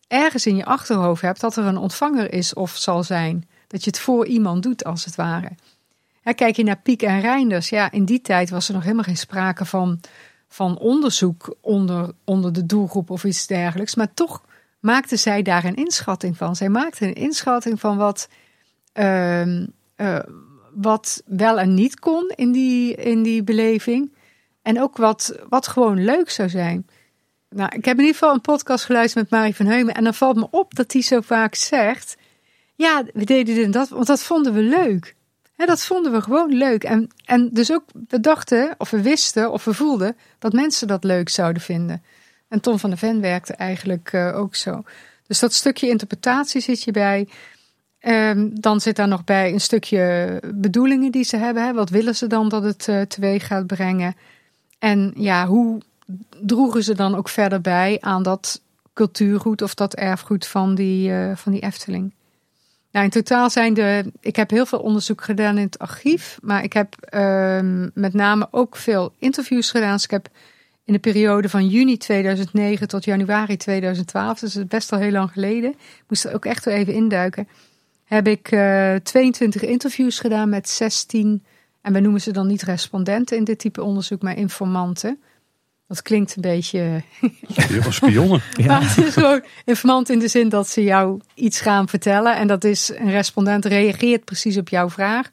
ergens in je achterhoofd hebt dat er een ontvanger is of zal zijn. Dat je het voor iemand doet, als het ware. kijk je naar Piek en Reinders, ja, in die tijd was er nog helemaal geen sprake van, van onderzoek onder, onder de doelgroep of iets dergelijks. Maar toch maakten zij daar een inschatting van. Zij maakten een inschatting van wat, uh, uh, wat wel en niet kon in die, in die beleving. En ook wat, wat gewoon leuk zou zijn. Nou, ik heb in ieder geval een podcast geluisterd met Marie van Heumen. En dan valt me op dat hij zo vaak zegt: Ja, we deden dit en dat, want dat vonden we leuk. Dat vonden we gewoon leuk. En, en dus ook, we dachten, of we wisten, of we voelden dat mensen dat leuk zouden vinden. En Tom van der Ven werkte eigenlijk uh, ook zo. Dus dat stukje interpretatie zit je bij. Ehm, dan zit daar nog bij een stukje bedoelingen die ze hebben. Hè. Wat willen ze dan dat het uh, teweeg gaat brengen? En ja, hoe droegen ze dan ook verder bij aan dat cultuurgoed of dat erfgoed van die, uh, van die Efteling? Nou, in totaal zijn de. Ik heb heel veel onderzoek gedaan in het archief, maar ik heb uh, met name ook veel interviews gedaan. Dus ik heb in de periode van juni 2009 tot januari 2012, dus is best al heel lang geleden, ik moest er ook echt wel even induiken, heb ik uh, 22 interviews gedaan met 16, en we noemen ze dan niet respondenten in dit type onderzoek, maar informanten. Dat klinkt een beetje. spionnen. ja. <laughs> Maar het is gewoon informant in de zin dat ze jou iets gaan vertellen. En dat is een respondent reageert precies op jouw vraag.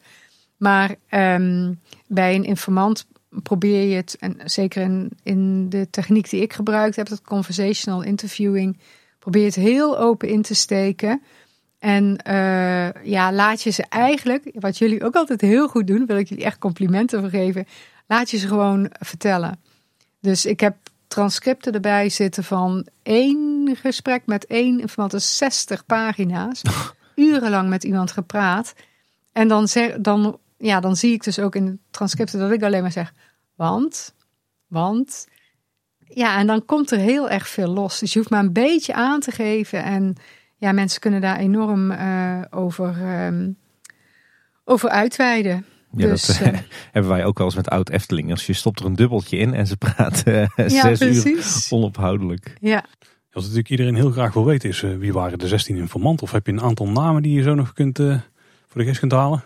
Maar um, bij een informant probeer je het, en zeker in, in de techniek die ik gebruikt heb, dat conversational interviewing, probeer je het heel open in te steken. En uh, ja, laat je ze eigenlijk, wat jullie ook altijd heel goed doen, wil ik jullie echt complimenten voor geven, laat je ze gewoon vertellen. Dus ik heb transcripten erbij zitten van één gesprek met één informant, dus 60 pagina's. <laughs> Urenlang met iemand gepraat. En dan, zeg, dan, ja, dan zie ik dus ook in de transcripten dat ik alleen maar zeg, want, want. Ja, en dan komt er heel erg veel los. Dus je hoeft maar een beetje aan te geven. En ja, mensen kunnen daar enorm uh, over, um, over uitweiden. Ja, dus, dat uh, <laughs> hebben wij ook wel eens met oud Eftelingers. Je stopt er een dubbeltje in en ze praten uh, ja, zes precies. uur onophoudelijk. Ja. Wat natuurlijk iedereen heel graag wil weten is, uh, wie waren de 16 informanten? Of heb je een aantal namen die je zo nog kunt, voor de geest kunt halen?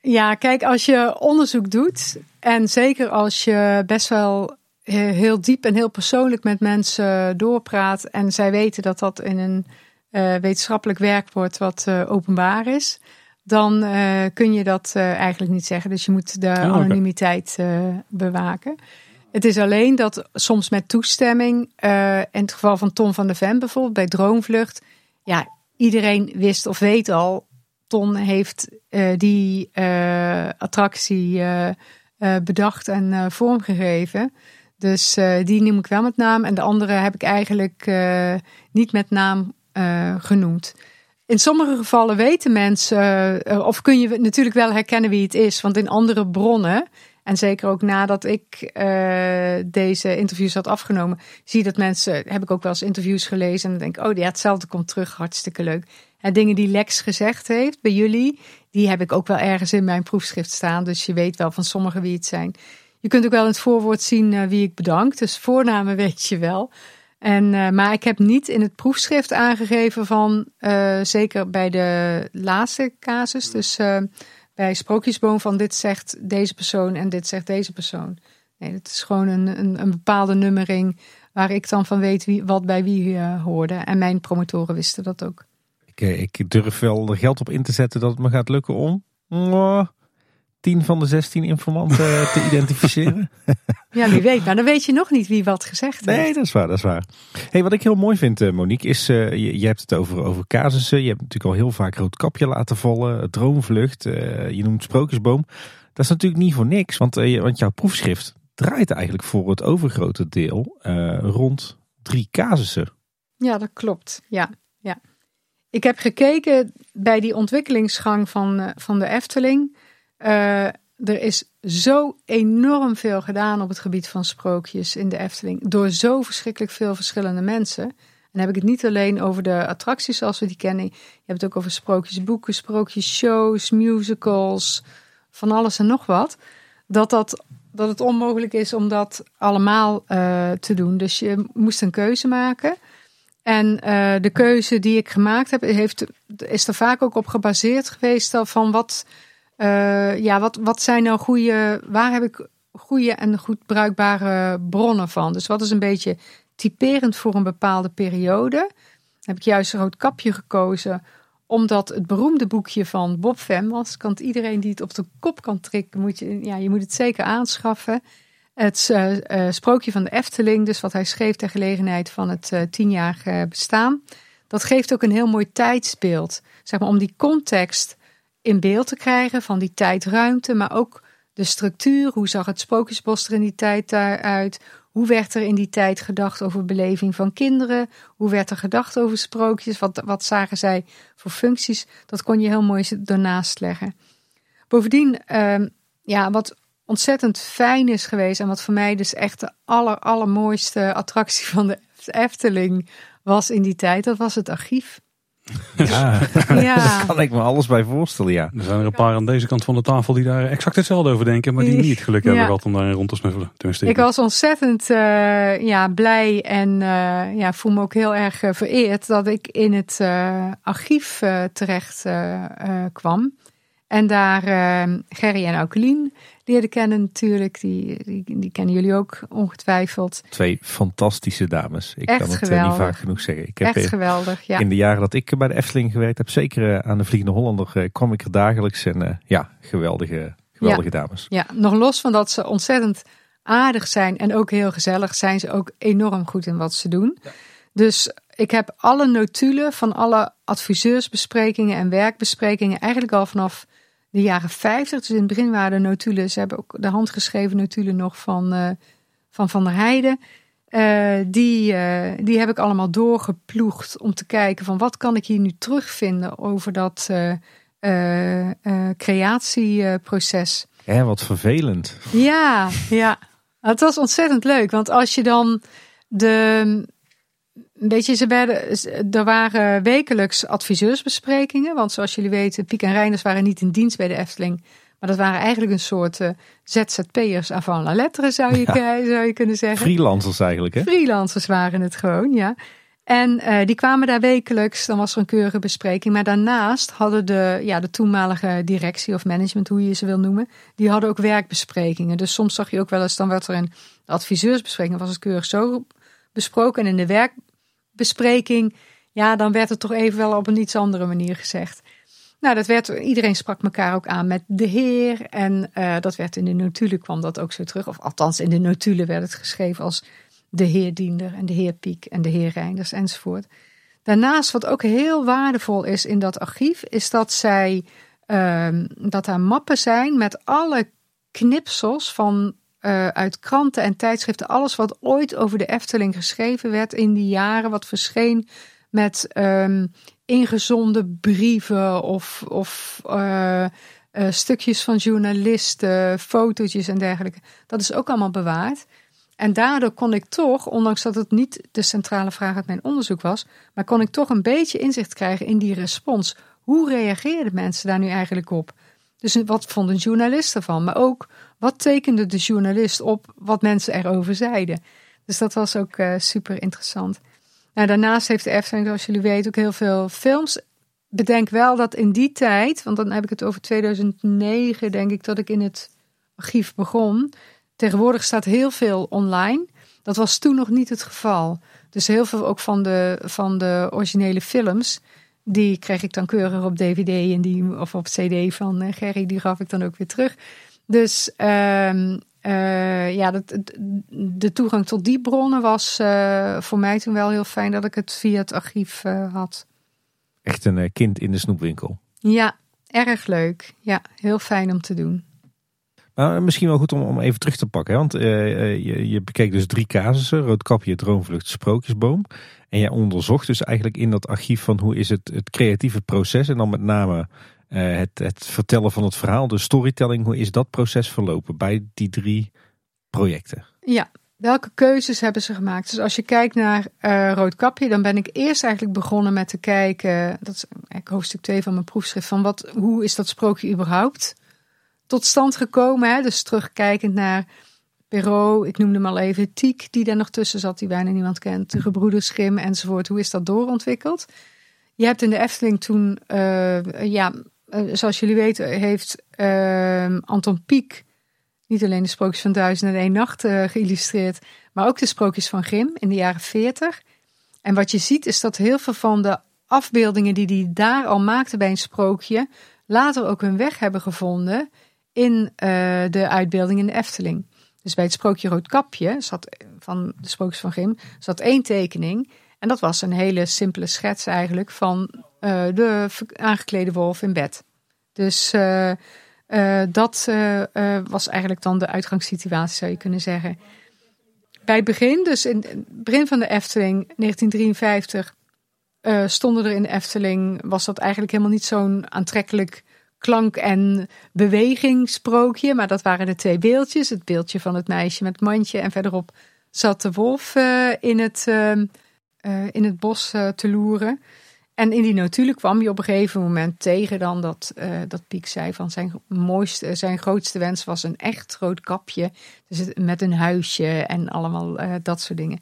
Ja, kijk, als je onderzoek doet en zeker als je best wel heel diep en heel persoonlijk met mensen doorpraat en zij weten dat dat in een wetenschappelijk werk wordt wat openbaar is, dan uh, kun je dat eigenlijk niet zeggen. Dus je moet de oh, anonimiteit bewaken. Het is alleen dat soms met toestemming, in het geval van Ton van de Ven bijvoorbeeld, bij Droomvlucht, ja, iedereen wist of weet al, Ton heeft die attractie bedacht en vormgegeven. Dus die noem ik wel met naam. En de andere heb ik eigenlijk niet met naam genoemd. In sommige gevallen weten mensen, of kun je natuurlijk wel herkennen wie het is. Want in andere bronnen, en zeker ook nadat ik uh, deze interviews had afgenomen, zie dat mensen, heb ik ook wel eens interviews gelezen en dan denk ik, oh ja, hetzelfde komt terug, hartstikke leuk. En dingen die Lex gezegd heeft bij jullie, die heb ik ook wel ergens in mijn proefschrift staan. Dus je weet wel van sommigen wie het zijn. Je kunt ook wel in het voorwoord zien uh, wie ik bedank. Dus voornamen weet je wel. En, uh, maar ik heb niet in het proefschrift aangegeven van, zeker bij de laatste casus, dus bij Sprookjesboom, van dit zegt deze persoon en dit zegt deze persoon. Nee, het is gewoon een, een, een, bepaalde nummering waar ik dan van weet wie, wat bij wie hoorde. En mijn promotoren wisten dat ook. Ik, ik durf wel er geld op in te zetten dat het me gaat lukken om 10 van de 16 informanten te identificeren. <laughs> Ja, wie weet. Maar dan weet je nog niet wie wat gezegd heeft. Nee, dat is waar, dat is waar. Hey, wat ik heel mooi vind, eh, Monique, is uh, je, je, hebt het over, over casussen. Je hebt natuurlijk al heel vaak rood kapje laten vallen. Droomvlucht, uh, je noemt Sprookjesboom. Dat is natuurlijk niet voor niks, want, want jouw proefschrift draait eigenlijk voor het overgrote deel rond drie casussen. Ja, dat klopt. Ja, ja. Ik heb gekeken bij die ontwikkelingsgang van, van de Efteling uh, er is zo enorm veel gedaan op het gebied van sprookjes in de Efteling. Door zo verschrikkelijk veel verschillende mensen. En dan heb ik het niet alleen over de attracties zoals we die kennen. Je hebt het ook over sprookjesboeken, sprookjesshows, musicals, van alles en nog wat. Dat, dat, dat het onmogelijk is om dat allemaal uh, te doen. Dus je moest een keuze maken. En uh, de keuze die ik gemaakt heb, heeft, is er vaak ook op gebaseerd geweest van wat uh, ja, wat, wat zijn nou goede, waar heb ik goede en goed bruikbare bronnen van? Dus wat is een beetje typerend voor een bepaalde periode? Heb ik juist een rood kapje gekozen, omdat het beroemde boekje van Bob Fem was. Kan iedereen die het op de kop kan trekken, moet je, ja, je moet het zeker aanschaffen. Het uh, uh, sprookje van de Efteling, dus wat hij schreef ter gelegenheid van het uh, tienjarige bestaan. Dat geeft ook een heel mooi tijdsbeeld. Zeg maar om die context in beeld te krijgen van die tijdruimte, maar ook de structuur. Hoe zag het Sprookjesbos er in die tijd daaruit? Hoe werd er in die tijd gedacht over beleving van kinderen? Hoe werd er gedacht over sprookjes? Wat, wat zagen zij voor functies? Dat kon je heel mooi ernaast leggen. Bovendien, uh, ja, wat ontzettend fijn is geweest en wat voor mij dus echt de aller, allermooiste attractie van de Efteling was in die tijd, dat was het archief. Ja, Ja. <laughs> daar kan ik me alles bij voorstellen, ja. Er zijn er een paar aan deze kant van de tafel die daar exact hetzelfde over denken, maar die niet het geluk hebben gehad om daarin rond te snuffelen. Tenminste, Ik was ontzettend eh, ja, blij en eh, ja, voel me ook heel erg eh, vereerd dat ik in het eh, archief terecht eh, eh, kwam. En daar eh, Gerry en Aukelien leerde kennen natuurlijk. Die, die, die kennen jullie ook ongetwijfeld. Twee fantastische dames. Ik Echt kan het eh, niet geweldig. vaak genoeg zeggen. Ik heb Echt eh, geweldig, ja. in de jaren dat ik bij de Efteling gewerkt heb, zeker eh, aan de Vliegende Hollander, kwam ik er dagelijks. En ja, geweldige, geweldige dames. Ja, nog los van dat ze ontzettend aardig zijn en ook heel gezellig, zijn ze ook enorm goed in wat ze doen. Dus ik heb alle notulen van alle adviseursbesprekingen en werkbesprekingen eigenlijk al vanaf de jaren 50. Dus in het begin waren de notulen, ze hebben ook de handgeschreven notulen nog van eh, Van, van der Heijden. Eh, die, eh, die heb ik allemaal doorgeploegd om te kijken van wat kan ik hier nu terugvinden over dat creatieproces. Hè, wat vervelend. Ja, ja. Het was ontzettend leuk. Want als je dan de. Weet je, ze werden, er waren wekelijks adviseursbesprekingen. Want zoals jullie weten, Piek en Reiners waren niet in dienst bij de Efteling. Maar dat waren eigenlijk een soort eh, ZZP'ers avant la lettre, zou je, <laughs> zou je kunnen zeggen. Freelancers eigenlijk, hè? Freelancers waren het gewoon, ja. En eh, die kwamen daar wekelijks, dan was er een keurige bespreking. Maar daarnaast hadden de, ja, de toenmalige directie of management, hoe je ze wil noemen, die hadden ook werkbesprekingen. Dus soms zag je ook wel eens, dan werd er een adviseursbespreking, was het keurig zo besproken. En in de werkbespreking, ja, dan werd het toch even wel op een iets andere manier gezegd. Nou, dat werd, iedereen sprak elkaar ook aan met de heer. En uh, dat werd in de notulen kwam dat ook zo terug. Of althans, in de notulen werd het geschreven als de heer Diender en de heer Piek en de heer Reinders enzovoort. Daarnaast, wat ook heel waardevol is in dat archief, is dat zij uh, dat daar mappen zijn met alle knipsels van uh, uit kranten en tijdschriften, alles wat ooit over de Efteling geschreven werd in die jaren, wat verscheen met um, ingezonden brieven of, of uh, uh, stukjes van journalisten, fotootjes en dergelijke. Dat is ook allemaal bewaard. En daardoor kon ik toch, ondanks dat het niet de centrale vraag uit mijn onderzoek was, maar kon ik toch een beetje inzicht krijgen in die respons. Hoe reageerden mensen daar nu eigenlijk op? Dus wat vond een journalist ervan? Maar ook wat tekende de journalist op wat mensen erover zeiden? Dus dat was ook uh, super interessant. Nou, daarnaast heeft de Efteling, zoals jullie weten, ook heel veel films. Bedenk wel dat in die tijd, want dan heb ik het over 2009, denk ik, dat ik in het archief begon. Tegenwoordig staat heel veel online. Dat was toen nog niet het geval. Dus heel veel ook van de, van de originele films, die kreeg ik dan keurig op DVD en die, of op CD van uh, Gerry, die gaf ik dan ook weer terug. Dus uh, uh, ja, de, de, toegang tot die bronnen was uh, voor mij toen wel heel fijn dat ik het via het archief uh, had. Echt een kind in de snoepwinkel. Ja, erg leuk. Ja, heel fijn om te doen. Nou, misschien wel goed om, om even terug te pakken. Hè? Want je, je bekeek dus drie casussen. Roodkapje, Droomvlucht, Sprookjesboom. En jij onderzocht dus eigenlijk in dat archief van hoe is het, het creatieve proces. En dan met name uh, het, het, vertellen van het verhaal, de storytelling. Hoe is dat proces verlopen bij die drie projecten? Ja, welke keuzes hebben ze gemaakt? Dus als je kijkt naar uh, Roodkapje, dan ben ik eerst eigenlijk begonnen met te kijken. Dat is eigenlijk hoofdstuk 2 van mijn proefschrift. Van wat, hoe is dat sprookje überhaupt tot stand gekomen? Hè? Dus terugkijkend naar Perrault, ik noemde hem al even, Tiek, die daar nog tussen zat, die bijna niemand kent. De gebroeders Schim enzovoort. Hoe is dat doorontwikkeld? Je hebt in de Efteling toen, ja, zoals jullie weten, heeft uh, Anton Pieck niet alleen de sprookjes van Duizend en één Nacht uh, geïllustreerd, maar ook de sprookjes van Grimm in de jaren 40. En wat je ziet is dat heel veel van de afbeeldingen die hij daar al maakte bij een sprookje, later ook hun weg hebben gevonden in uh, de uitbeelding in de Efteling. Dus bij het sprookje Roodkapje zat, van de sprookjes van Grimm zat één tekening. En dat was een hele simpele schets eigenlijk van uh, de aangeklede wolf in bed. Dus uh, uh, dat was eigenlijk dan de uitgangssituatie, zou je kunnen zeggen. bij het begin, dus in het begin van de Efteling, 1953, uh, stonden er in de Efteling, was dat eigenlijk helemaal niet zo'n aantrekkelijk klank- en bewegingssprookje. Maar dat waren de twee beeldjes. Het beeldje van het meisje met het mandje en verderop zat de wolf in, het, uh, in het bos te loeren. En in die notulen kwam je op een gegeven moment tegen dan dat, dat Piek zei van zijn, mooiste, zijn grootste wens was een echt groot kapje. Dus met een huisje en allemaal dat soort dingen.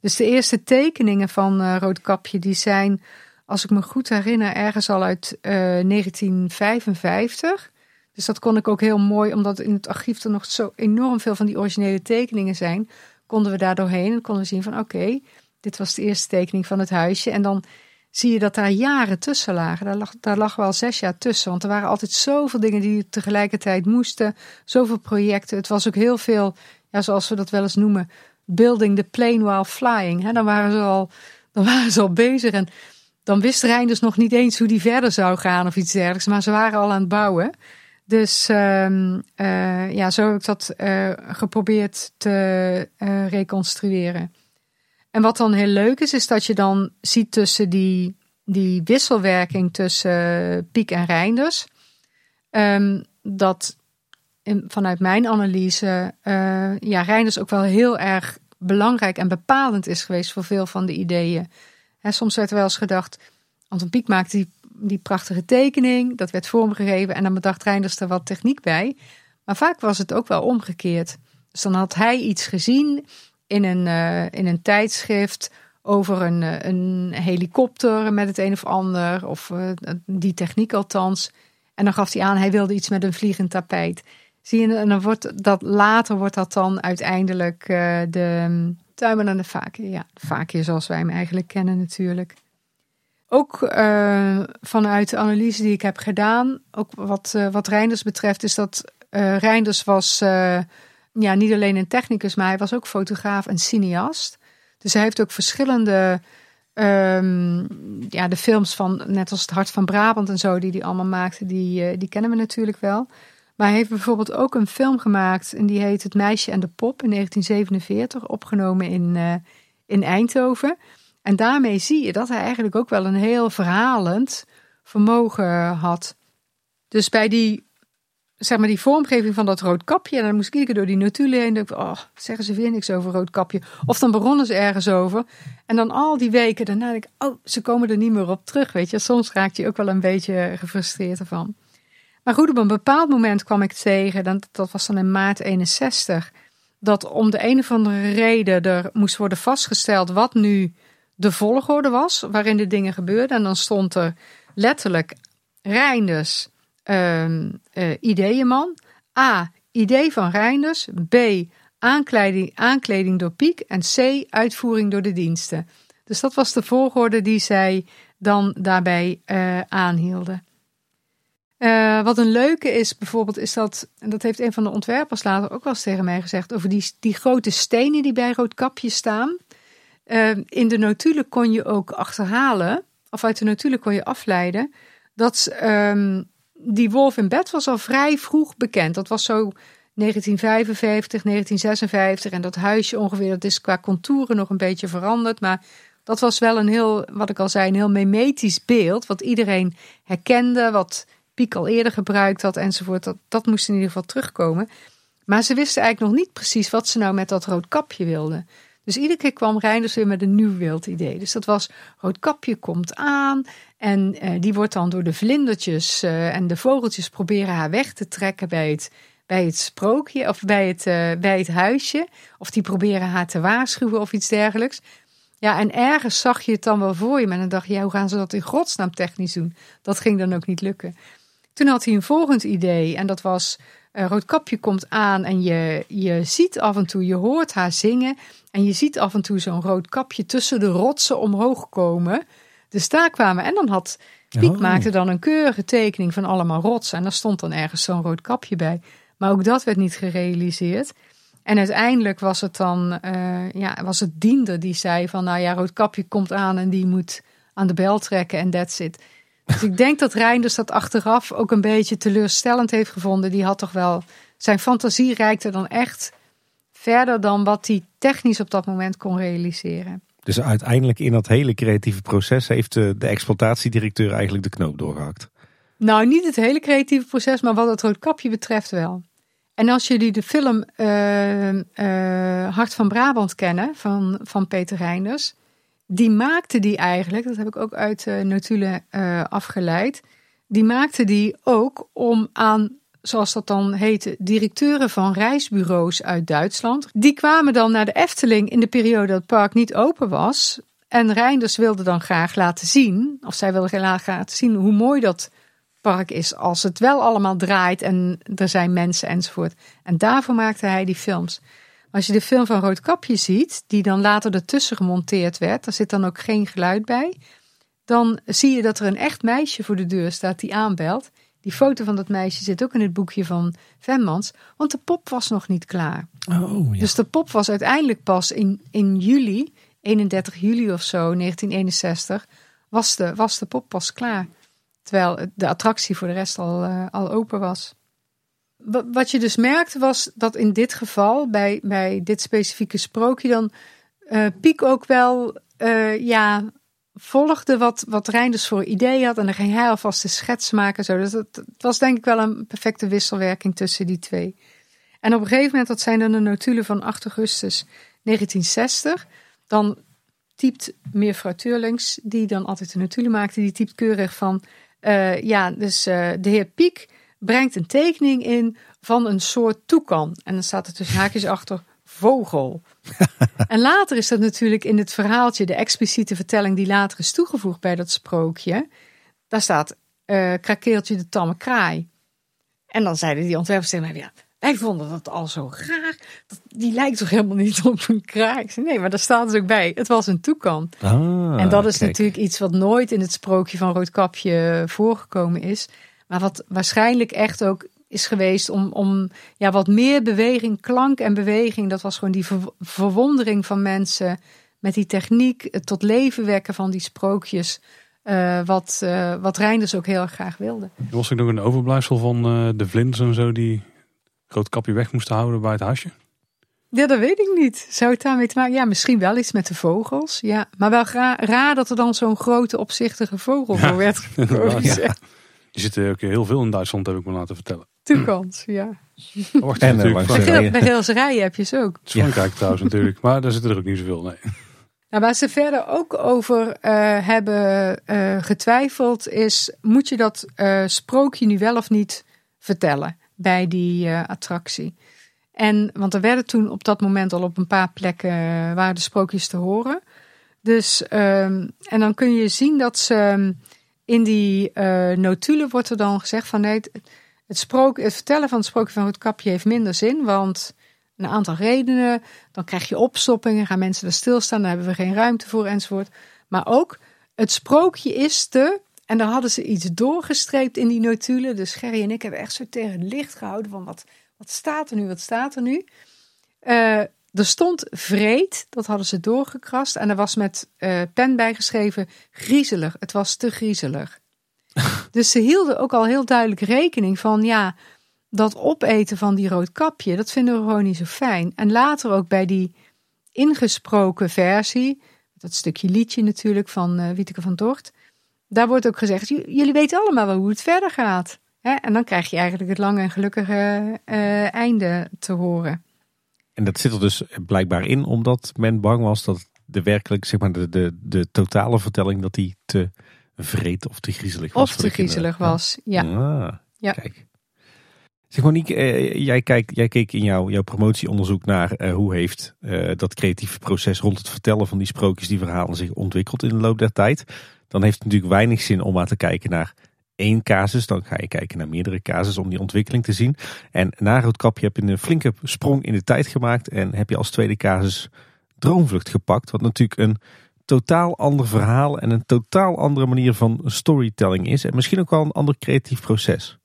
Dus de eerste tekeningen van uh, Roodkapje die zijn, als ik me goed herinner, ergens al uit uh, 1955. Dus dat kon ik ook heel mooi, omdat in het archief er nog zo enorm veel van die originele tekeningen zijn, konden we daar doorheen en konden we zien van oké, dit was de eerste tekening van het huisje. En dan zie je dat daar jaren tussen lagen. Daar lag, daar lag wel zes jaar tussen, want er waren altijd zoveel dingen die tegelijkertijd moesten, zoveel projecten. Het was ook heel veel, ja, zoals we dat wel eens noemen, building the plane while flying. dan, waren ze al, <laughs> dan waren ze al bezig en dan wist Reinders nog niet eens hoe die verder zou gaan of iets dergelijks. Maar ze waren al aan het bouwen. Dus ehm, eh, ja, zo heb ik dat uh, geprobeerd te uh, reconstrueren. En wat dan heel leuk is, is dat je dan ziet tussen die, die wisselwerking tussen Piek en Reinders. Um, dat vanuit mijn analyse, uh, ja, Reinders ook wel heel erg belangrijk en bepalend is geweest voor veel van de ideeën. Soms werd er wel eens gedacht, Anton Pieck maakte die, die prachtige tekening, dat werd vormgegeven en dan bedacht Reinders er wat techniek bij. Maar vaak was het ook wel omgekeerd. Dus dan had hij iets gezien in een, uh, in een tijdschrift over een, uh, een helikopter met het een of ander, of uh, die techniek althans. En dan gaf hij aan, hij wilde iets met een vliegend tapijt. Zie je, en dan wordt dat later wordt dat dan uiteindelijk de tuimen en de vaakje. Ja, de zoals wij hem eigenlijk kennen natuurlijk. Ook vanuit de analyse die ik heb gedaan, ook wat, wat Reinders betreft, is dat Reinders was ja, niet alleen een technicus, maar hij was ook fotograaf en cineast. Dus hij heeft ook verschillende, um, ja, de films van, net als Het Hart van Brabant en zo, die hij allemaal maakte, die, die kennen we natuurlijk wel. Maar hij heeft bijvoorbeeld ook een film gemaakt en die heet Het Meisje en de Pop in 1947, opgenomen in, uh, in Eindhoven. En daarmee zie je dat hij eigenlijk ook wel een heel verhalend vermogen had. Dus bij die, zeg maar, die vormgeving van dat rood kapje, en dan moest ik door die notulen heen, dacht oh, zeggen ze weer niks over rood kapje. Of dan begonnen ze ergens over. En dan al die weken daarna denk ik, oh, ze komen er niet meer op terug, weet je. Soms raakt je ook wel een beetje gefrustreerd ervan. Maar goed, op een bepaald moment kwam ik tegen, dat, dat was dan in maart 61, dat om de een of andere reden er moest worden vastgesteld wat nu de volgorde was waarin de dingen gebeurden. En dan stond er letterlijk Reinders, ideeënman. A, idee van Reinders. B, aankleding, aankleding door Piek. En C, uitvoering door de diensten. Dus dat was de volgorde die zij dan daarbij uh, aanhielden. Uh, wat een leuke is bijvoorbeeld, is dat, en dat heeft een van de ontwerpers later ook wel eens tegen mij gezegd, over die, die grote stenen die bij Roodkapje staan. Uh, in de notulen kon je ook achterhalen, of uit de notulen kon je afleiden, dat um, die wolf in bed was al vrij vroeg bekend. Dat was zo 1955, 1956 en dat huisje ongeveer, dat is qua contouren nog een beetje veranderd, maar dat was wel een heel, wat ik al zei, een heel memetisch beeld, wat iedereen herkende, wat Piek al eerder gebruikt had enzovoort. Dat, dat moest in ieder geval terugkomen. Maar ze wisten eigenlijk nog niet precies wat ze nou met dat rood kapje wilden. Dus iedere keer kwam Reinders weer met een nieuw wild idee. Dus dat was, rood kapje komt aan en uh, die wordt dan door de vlindertjes uh, en de vogeltjes proberen haar weg te trekken bij het, bij het sprookje of bij het, uh, bij het huisje. Of die proberen haar te waarschuwen of iets dergelijks. Ja, en ergens zag je het dan wel voor je, maar dan dacht je, hoe gaan ze dat in godsnaam technisch doen? Dat ging dan ook niet lukken. Toen had hij een volgend idee en dat was uh, Roodkapje komt aan en je, je ziet af en toe, je hoort haar zingen en je ziet af en toe zo'n rood kapje tussen de rotsen omhoog komen. Dus daar kwamen en dan had Piek oh. maakte dan een keurige tekening van allemaal rotsen en daar stond dan ergens zo'n rood kapje bij. Maar ook dat werd niet gerealiseerd. En uiteindelijk was het dan, uh, ja, was het diender die zei van, nou ja, Roodkapje komt aan en die moet aan de bel trekken en that's it. Dus ik denk dat Reinders dat achteraf ook een beetje teleurstellend heeft gevonden. Die had toch wel, zijn fantasie reikte dan echt verder dan wat hij technisch op dat moment kon realiseren. Dus uiteindelijk in dat hele creatieve proces heeft de, de exploitatiedirecteur eigenlijk de knoop doorgehakt. Nou, niet het hele creatieve proces, maar wat het roodkapje betreft wel. En als jullie de film uh, uh, Hart van Brabant kennen, van, van Peter Reinders, die maakte die eigenlijk, dat heb ik ook uit uh, notulen afgeleid, die maakte die ook om aan, zoals dat dan heette, directeuren van reisbureaus uit Duitsland. Die kwamen dan naar de Efteling in de periode dat het park niet open was. En Reinders wilde dan graag laten zien, of zij wilde graag laten zien hoe mooi dat park is als het wel allemaal draait en er zijn mensen enzovoort. En daarvoor maakte hij die films. Als je de film van Roodkapje ziet, die dan later ertussen gemonteerd werd, daar zit dan ook geen geluid bij, dan zie je dat er een echt meisje voor de deur staat die aanbelt. Die foto van dat meisje zit ook in het boekje van Venmans, want de pop was nog niet klaar. Oh, ja. Dus de pop was uiteindelijk pas in, in juli, 31 juli of zo, 1961, was de, was de pop pas klaar. Terwijl de attractie voor de rest al, uh, al open was. Wat je dus merkte was dat in dit geval, bij, bij dit specifieke sprookje, dan uh, Piek ook wel uh, ja, volgde wat, wat Reinders voor idee had. En dan ging hij alvast de schets maken. Zo. Dus het, het, was denk ik wel een perfecte wisselwerking tussen die twee. En op een gegeven moment, dat zijn dan de notulen van 8 augustus 1960. Dan typt mevrouw Turlings, die dan altijd de notulen maakte, die typt keurig van uh, ja, dus de heer Piek brengt een tekening in van een soort toekan. En dan staat er tussen haakjes achter vogel. <laughs> en later is dat natuurlijk in het verhaaltje, de expliciete vertelling die later is toegevoegd bij dat sprookje. Daar staat uh, krakeeltje de tamme kraai. En dan zeiden die ontwerpers tegen mij, ja, wij vonden dat al zo raar. Die lijkt toch helemaal niet op een kraai? Zei, nee, maar daar staat dus ook bij. Het was een toekan. Ah, en dat is kijk. natuurlijk iets wat nooit in het sprookje van Roodkapje voorgekomen is. Maar wat waarschijnlijk echt ook is geweest om, om ja, wat meer beweging, klank en beweging. Dat was gewoon die ver- verwondering van mensen met die techniek, het tot leven wekken van die sprookjes. Uh, wat, uh, wat Reinders ook heel erg graag wilde. Er was ook nog een overblijfsel van uh, de vlinders en zo die groot kapje weg moesten houden bij het huisje? Ja, dat weet ik niet. Zou het daarmee te maken? Ja, misschien wel iets met de vogels. Ja, maar wel raar dat er dan zo'n grote opzichtige vogel voor werd <laughs> gekozen. Ja. Die zitten ook heel veel in Duitsland, heb ik me laten vertellen. Toekant, ja. Oh, wacht, En, natuurlijk, uh, Bij, bij Geelserijen heb je ze ook. Frankrijk trouwens natuurlijk, maar daar zitten er ook niet zoveel, nee. Nou, waar ze verder ook over uh, hebben uh, getwijfeld is, moet je dat sprookje nu wel of niet vertellen? bij die uh, attractie. En, want er werden toen op dat moment al op een paar plekken uh, waren de sprookjes te horen. Dus, um, en dan kun je zien dat ze in die uh, notulen wordt er dan gezegd van nee, het, het, vertellen van het sprookje van het kapje heeft minder zin, want een aantal redenen. Dan krijg je opstoppingen, gaan mensen er stilstaan, daar hebben we geen ruimte voor enzovoort. Maar ook het sprookje is te en daar hadden ze iets doorgestreept in die notulen. Dus Gerry en ik hebben echt zo tegen het licht gehouden van wat, wat staat er nu, wat staat er nu. Uh, er stond vreed, dat hadden ze doorgekrast. En er was met uh, pen bijgeschreven griezelig. Het was te griezelig. <laughs> dus ze hielden ook al heel duidelijk rekening van ja, dat opeten van die roodkapje, dat vinden we gewoon niet zo fijn. En later ook bij die ingesproken versie, dat stukje liedje natuurlijk van uh, Wieteke van Dort daar wordt ook gezegd, jullie weten allemaal wel hoe het verder gaat. Hè? En dan krijg je eigenlijk het lange en gelukkige uh, einde te horen. En dat zit er dus blijkbaar in, omdat men bang was dat de werkelijk, zeg maar, de, de, de totale vertelling, dat die te vreed of te griezelig was. Of te griezelig was, ja. Ah, ja. Kijk. Zeg Monique, uh, jij, kijk, jij keek in jouw, jouw promotieonderzoek naar uh, hoe heeft uh, dat creatieve proces rond het vertellen van die sprookjes, die verhalen zich ontwikkeld in de loop der tijd dan heeft het natuurlijk weinig zin om maar te kijken naar één casus. Dan ga je kijken naar meerdere casus om die ontwikkeling te zien. En na Roodkapje heb je een flinke sprong in de tijd gemaakt. En heb je als tweede casus Droomvlucht gepakt. Wat natuurlijk een totaal ander verhaal en een totaal andere manier van storytelling is. En misschien ook wel een ander creatief proces.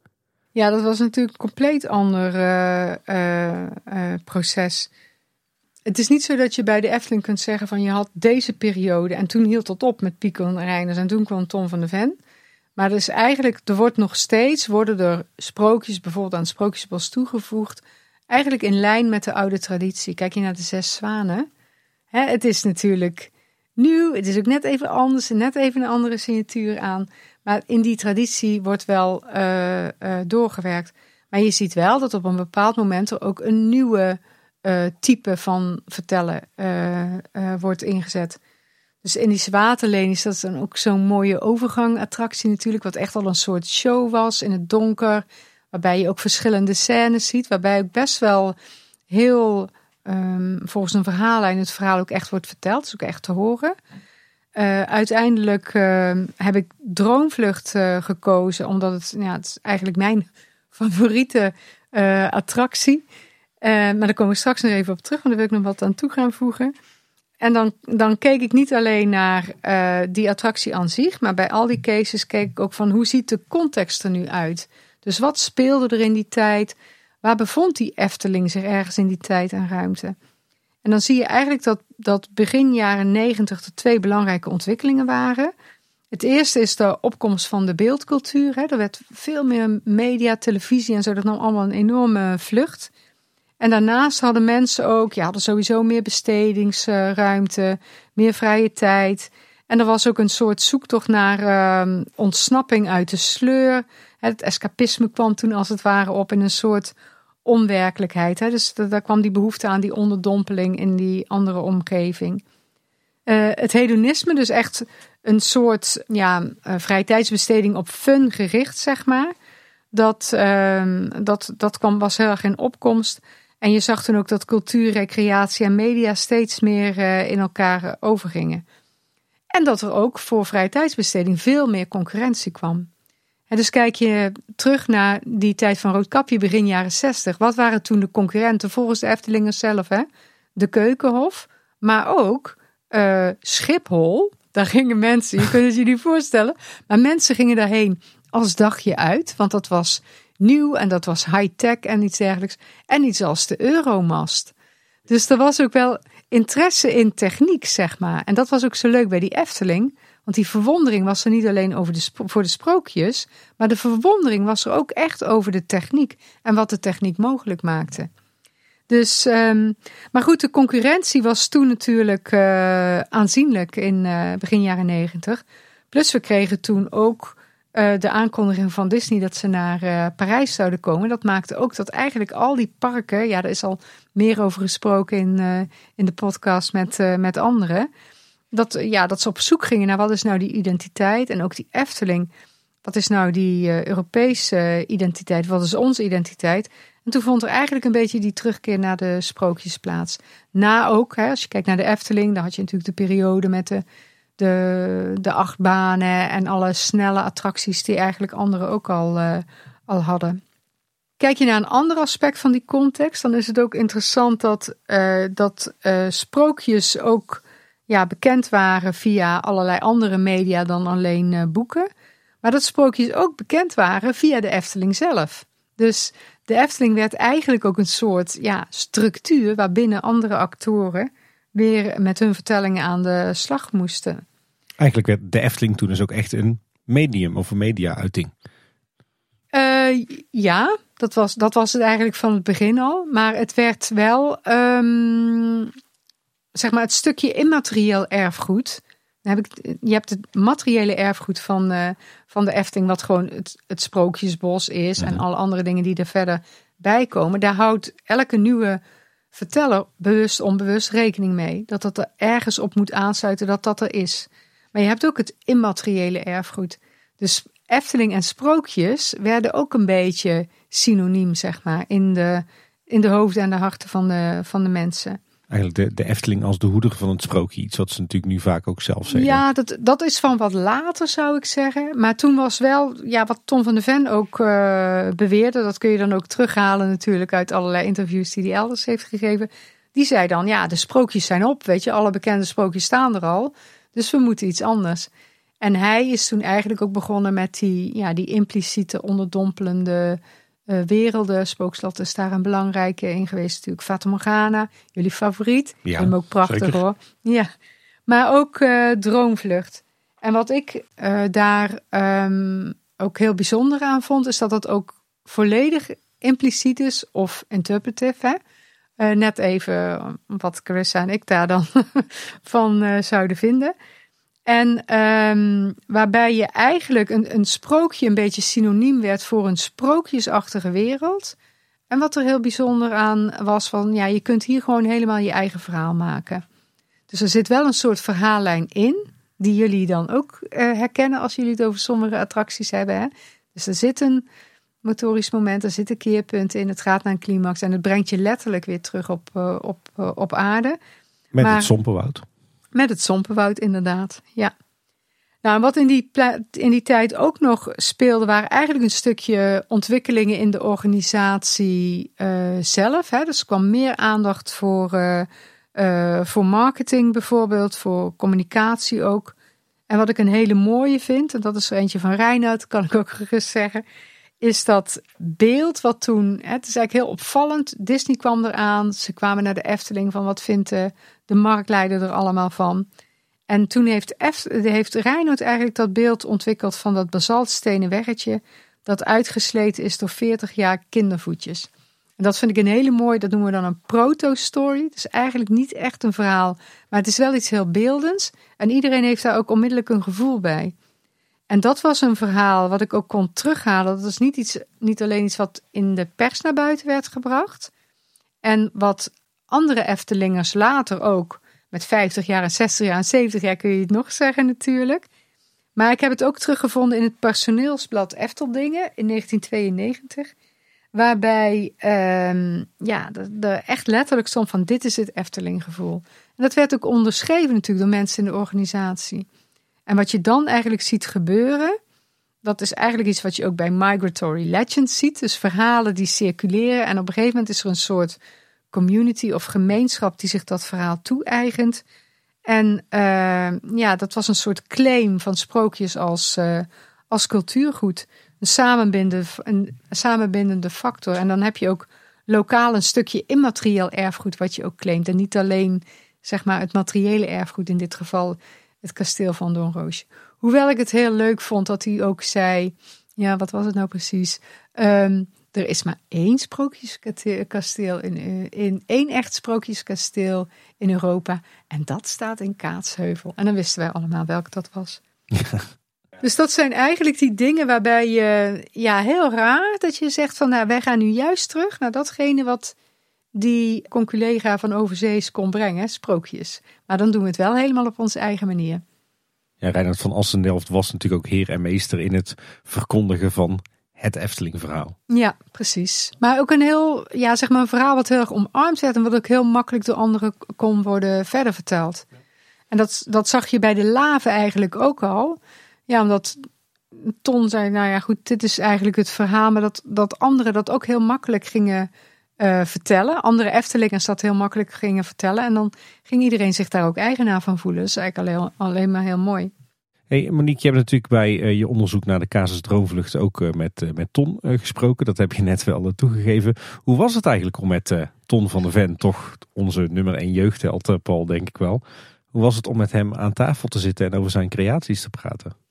Ja, dat was natuurlijk een compleet ander uh, uh, uh, proces. Het is niet zo dat je bij de Efteling kunt zeggen van je had deze periode en toen hield het op met Pico en Reiners en toen kwam Tom van de Ven. Maar dus eigenlijk, er wordt nog steeds, worden er sprookjes bijvoorbeeld aan Sprookjesbos toegevoegd eigenlijk in lijn met de oude traditie. Kijk je naar de zes zwanen. Hè, het is natuurlijk nieuw, het is ook net even anders, net even een andere signatuur aan. Maar in die traditie wordt wel uh, uh, doorgewerkt. Maar je ziet wel dat op een bepaald moment er ook een nieuwe uh, type van vertellen wordt ingezet. Dus in die Zwaterleen is dat dan ook zo'n mooie overgangattractie natuurlijk. Wat echt al een soort show was in het donker. Waarbij je ook verschillende scènes ziet. Waarbij ook best wel heel um, volgens een verhaallijn het verhaal ook echt wordt verteld. Is ook echt te horen. Uh, uiteindelijk uh, heb ik Droomvlucht uh, gekozen. Omdat het, ja, het is eigenlijk mijn <laughs> favoriete uh, attractie. maar daar kom ik straks nog even op terug. Want daar wil ik nog wat aan toe gaan voegen. En dan, dan keek ik niet alleen naar uh, die attractie aan zich, maar bij al die cases keek ik ook van hoe ziet de context er nu uit. Dus wat speelde er in die tijd? Waar bevond die Efteling zich ergens in die tijd en ruimte? En dan zie je eigenlijk dat, dat begin jaren negentig er twee belangrijke ontwikkelingen waren. Het eerste is de opkomst van de beeldcultuur. Hè. Er werd veel meer media, televisie en zo. Dat nam allemaal een enorme vlucht. En daarnaast hadden mensen ook, ja, hadden sowieso meer bestedingsruimte, meer vrije tijd. En er was ook een soort zoektocht naar uh, ontsnapping uit de sleur. Het escapisme kwam toen als het ware op in een soort onwerkelijkheid. Dus daar kwam die behoefte aan die onderdompeling in die andere omgeving. Uh, het hedonisme, dus echt een soort ja, uh, vrije tijdsbesteding op fun gericht, zeg maar. Dat, uh, dat, dat kwam, was heel erg in opkomst. En je zag toen ook dat cultuur, recreatie en media steeds meer uh, in elkaar uh, overgingen. En dat er ook voor vrije tijdsbesteding veel meer concurrentie kwam. En dus kijk je terug naar die tijd van Roodkapje, begin jaren 60. Wat waren toen de concurrenten volgens de Eftelingers zelf? Hè? De Keukenhof, maar ook uh, Schiphol. Daar gingen mensen, je kunt het je niet voorstellen, maar mensen gingen daarheen als dagje uit, want dat was nieuw en dat was high-tech en iets dergelijks. En iets als de Euromast. Dus er was ook wel interesse in techniek, zeg maar. En dat was ook zo leuk bij die Efteling. Want die verwondering was er niet alleen over de voor de sprookjes, maar de verwondering was er ook echt over de techniek en wat de techniek mogelijk maakte. Dus, um, maar goed, de concurrentie was toen natuurlijk uh, aanzienlijk in uh, begin jaren negentig. Plus we kregen toen ook uh, de aankondiging van Disney dat ze naar uh, Parijs zouden komen. Dat maakte ook dat eigenlijk al die parken, ja, daar is al meer over gesproken in, uh, in de podcast met, met anderen. Dat, ja, dat ze op zoek gingen naar wat is nou die identiteit en ook die Efteling. Wat is nou die Europese identiteit? Wat is onze identiteit? En toen vond er eigenlijk een beetje die terugkeer naar de sprookjes plaats. Na ook, hè, als je kijkt naar de Efteling, dan had je natuurlijk de periode met de de, de achtbanen en alle snelle attracties die eigenlijk anderen ook al, uh, al hadden. Kijk je naar een ander aspect van die context, dan is het ook interessant dat, uh, dat uh, sprookjes ook ja, bekend waren via allerlei andere media dan alleen boeken. Maar dat sprookjes ook bekend waren via de Efteling zelf. Dus de Efteling werd eigenlijk ook een soort ja, structuur waarbinnen andere actoren weer met hun vertellingen aan de slag moesten. Eigenlijk werd de Efteling toen dus ook echt een medium of een media-uiting. Uh, ja, dat was, dat was het eigenlijk van het begin al. Maar het werd wel, um, zeg maar, het stukje immaterieel erfgoed. Dan heb ik, je hebt het materiële erfgoed van, uh, van de Efteling, wat gewoon het, het sprookjesbos is. En alle andere dingen die er verder bij komen. Daar houdt elke nieuwe verteller bewust onbewust rekening mee. Dat dat er ergens op moet aansluiten dat dat er is. Maar je hebt ook het immateriële erfgoed. Dus Efteling en sprookjes werden ook een beetje synoniem, zeg maar, in de, in de hoofden en de harten van de, van de mensen. Eigenlijk de, de Efteling als de hoeder van het sprookje. Iets wat ze natuurlijk nu vaak ook zelf zeggen. Ja, dat, dat is van wat later zou ik zeggen. Maar toen was wel, ja, wat Tom van de Ven ook uh, beweerde. Dat kun je dan ook terughalen natuurlijk uit allerlei interviews die hij elders heeft gegeven. Die zei dan, ja, de sprookjes zijn op. Weet je, alle bekende sprookjes staan er al. Dus we moeten iets anders. En hij is toen eigenlijk ook begonnen met die, ja, die impliciete, onderdompelende uh, werelden. Spookslot is daar een belangrijke in geweest natuurlijk. Fata Morgana, jullie favoriet. Ja, hem ook prachtig zeker. hoor. Ja, maar ook uh, Droomvlucht. En wat ik uh, daar um, ook heel bijzonder aan vond, is dat het ook volledig impliciet is of interpretive. Hè? Eh, net even wat Carissa en ik daar dan <laughs> van zouden vinden. En um, waarbij je eigenlijk een, een sprookje een beetje synoniem werd voor een sprookjesachtige wereld. En wat er heel bijzonder aan was van, ja, je kunt hier gewoon helemaal je eigen verhaal maken. Dus er zit wel een soort verhaallijn in, die jullie dan ook uh, herkennen als jullie het over sommige attracties hebben. Hè? Dus er zit een motorisch moment, er zitten keerpunten in, het gaat naar een climax en het brengt je letterlijk weer terug op, uh, op, uh, op aarde. Met maar, het Sompenwoud. Met het Sompenwoud, inderdaad, ja. Nou, wat in die, in die tijd ook nog speelde, waren eigenlijk een stukje ontwikkelingen in de organisatie uh, zelf. Hè. Dus er kwam meer aandacht voor, uh, uh, voor marketing bijvoorbeeld, voor communicatie ook. En wat ik een hele mooie vind, en dat is er eentje van Reinoud, kan ik ook gerust zeggen, is dat beeld wat toen, het is eigenlijk heel opvallend, Disney kwam eraan, ze kwamen naar de Efteling van wat vindt de, de marktleider er allemaal van. En toen heeft, F, heeft Reinoud eigenlijk dat beeld ontwikkeld van dat basaltstenen weggetje dat uitgesleten is door 40 jaar kindervoetjes. En dat vind ik een hele mooie, dat noemen we dan een proto-story. Het is eigenlijk niet echt een verhaal, maar het is wel iets heel beeldends. En iedereen heeft daar ook onmiddellijk een gevoel bij. En dat was een verhaal wat ik ook kon terughalen. Dat is niet, iets, niet alleen iets wat in de pers naar buiten werd gebracht. En wat andere Eftelingers later ook met 50 jaar en 60 jaar en 70 jaar kun je het nog zeggen natuurlijk. Maar ik heb het ook teruggevonden in het personeelsblad Efteldingen in 1992. Waarbij uh, ja, er echt letterlijk stond van dit is het Eftelinggevoel. En dat werd ook onderschreven natuurlijk door mensen in de organisatie. En wat je dan eigenlijk ziet gebeuren, dat is eigenlijk iets wat je ook bij Migratory Legends ziet. Dus verhalen die circuleren en op een gegeven moment is er een soort community of gemeenschap die zich dat verhaal toe-eigent. En uh, ja, dat was een soort claim van sprookjes als, uh, als cultuurgoed. Een samenbindende, een samenbindende factor. En dan heb je ook lokaal een stukje immaterieel erfgoed wat je ook claimt. En niet alleen zeg maar het materiële erfgoed, in dit geval het kasteel van Don Roosje. Hoewel ik het heel leuk vond dat hij ook zei, ja, wat was het nou precies? Um, er is maar één sprookjeskasteel in, eh, in één echt sprookjeskasteel in Europa. En dat staat in Kaatsheuvel. En dan wisten wij allemaal welk dat was. Dus dat zijn eigenlijk die dingen waarbij je, ja, heel raar dat je zegt van, nou, wij gaan nu juist terug naar datgene wat die conculega van overzees kon brengen, sprookjes. Maar dan doen we het wel helemaal op onze eigen manier. Ja, Reinhard van Assendelft was natuurlijk ook heer en meester in het verkondigen van het Efteling-verhaal. Ja, precies. Maar ook een heel, ja, zeg maar een verhaal wat heel erg omarmd werd en wat ook heel makkelijk door anderen kon worden verder verteld. En dat, dat zag je bij de laven eigenlijk ook al. Ja, omdat Ton zei, nou ja, goed, dit is eigenlijk het verhaal, maar dat, dat anderen dat ook heel makkelijk gingen uh, vertellen. Andere Eftelingers dat heel makkelijk gingen vertellen. En dan ging iedereen zich daar ook eigenaar van voelen. Dat is eigenlijk alleen, alleen maar heel mooi. Hey Monique, je hebt natuurlijk bij uh, je onderzoek naar de casus Droomvlucht ook uh, met, met Ton gesproken. Dat heb je net wel toegegeven. Hoe was het eigenlijk om met Ton van der Ven, toch onze nummer 1 jeugdheld, Paul, denk ik wel. Hoe was het om met hem aan tafel te zitten en over zijn creaties te praten?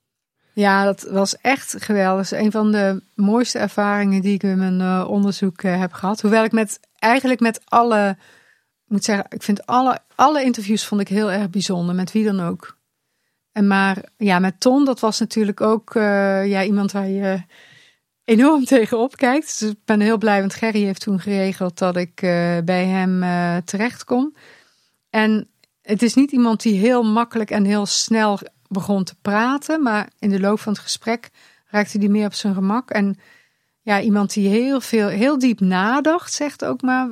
Ja, dat was echt geweldig. Een van de mooiste ervaringen die ik in mijn onderzoek heb gehad. Hoewel ik met eigenlijk met alle, moet zeggen, ik vind alle, alle interviews vond ik heel erg bijzonder, met wie dan ook. En maar ja, met Ton, dat was natuurlijk ook uh, ja, iemand waar je enorm <laughs> tegenop kijkt. Dus ik ben heel blij, want Gerry heeft toen geregeld dat ik bij hem uh, terecht kom. En het is niet iemand die heel makkelijk en heel snel begon te praten, maar in de loop van het gesprek raakte hij meer op zijn gemak. En ja, iemand die heel veel, heel diep nadacht, zegt ook maar,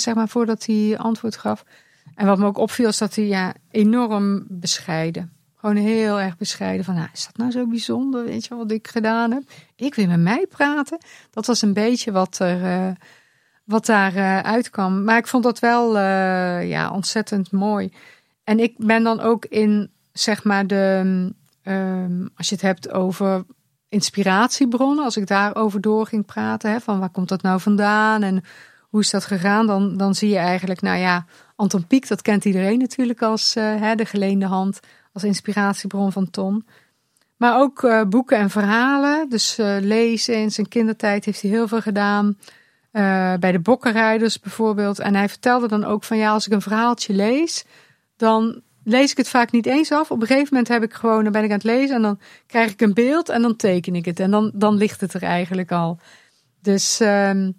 zeg maar voordat hij antwoord gaf. En wat me ook opviel is dat hij ja, enorm bescheiden gewoon heel erg bescheiden van, nou, is dat nou zo bijzonder, weet je wat ik gedaan heb? Ik wil met mij praten. Dat was een beetje wat er, uh, wat daar uh, uitkwam. Maar ik vond dat wel, ja, ontzettend mooi. En ik ben dan ook in, zeg maar, de, um, als je het hebt over inspiratiebronnen, als ik daarover door ging praten, hè, van waar komt dat nou vandaan en hoe is dat gegaan, dan, dan zie je eigenlijk, nou ja, Anton Pieck, dat kent iedereen natuurlijk als hè, de geleende hand als inspiratiebron van Ton. Maar ook uh, boeken en verhalen. Dus uh, lezen in zijn kindertijd heeft hij heel veel gedaan. eh, bij de bokkenrijders bijvoorbeeld. En hij vertelde dan ook van ja, als ik een verhaaltje lees, dan lees ik het vaak niet eens af. Op een gegeven moment heb ik gewoon, dan ben ik aan het lezen en dan krijg ik een beeld en dan teken ik het. En dan, dan ligt het er eigenlijk al. Dus ehm,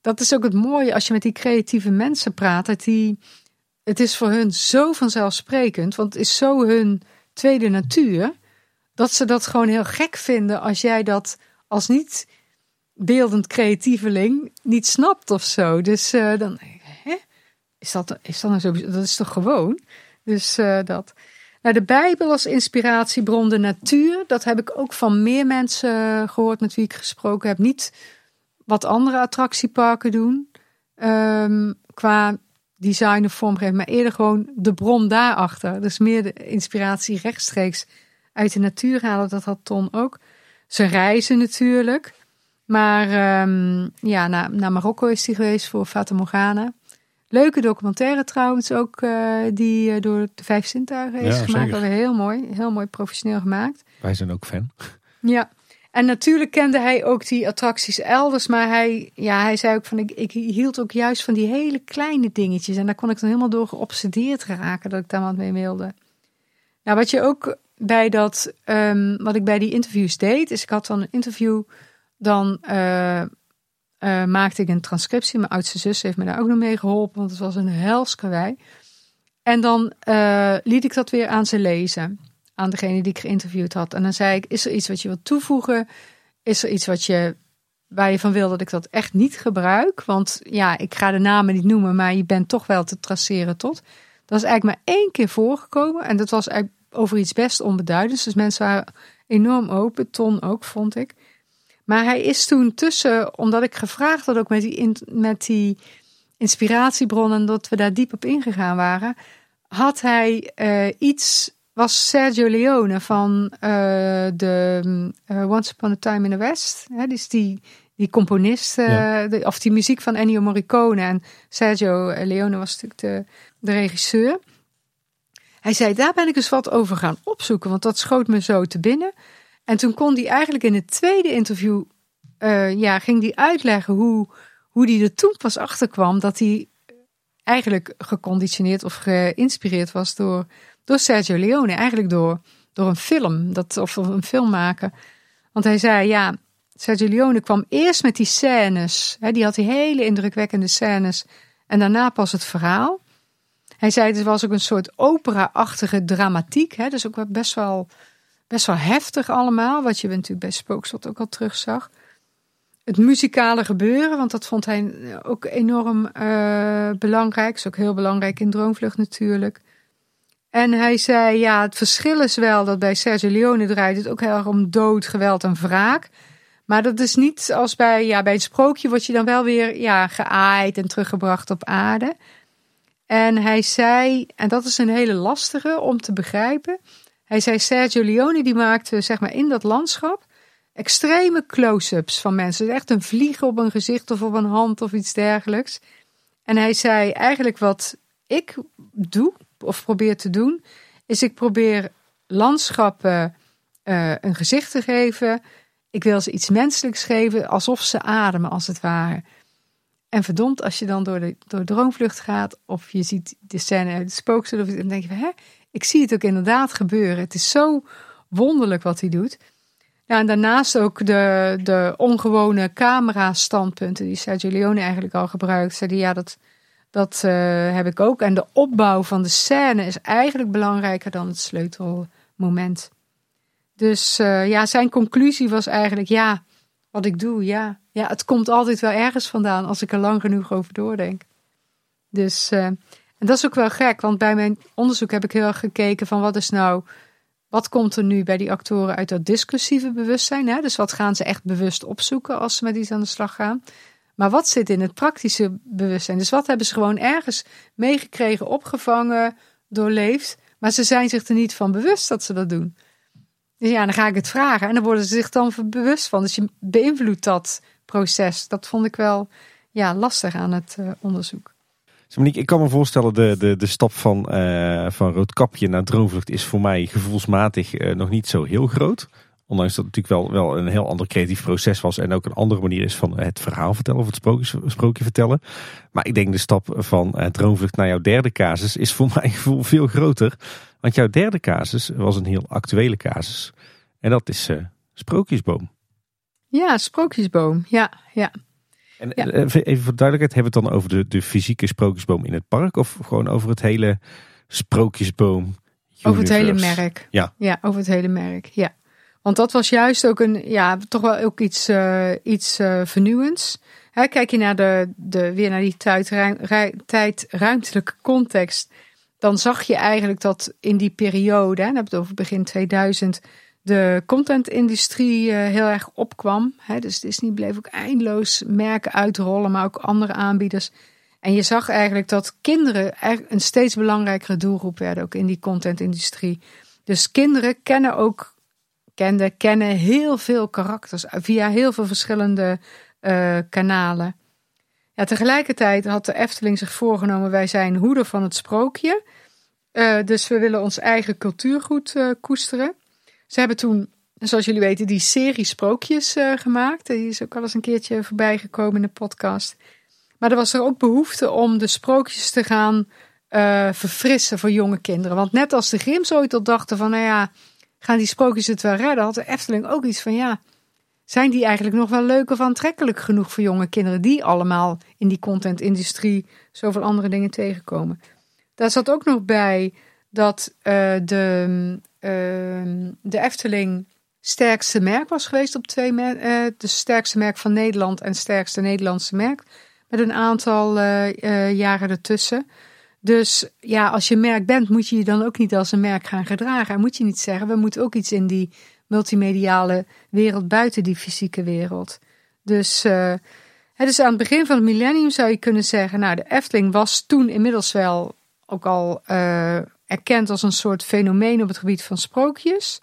dat is ook het mooie als je met die creatieve mensen praat. Die, het is voor hun zo vanzelfsprekend, want het is zo hun tweede natuur. Dat ze dat gewoon heel gek vinden als jij dat als niet beeldend creatieveling niet snapt of zo. Dus uh, dan? Is dat, is dat nou zo? Dat is toch gewoon? Dus uh, dat. Nou, de Bijbel als inspiratiebron, de natuur, dat heb ik ook van meer mensen gehoord met wie ik gesproken heb. Niet wat andere attractieparken doen um, qua design of vormgeving, maar eerder gewoon de bron daarachter. Dus meer de inspiratie rechtstreeks uit de natuur halen. Dat had Ton ook. Ze reizen natuurlijk. Maar um, ja, naar, naar Marokko is hij geweest voor Fata Morgana. Leuke documentaire trouwens ook, uh, die uh, door de Vijf Zintuigen is ja, gemaakt. Heel mooi, heel mooi professioneel gemaakt. Wij zijn ook fan. Ja, en natuurlijk kende hij ook die attracties elders. Maar hij, ja, hij zei ook van, ik, ik hield ook juist van die hele kleine dingetjes. En daar kon ik dan helemaal door geobsedeerd raken dat ik daar wat mee wilde. Nou, wat je ook bij dat, um, wat ik bij die interviews deed, is ik had dan een interview dan uh, uh, maakte ik een transcriptie. Mijn oudste zus heeft me daar ook nog mee geholpen, want het was een hels En dan uh, liet ik dat weer aan ze lezen, aan degene die ik geïnterviewd had. En dan zei ik, is er iets wat je wilt toevoegen? Is er iets wat je, waar je van wil dat ik dat echt niet gebruik? Want ja, ik ga de namen niet noemen, maar je bent toch wel te traceren tot. Dat is eigenlijk maar één keer voorgekomen. En dat was over iets best onbeduidends. Dus mensen waren enorm open. Ton ook, vond ik. Maar hij is toen tussen, omdat ik gevraagd had ook met die, met die inspiratiebronnen, dat we daar diep op ingegaan waren, had hij uh, iets, was Sergio Leone van uh, de uh, Once Upon a Time in the West. Hè, dus die, die componist, ja. de, of die muziek van Ennio Morricone. En Sergio Leone was natuurlijk de, de regisseur. Hij zei, daar ben ik eens wat over gaan opzoeken, want dat schoot me zo te binnen. En toen kon hij eigenlijk in het tweede interview, uh, ja, ging die uitleggen hoe, hoe hij er toen pas achter kwam dat hij eigenlijk geconditioneerd of geïnspireerd was door, door Sergio Leone. Eigenlijk door, door een film, dat, of een film maken. Want hij zei, ja, Sergio Leone kwam eerst met die scènes. Hè, die had die hele indrukwekkende scènes. En daarna pas het verhaal. Hij zei, het was ook een soort opera-achtige dramatiek. Hè, dus ook best wel best wel heftig allemaal. Wat je natuurlijk bij Spookslot ook al terugzag. Het muzikale gebeuren, want dat vond hij ook enorm uh, belangrijk. Is ook heel belangrijk in Droomvlucht natuurlijk. En hij zei, ja, het verschil is wel dat bij Sergio Leone draait het ook heel erg om dood, geweld en wraak. Maar dat is niet als bij, ja, bij een sprookje word je dan wel weer ja, geaaid en teruggebracht op aarde. En hij zei, en dat is een hele lastige om te begrijpen. Hij zei Sergio Leone die maakte zeg maar in dat landschap extreme close-ups van mensen. Echt een vlieg op een gezicht of op een hand of iets dergelijks. En hij zei eigenlijk wat ik doe of probeer te doen, is ik probeer landschappen uh, een gezicht te geven. Ik wil ze iets menselijks geven, alsof ze ademen als het ware. En verdomd, als je dan door de, door de droomvlucht gaat of je ziet de scène uit het spooksel, dan denk je van, hè, ik zie het ook inderdaad gebeuren. Het is zo wonderlijk wat hij doet. Ja, en daarnaast ook de, de ongewone camera-standpunten die Sergio Leone eigenlijk al gebruikt. Zei ja, dat, dat uh, heb ik ook. En de opbouw van de scène is eigenlijk belangrijker dan het sleutelmoment. Dus uh, ja, zijn conclusie was eigenlijk: ja, wat ik doe, ja, ja, het komt altijd wel ergens vandaan als ik er lang genoeg over doordenk. Dus uh, en dat is ook wel gek, want bij mijn onderzoek heb ik heel erg gekeken van wat is nou, wat komt er nu bij die actoren uit dat discussieve bewustzijn? Hè? Dus wat gaan ze echt bewust opzoeken als ze met iets aan de slag gaan? Maar wat zit in het praktische bewustzijn? Dus wat hebben ze gewoon ergens meegekregen, opgevangen, doorleefd, maar ze zijn zich er niet van bewust dat ze dat doen. Dus ja, dan ga ik het vragen en dan worden ze zich dan bewust van. Dus je beïnvloedt dat proces. Dat vond ik wel ja, lastig aan het uh, onderzoek. Monique, ik kan me voorstellen, de, de, de stap van, uh, van Roodkapje naar Droomvlucht is voor mij gevoelsmatig uh, nog niet zo heel groot. Ondanks dat het natuurlijk wel, wel een heel ander creatief proces was. En ook een andere manier is van het verhaal vertellen of het sprookje, sprookje vertellen. Maar ik denk de stap van uh, Droomvlucht naar jouw derde casus is voor <laughs> mijn gevoel veel groter. Want jouw derde casus was een heel actuele casus. En dat is Sprookjesboom. Ja, Sprookjesboom. Ja, ja. En ja. even voor duidelijkheid, hebben we het dan over de, de fysieke sprookjesboom in het park of gewoon over het hele sprookjesboom? Universe? Over het hele merk. Ja. ja, over het hele merk. Ja. Want dat was juist ook een, ja, toch wel ook iets, uh, iets uh, vernieuwends. Hè, kijk je naar de, de, weer naar die tijd-ruimtelijke context, dan zag je eigenlijk dat in die periode, hè, dan heb het over begin 2000, de contentindustrie uh, heel erg opkwam. Dus Disney bleef ook eindeloos merken uitrollen, maar ook andere aanbieders. En je zag eigenlijk dat kinderen een steeds belangrijkere doelgroep werden, ook in die contentindustrie. Dus kinderen kennen ook, kenden, kennen heel veel karakters via heel veel verschillende uh, kanalen. Ja, tegelijkertijd had de Efteling zich voorgenomen, wij zijn hoeder van het sprookje. Uh, dus we willen ons eigen cultuurgoed uh, koesteren. Ze hebben toen, zoals jullie weten, die serie Sprookjes uh, gemaakt. Die is ook al eens een keertje voorbij gekomen in de podcast. Maar er was er ook behoefte om de sprookjes te gaan uh, verfrissen voor jonge kinderen. Want net als de Grims ooit al dachten van, nou ja, gaan die sprookjes het wel redden? Had de Efteling ook iets van, ja, zijn die eigenlijk nog wel leuk of aantrekkelijk genoeg voor jonge kinderen? Die allemaal in die contentindustrie zoveel andere dingen tegenkomen. Daar zat ook nog bij dat uh, de de Efteling sterkste merk was geweest op twee uh, de sterkste merk van Nederland en sterkste Nederlandse merk. Met een aantal uh, jaren ertussen. Dus ja, als je merk bent, moet je je dan ook niet als een merk gaan gedragen. En moet je niet zeggen, we moeten ook iets in die multimediale wereld buiten die fysieke wereld. Dus, uh, dus aan het begin van het millennium zou je kunnen zeggen, nou de Efteling was toen inmiddels wel ook al erkend als een soort fenomeen op het gebied van sprookjes.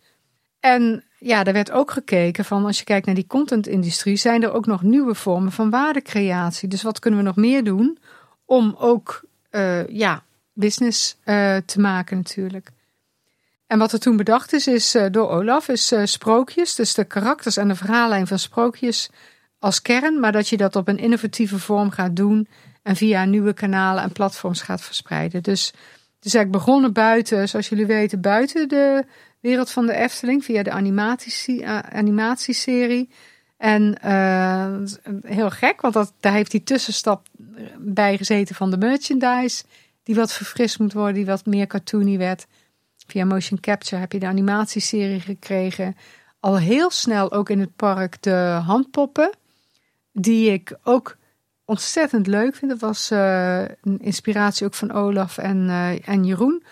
En ja, er werd ook gekeken van als je kijkt naar die contentindustrie, zijn er ook nog nieuwe vormen van waardecreatie. Dus wat kunnen we nog meer doen om ook uh, ja, business uh, te maken natuurlijk. En wat er toen bedacht is, is uh, door Olaf, is sprookjes, dus de karakters en de verhaallijn van sprookjes als kern, maar dat je dat op een innovatieve vorm gaat doen en via nieuwe kanalen en platforms gaat verspreiden. Dus is eigenlijk begonnen buiten, zoals jullie weten, buiten de wereld van de Efteling via de animatie, animatieserie. En uh, heel gek, want dat, daar heeft die tussenstap bij gezeten van de merchandise. Die wat verfrist moet worden, die wat meer cartoony werd. Via motion capture heb je de animatieserie gekregen. Al heel snel ook in het park de handpoppen. Die ik ook ontzettend leuk vind. Dat was uh, een inspiratie ook van Olaf en, uh, en Jeroen.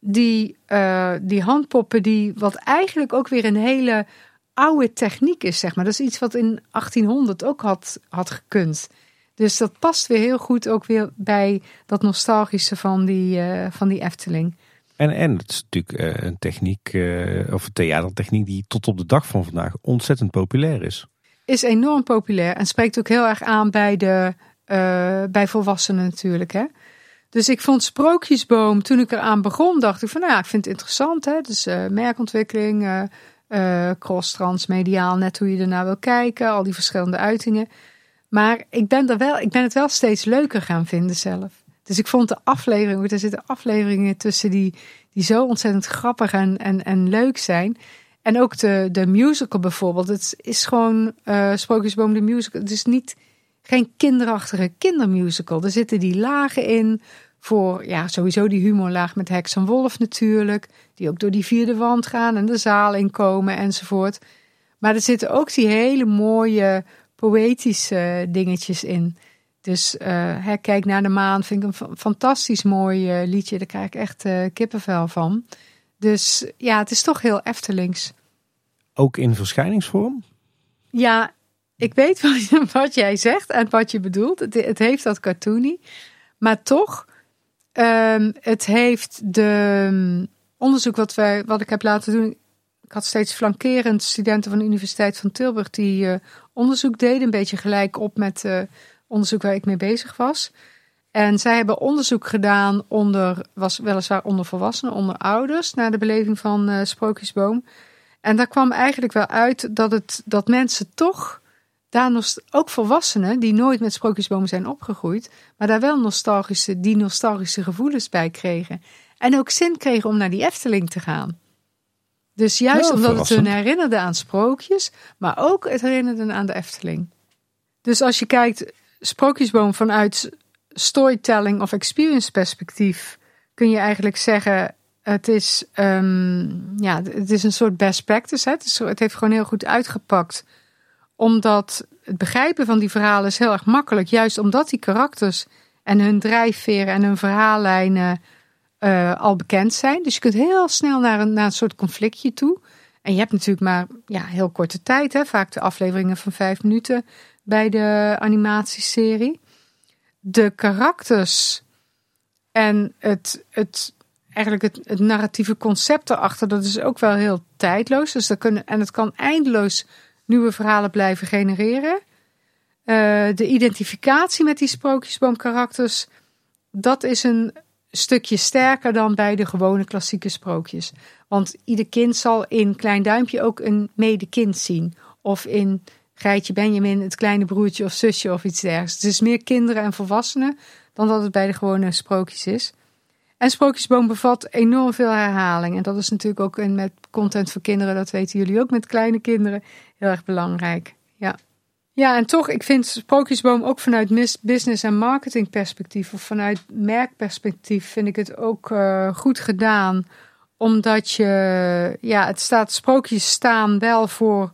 Die, uh, die handpoppen, die wat eigenlijk ook weer een hele oude techniek is, zeg maar. Dat is iets wat in 1800 ook had, had gekund. Dus dat past weer heel goed ook weer bij dat nostalgische van die, van die Efteling. En, en het is natuurlijk een techniek, of een theatertechniek, die tot op de dag van vandaag ontzettend populair is is enorm populair en spreekt ook heel erg aan bij, de, uh, bij volwassenen natuurlijk. Hè? Dus ik vond Sprookjesboom, toen ik eraan begon, dacht ik van nou ja, ik vind het interessant. Hè? Dus uh, merkontwikkeling, uh, uh, cross, transmediaal, net hoe je ernaar wil kijken, al die verschillende uitingen. Maar ik ben, er wel, ik ben het wel steeds leuker gaan vinden zelf. Dus ik vond de afleveringen, er zitten afleveringen tussen die, die zo ontzettend grappig en, en, en leuk zijn. En ook de, de musical bijvoorbeeld. Het is gewoon uh, Sprookjesboom de musical. Het is niet geen kinderachtige kindermusical. Er zitten die lagen in voor ja, sowieso die humorlaag met Heks en Wolf natuurlijk. Die ook door die vierde wand gaan en de zaal inkomen enzovoort. Maar er zitten ook die hele mooie poëtische dingetjes in. Dus uh, kijk naar de maan vind ik een fantastisch mooi uh, liedje. Daar krijg ik echt kippenvel van. Dus ja, het is toch heel Eftelings. Ook in verschijningsvorm? Ja, ik weet <laughs> wat, wat jij zegt en wat je bedoelt. Het, het heeft dat cartoony. Maar toch, um, het heeft de um, onderzoek wat, wij, wat ik heb laten doen. Ik had steeds flankerend studenten van de Universiteit van Tilburg die uh, onderzoek deden. Een beetje gelijk op met uh, onderzoek waar ik mee bezig was. En zij hebben onderzoek gedaan onder, was weliswaar onder volwassenen, onder ouders, naar de beleving van uh, Sprookjesboom. En daar kwam eigenlijk wel uit dat, het, dat mensen toch, daar nog, ook volwassenen die nooit met sprookjesbomen zijn opgegroeid, maar daar wel nostalgische, die nostalgische gevoelens bij kregen. En ook zin kregen om naar die Efteling te gaan. Dus juist Ja, omdat het hun herinnerde aan sprookjes, maar ook het herinnerde aan de Efteling. Dus als je kijkt, sprookjesboom vanuit storytelling of experience perspectief, kun je eigenlijk zeggen, het is, ehm, ja, het is een soort best practice. Hè? Het, heeft gewoon heel goed uitgepakt. Omdat het begrijpen van die verhalen is heel erg makkelijk. Juist omdat die karakters en hun drijfveren en hun verhaallijnen eh, al bekend zijn. Dus je kunt heel snel naar een, naar een soort conflictje toe. En je hebt natuurlijk maar ja, heel korte tijd. Hè? Vaak de afleveringen van vijf minuten bij de animatieserie. De karakters en het, het, eigenlijk het, narratieve concept erachter, dat is ook wel heel tijdloos. Dus dat kunnen, en het kan eindeloos nieuwe verhalen blijven genereren. Eh, de identificatie met die sprookjesboomkarakters, dat is een stukje sterker dan bij de gewone klassieke sprookjes. Want ieder kind zal in Klein Duimpje ook een medekind zien. Of in Geitje Benjamin het kleine broertje of zusje of iets dergelijks. Het is meer kinderen en volwassenen dan dat het bij de gewone sprookjes is. En Sprookjesboom bevat enorm veel herhaling. En dat is natuurlijk ook in, met content voor kinderen, dat weten jullie ook met kleine kinderen, heel erg belangrijk. Ja. Ja, en toch, ik vind Sprookjesboom ook vanuit business- en marketing perspectief of vanuit merkperspectief vind ik het ook eh, goed gedaan. Omdat je, ja, het staat, sprookjes staan wel voor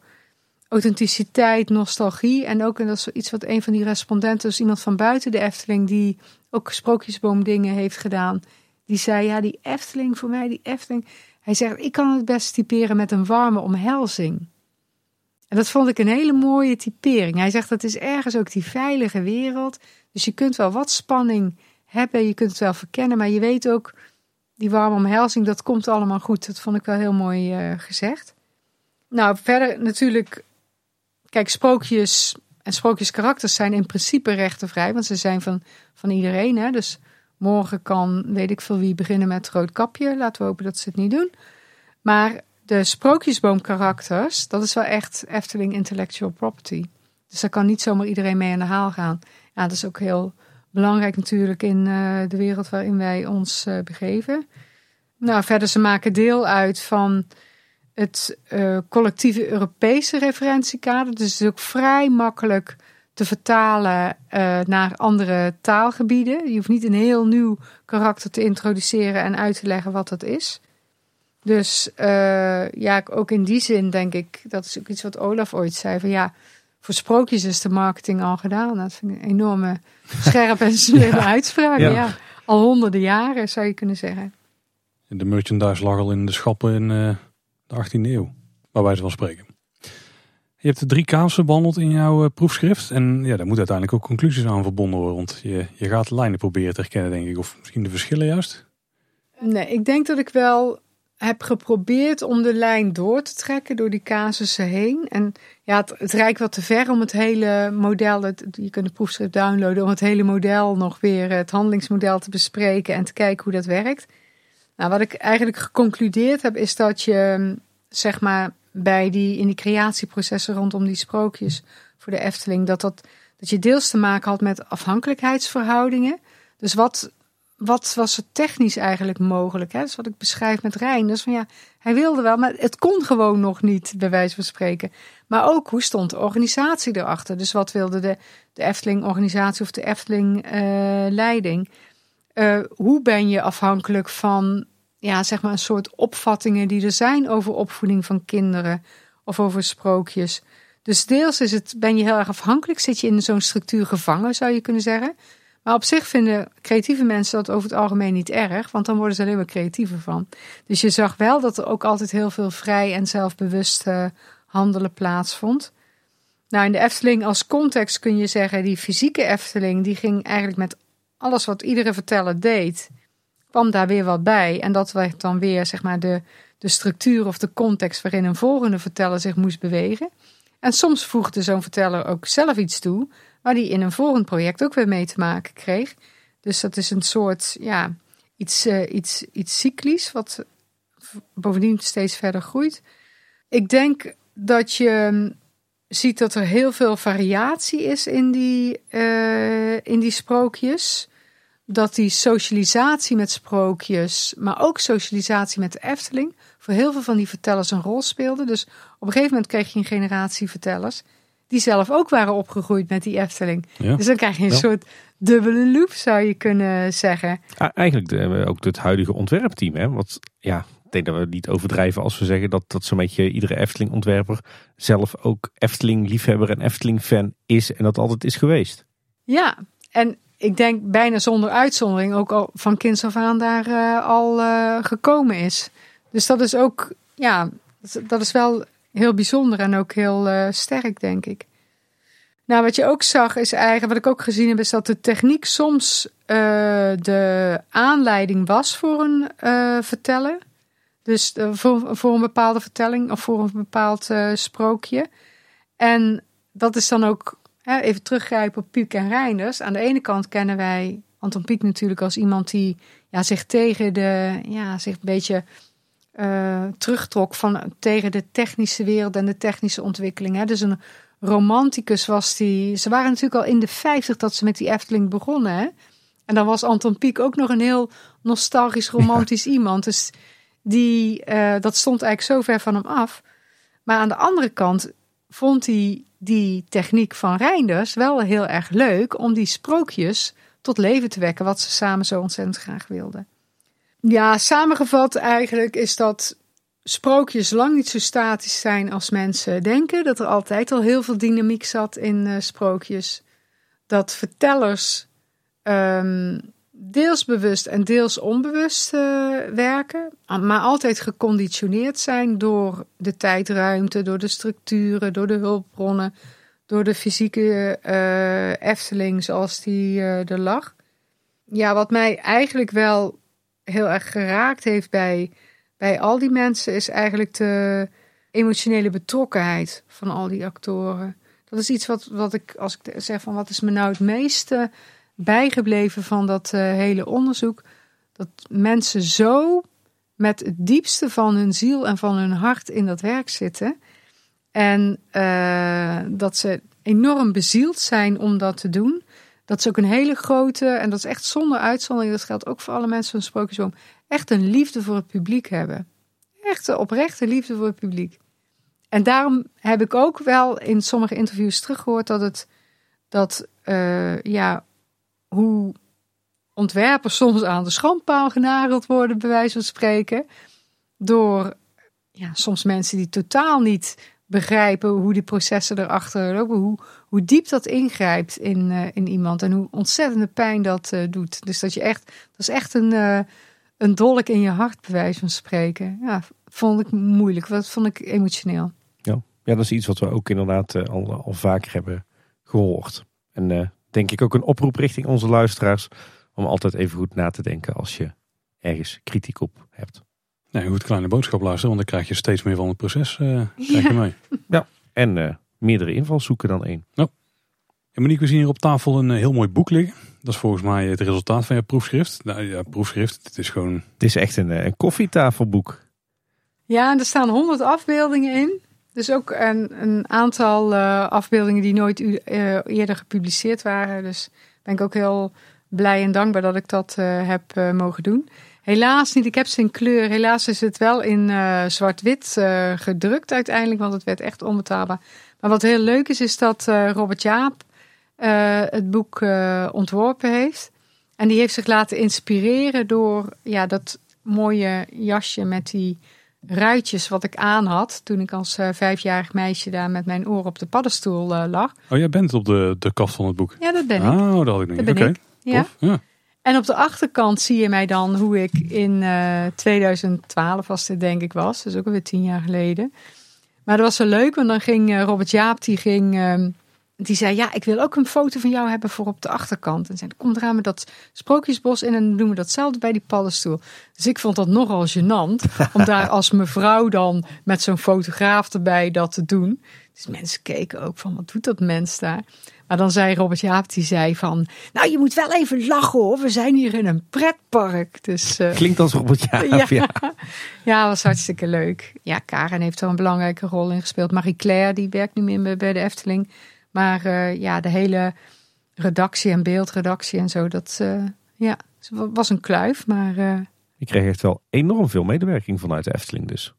authenticiteit, nostalgie. En ook, en dat is iets wat een van die respondenten, dus iemand van buiten de Efteling, die ook Sprookjesboom dingen heeft gedaan. Die zei, ja, die Efteling voor mij, die Efteling. Hij zegt, ik kan het best typeren met een warme omhelzing. En dat vond ik een hele mooie typering. Hij zegt, dat is ergens ook die veilige wereld. Dus je kunt wel wat spanning hebben, je kunt het wel verkennen, maar je weet ook, die warme omhelzing, dat komt allemaal goed. Dat vond ik wel heel mooi eh, gezegd. Nou, verder natuurlijk, kijk, sprookjes en sprookjeskarakters zijn in principe rechtenvrij, want ze zijn van, van iedereen. Hè? Dus morgen kan, weet ik veel wie, beginnen met rood kapje. Laten we hopen dat ze het niet doen. Maar de sprookjesboomkarakters, dat is wel echt Efteling intellectual property. Dus daar kan niet zomaar iedereen mee aan de haal gaan. Ja, dat is ook heel belangrijk natuurlijk in eh, de wereld waarin wij ons eh, begeven. Nou, verder ze maken deel uit van het eh, collectieve Europese referentiekader. Dus het is ook vrij makkelijk te vertalen eh, naar andere taalgebieden. Je hoeft niet een heel nieuw karakter te introduceren en uit te leggen wat dat is. Dus eh, ja, ook in die zin denk ik, dat is ook iets wat Olaf ooit zei, van ja, voor sprookjes is de marketing al gedaan. Dat vind ik een enorme scherpe en <laughs> slimme uitspraak. Ja. Ja. Al honderden jaren zou je kunnen zeggen. De merchandise lag al in de schappen in eh, de 18e eeuw, waar wij van spreken. Je hebt de drie casussen behandeld in jouw eh, proefschrift. En ja, daar moeten uiteindelijk ook conclusies aan verbonden worden. Want je, je gaat lijnen proberen te herkennen, denk ik. Of misschien de verschillen juist. Nee, ik denk dat ik wel heb geprobeerd om de lijn door te trekken door die casussen heen. En ja, het, het wat te ver om het hele model, het, je kunt de proefschrift downloaden, om het hele model nog weer, het handelingsmodel te bespreken en te kijken hoe dat werkt. Nou, wat ik eigenlijk geconcludeerd heb, is dat je, zeg maar, bij die, in die creatieprocessen rondom die sprookjes voor de Efteling, dat, dat, dat je deels te maken had met afhankelijkheidsverhoudingen. Dus wat, wat was er technisch eigenlijk mogelijk? Hè? Dus wat ik beschrijf met Rijn. Dus van ja, hij wilde wel, maar het kon gewoon nog niet, bij wijze van spreken. Maar ook hoe stond de organisatie erachter? Dus wat wilde de, de Efteling-organisatie of de Efteling-leiding? Eh, hoe ben je afhankelijk van ja, zeg maar een soort opvattingen die er zijn over opvoeding van kinderen of over sprookjes? Dus deels is het, ben je heel erg afhankelijk, zit je in zo'n structuur gevangen, zou je kunnen zeggen. Maar op zich vinden creatieve mensen dat over het algemeen niet erg, want dan worden ze alleen maar creatiever van. Dus je zag wel dat er ook altijd heel veel vrij en zelfbewust eh, handelen plaatsvond. Nou, in de Efteling als context kun je zeggen, die fysieke Efteling, die ging eigenlijk met alles wat iedere verteller deed, kwam daar weer wat bij. En dat werd dan weer, zeg maar, de, de structuur of de context waarin een volgende verteller zich moest bewegen. En soms voegde zo'n verteller ook zelf iets toe, waar die in een volgend project ook weer mee te maken kreeg. Dus dat is een soort, ja, iets, uh, iets, iets cyclisch, wat bovendien steeds verder groeit. ik denk dat je ziet dat er heel veel variatie is in die, uh, in die sprookjes. Dat die socialisatie met sprookjes, maar ook socialisatie met de Efteling, voor heel veel van die vertellers een rol speelde. Dus op een gegeven moment kreeg je een generatie vertellers die zelf ook waren opgegroeid met die Efteling. Ja. Dus dan krijg je een soort dubbele loop, zou je kunnen zeggen. eigenlijk de, ook het huidige ontwerpteam, hè? Wat ja, ik denk dat we niet overdrijven als we zeggen dat, dat zo'n beetje iedere Efteling-ontwerper zelf ook Efteling-liefhebber en Efteling-fan is en dat altijd is geweest. Ja, en ik denk bijna zonder uitzondering ook al van kinds af aan daar uh, al uh, gekomen is. Dus dat is ook, ja, dat is wel heel bijzonder en ook heel uh, sterk, denk ik. Nou, wat je ook zag is eigenlijk, wat ik ook gezien heb, is dat de techniek soms de aanleiding was voor een verteller. Dus uh, voor, voor een bepaalde vertelling of voor een bepaald uh, sprookje. En dat is dan ook, hè, even teruggrijpen op Piek en Reinders. Aan de ene kant kennen wij Anton Pieck natuurlijk als iemand die ja, zich tegen de, ja, zich een beetje uh, terugtrok van, tegen de technische wereld en de technische ontwikkeling. Hè. Dus een romanticus was die. Ze waren natuurlijk al in de 50 dat ze met die Efteling begonnen. Hè. En dan was Anton Pieck ook nog een heel nostalgisch, romantisch iemand. Dus die, uh, dat stond eigenlijk zo ver van hem af. Maar aan de andere kant vond hij die techniek van Reinders wel heel erg leuk om die sprookjes tot leven te wekken, wat ze samen zo ontzettend graag wilden. Ja, samengevat eigenlijk is dat sprookjes lang niet zo statisch zijn als mensen denken. Dat er altijd al heel veel dynamiek zat in uh, sprookjes. Dat vertellers um, deels bewust en deels onbewust uh, werken, maar altijd geconditioneerd zijn door de tijdruimte, door de structuren, door de hulpbronnen, door de fysieke uh, Efteling zoals die uh, er lag. Ja, wat mij eigenlijk wel heel erg geraakt heeft bij, bij al die mensen is eigenlijk de emotionele betrokkenheid van al die actoren. Dat is iets wat, wat ik, als ik zeg van wat is me nou het meeste bijgebleven van dat uh, hele onderzoek. Dat mensen zo met het diepste van hun ziel en van hun hart in dat werk zitten. En uh, dat ze enorm bezield zijn om dat te doen. Dat ze ook een hele grote, en dat is echt zonder uitzondering, dat geldt ook voor alle mensen van Sprookjesboom, echt een liefde voor het publiek hebben. Echt een oprechte liefde voor het publiek. En daarom heb ik ook wel in sommige interviews teruggehoord dat het, dat uh, ja, hoe ontwerpers soms aan de schandpaal genageld worden, bij wijze van spreken. Door ja, soms mensen die totaal niet begrijpen hoe die processen erachter lopen. Hoe, hoe diep dat ingrijpt in, uh, in iemand en hoe ontzettende pijn dat uh, doet. Dus dat je echt, dat is echt een, uh, een dolk in je hart, bij wijze van spreken. Ja, vond ik moeilijk. Dat vond ik emotioneel. Ja, ja dat is iets wat we ook inderdaad al, al vaker hebben gehoord. En denk ik ook een oproep richting onze luisteraars. Om altijd even goed na te denken als je ergens kritiek op hebt. Nee, je moet kleine boodschap luisteren, want dan krijg je steeds meer van het proces uh, krijg je mee. Ja, en uh, meerdere invalshoeken dan één. Ja. En Monique, we zien hier op tafel een uh, heel mooi boek liggen. Dat is volgens mij het resultaat van je proefschrift. Nou ja, proefschrift, het is gewoon... Het is echt een, een koffietafelboek. Ja, en er staan honderd afbeeldingen in. Dus ook een, een aantal uh, afbeeldingen die nooit uh, eerder gepubliceerd waren. Dus ben ik ook heel blij en dankbaar dat ik dat uh, heb mogen doen. Helaas niet, ik heb ze in kleur. Helaas is het wel in zwart-wit gedrukt uiteindelijk, want het werd echt onbetaalbaar. Maar wat heel leuk is, is dat Robert Jaap het boek ontworpen heeft. En die heeft zich laten inspireren door ja, dat mooie jasje met die ruitjes wat ik aan had toen ik als uh, vijfjarig meisje daar met mijn oor op de paddenstoel uh, lag. Oh, jij bent op de, de kast van het boek? Ja, dat ben ik. Oh, dat had ik niet. Oké, ja. ja. En op de achterkant zie je mij dan hoe ik in uh, eh, 2012 was dit denk ik was. Dus ook alweer tien jaar geleden. Maar dat was zo leuk, want dan ging Robert Jaap, die ging... Ehm, die zei, ja, ik wil ook een foto van jou hebben voor op de achterkant. En zei, kom eraan met dat sprookjesbos in en dan doen we datzelfde bij die paddenstoel. Dus ik vond dat nogal gênant, <laughs> om daar als mevrouw dan met zo'n fotograaf erbij dat te doen. Dus mensen keken ook van, wat doet dat mens daar? Maar dan zei Robert Jaap, die zei van, nou je moet wel even lachen hoor, we zijn hier in een pretpark. Dus, uh, Klinkt als Robert Jaap, <laughs> ja. ja. <laughs> Ja, was hartstikke leuk. Ja, Karen heeft er een belangrijke rol in gespeeld. Marie-Claire, die werkt nu meer bij de Efteling. Maar uh, ja, de hele redactie en beeldredactie en zo, dat uh, ja, was een kluif. Maar, uh, Je kreeg echt wel enorm veel medewerking vanuit de Efteling dus.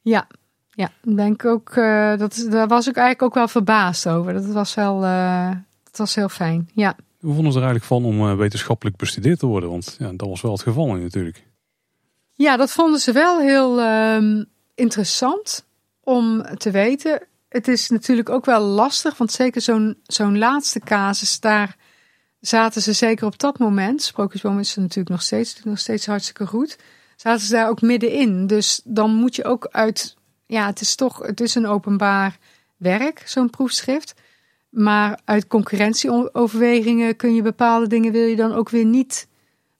Ja, ja, ben ik ook, dat, daar was ik eigenlijk ook wel verbaasd over. Dat was wel, dat was heel fijn, ja. We vonden er eigenlijk van om wetenschappelijk bestudeerd te worden? Want ja, dat was wel het geval natuurlijk. Ja, dat vonden ze wel heel uh, interessant om te weten. Het is natuurlijk ook wel lastig, want zeker zo'n zo'n laatste casus, daar zaten ze zeker op dat moment. Sprookjesboom is er natuurlijk nog steeds, nog steeds hartstikke goed. Zaten ze daar ook middenin. Dus dan moet je ook uit, ja, het is toch, het is een openbaar werk, zo'n proefschrift. Maar uit concurrentieoverwegingen kun je bepaalde dingen, wil je dan ook weer niet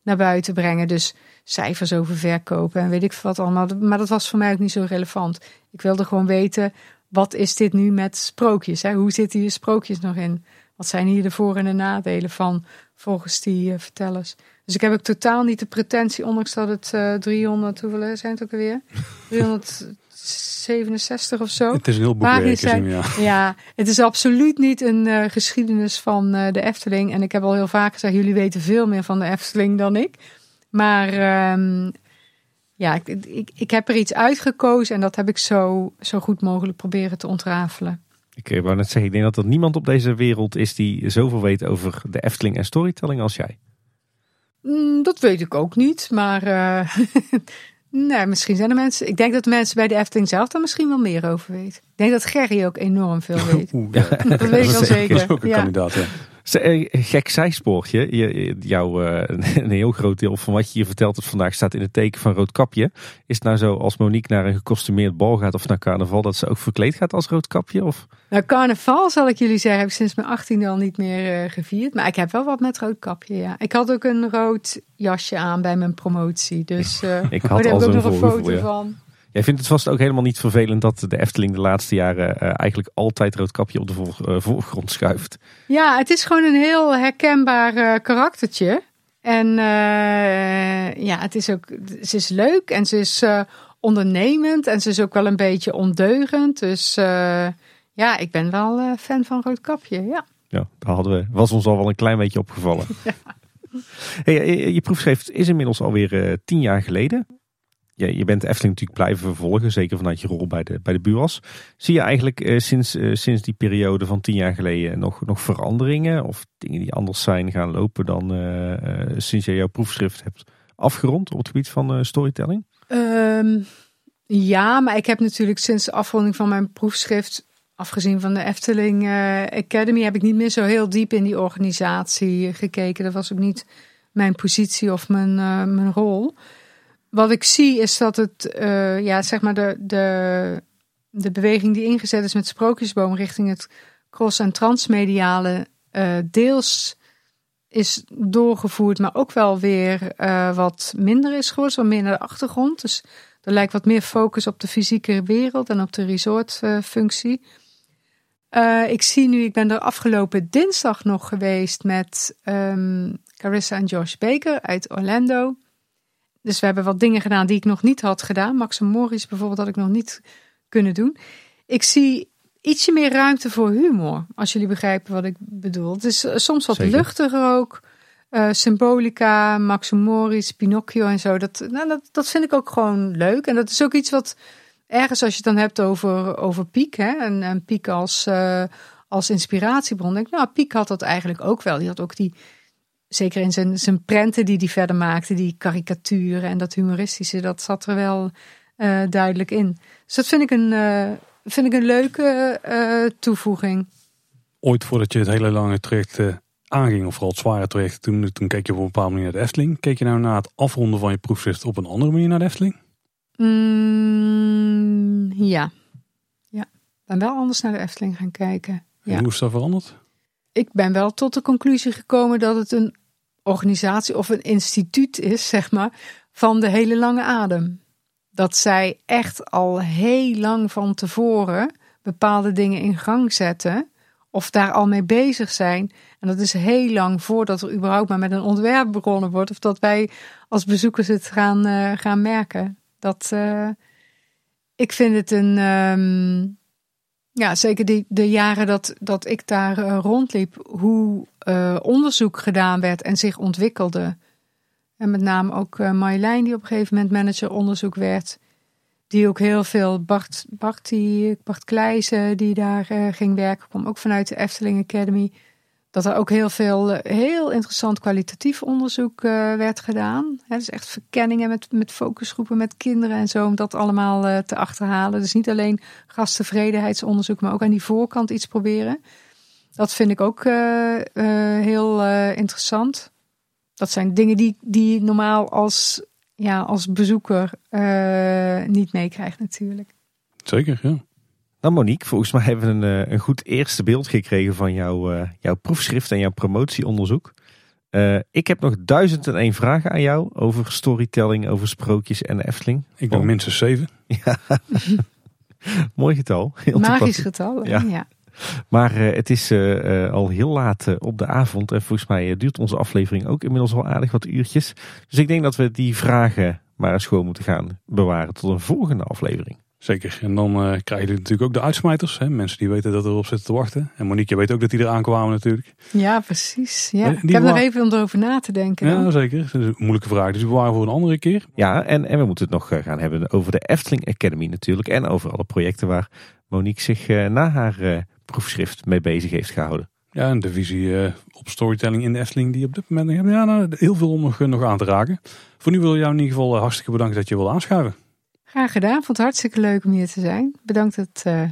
naar buiten brengen. Dus cijfers over verkopen en weet ik wat allemaal. Maar dat was voor mij ook niet zo relevant. Ik wilde gewoon weten, wat is dit nu met sprookjes? Hè? Hoe zitten hier sprookjes nog in? Wat zijn hier de voor- en de nadelen van volgens die uh, vertellers? Dus ik heb ook totaal niet de pretentie, ondanks dat het uh, 300, hoeveel zijn het ook alweer? <laughs> 367 of zo. Het is een heel boekwerk zijn, ja. ja, het is absoluut niet een uh, geschiedenis van de Efteling. En ik heb al heel vaak gezegd, jullie weten veel meer van de Efteling dan ik. Maar um, ja, ik, ik, ik heb er iets uitgekozen en dat heb ik zo, zo goed mogelijk proberen te ontrafelen. Ik eh, wou net zeggen, ik denk dat er niemand op deze wereld is die zoveel weet over de Efteling en storytelling als jij. Mm, dat weet ik ook niet, maar uh, <laughs> nee, misschien zijn er mensen. Ik denk dat de mensen bij de Efteling zelf daar misschien wel meer over weten. Ik denk dat Gerry ook enorm veel <laughs> weet. Oeh, ja. dat weet ik wel zeker. Dat is ook een ja. kandidaat, ja. Eh, gek zijspoortje. Je, jouw, <laughs> een heel groot deel van wat je hier vertelt het vandaag staat in het teken van Roodkapje. Is het nou zo als Monique naar een gekostumeerd bal gaat of naar carnaval dat ze ook verkleed gaat als Roodkapje? Of? Nou, carnaval zal ik jullie zeggen, heb ik sinds mijn 18 al niet meer uh, gevierd. Maar ik heb wel wat met Roodkapje, ja. Ik had ook een rood jasje aan bij mijn promotie. Dus uh, <laughs> ik had oh, al ook nog een foto ja. van. Jij vindt het vast ook helemaal niet vervelend dat de Efteling de laatste jaren uh, eigenlijk altijd Roodkapje op de voor, uh, voorgrond schuift. Ja, het is gewoon een heel herkenbaar uh, karaktertje. En ja, het is ook, ze is leuk en ze is ondernemend en ze is ook wel een beetje ondeugend. Dus ja, ik ben wel fan van Roodkapje, ja. Ja, daar hadden we, was ons al wel een klein beetje opgevallen. <laughs> ja. hey, je proefschrift is inmiddels alweer tien jaar geleden je bent de Efteling natuurlijk blijven vervolgen, zeker vanuit je rol bij de, bij de BUAS. Zie je eigenlijk eh, sinds, eh, sinds die periode van tien jaar geleden nog, nog veranderingen of dingen die anders zijn gaan lopen dan uh, sinds je jouw proefschrift hebt afgerond op het gebied van storytelling? Um, ja, maar ik heb natuurlijk sinds de afronding van mijn proefschrift, afgezien van de Efteling Academy, heb ik niet meer zo heel diep in die organisatie gekeken. Dat was ook niet mijn positie of mijn, mijn rol wat ik zie is dat het, uh, ja, zeg maar de, de, de beweging die ingezet is met Sprookjesboom richting het cross- en transmediale uh, deels is doorgevoerd, maar ook wel weer uh, wat minder is geworden, wat meer naar de achtergrond. Dus er lijkt wat meer focus op de fysieke wereld en op de resortfunctie. ik zie nu, ik ben er afgelopen dinsdag nog geweest met um, Carissa en Josh Baker uit Orlando. Dus we hebben wat dingen gedaan die ik nog niet had gedaan. Max en Morris bijvoorbeeld had ik nog niet kunnen doen. Ik zie ietsje meer ruimte voor humor, als jullie begrijpen wat ik bedoel. Het is soms wat Zeker. luchtiger ook. Uh, symbolica, Max Morris, Pinocchio en zo. Dat, nou, dat, dat vind ik ook gewoon leuk. En dat is ook iets wat ergens als je het dan hebt over, over Piek. Hè, en, en Piek als, uh, als inspiratiebron. Denk ik, nou, Piek had dat eigenlijk ook wel. Die had ook die zeker in zijn, zijn prenten die hij verder maakte, die karikaturen en dat humoristische, dat zat er wel uh, duidelijk in. Dus dat vind ik een, uh, vind ik een leuke uh, toevoeging. Ooit voordat je het hele lange traject aanging, of vooral het zware traject, toen, toen keek je op een bepaalde manier naar de Efteling. Keek je nou na het afronden van je proefschrift op een andere manier naar de Efteling? Mm, ja. Ja, ben wel anders naar de Efteling gaan kijken. En Ja. hoe is dat veranderd? Ik ben wel tot de conclusie gekomen dat het een organisatie of een instituut is, zeg maar, van de hele lange adem. Dat zij echt al heel lang van tevoren bepaalde dingen in gang zetten. Of daar al mee bezig zijn. En dat is heel lang voordat er überhaupt maar met een ontwerp begonnen wordt. Of dat wij als bezoekers het gaan, eh, gaan merken. Dat, eh, ik vind het een. ehm, ja, zeker die, de jaren dat, dat ik daar eh, rondliep. Hoe eh, onderzoek gedaan werd en zich ontwikkelde. En met name ook eh Marjolein, die op een gegeven moment manager onderzoek werd. Die ook heel veel, Bart, Bart, Bart Kleijzen, die daar eh, ging werken, kwam ook vanuit de Efteling Academy. Dat er ook heel veel, heel interessant kwalitatief onderzoek werd gedaan. Hè, dus echt verkenningen met, met focusgroepen met kinderen en zo, om dat allemaal te achterhalen. Dus niet alleen gasttevredenheidsonderzoek, maar ook aan die voorkant iets proberen. Dat vind ik ook eh, eh, heel eh, interessant. Dat zijn dingen die, die je normaal als, ja, als bezoeker eh, niet meekrijgt natuurlijk. Zeker, ja. Nou Monique, volgens mij hebben we een, een goed eerste beeld gekregen van jouw, eh, jouw proefschrift en jouw promotieonderzoek. Eh, ik heb nog duizend en één vragen aan jou over storytelling, over sprookjes en de Efteling. Ik ben Oh. minstens zeven. <laughs> Mooi getal. Heel Magisch getal. Ja. Ja. Maar eh, het is eh, eh, al heel laat op de avond. En volgens mij duurt onze aflevering ook inmiddels al aardig wat uurtjes. Dus ik denk dat we die vragen maar eens gewoon moeten gaan bewaren tot een volgende aflevering. Zeker. En dan eh krijgen jullie natuurlijk ook de uitsmijters. Hè? Mensen die weten dat erop zitten te wachten. En Monique, je weet ook dat die eraan kwamen natuurlijk. ja, precies. Ja. Ik heb nog even om erover na te denken. Ja, zeker. Dat is een moeilijke vraag. Dus die bewaren voor een andere keer. Ja, en, en we moeten het nog gaan hebben over de Efteling Academy natuurlijk. En over alle projecten waar Monique zich eh, na haar eh, proefschrift mee bezig heeft gehouden. Ja, en de visie eh, op storytelling in de Efteling die op dit moment hebben. Ja, nou, heel veel om nog, eh, nog aan te raken. Voor nu wil ik jou in ieder geval eh, hartstikke bedanken dat je wil aanschuiven. Graag gedaan. Vond het hartstikke leuk om hier te zijn. Bedankt dat eh,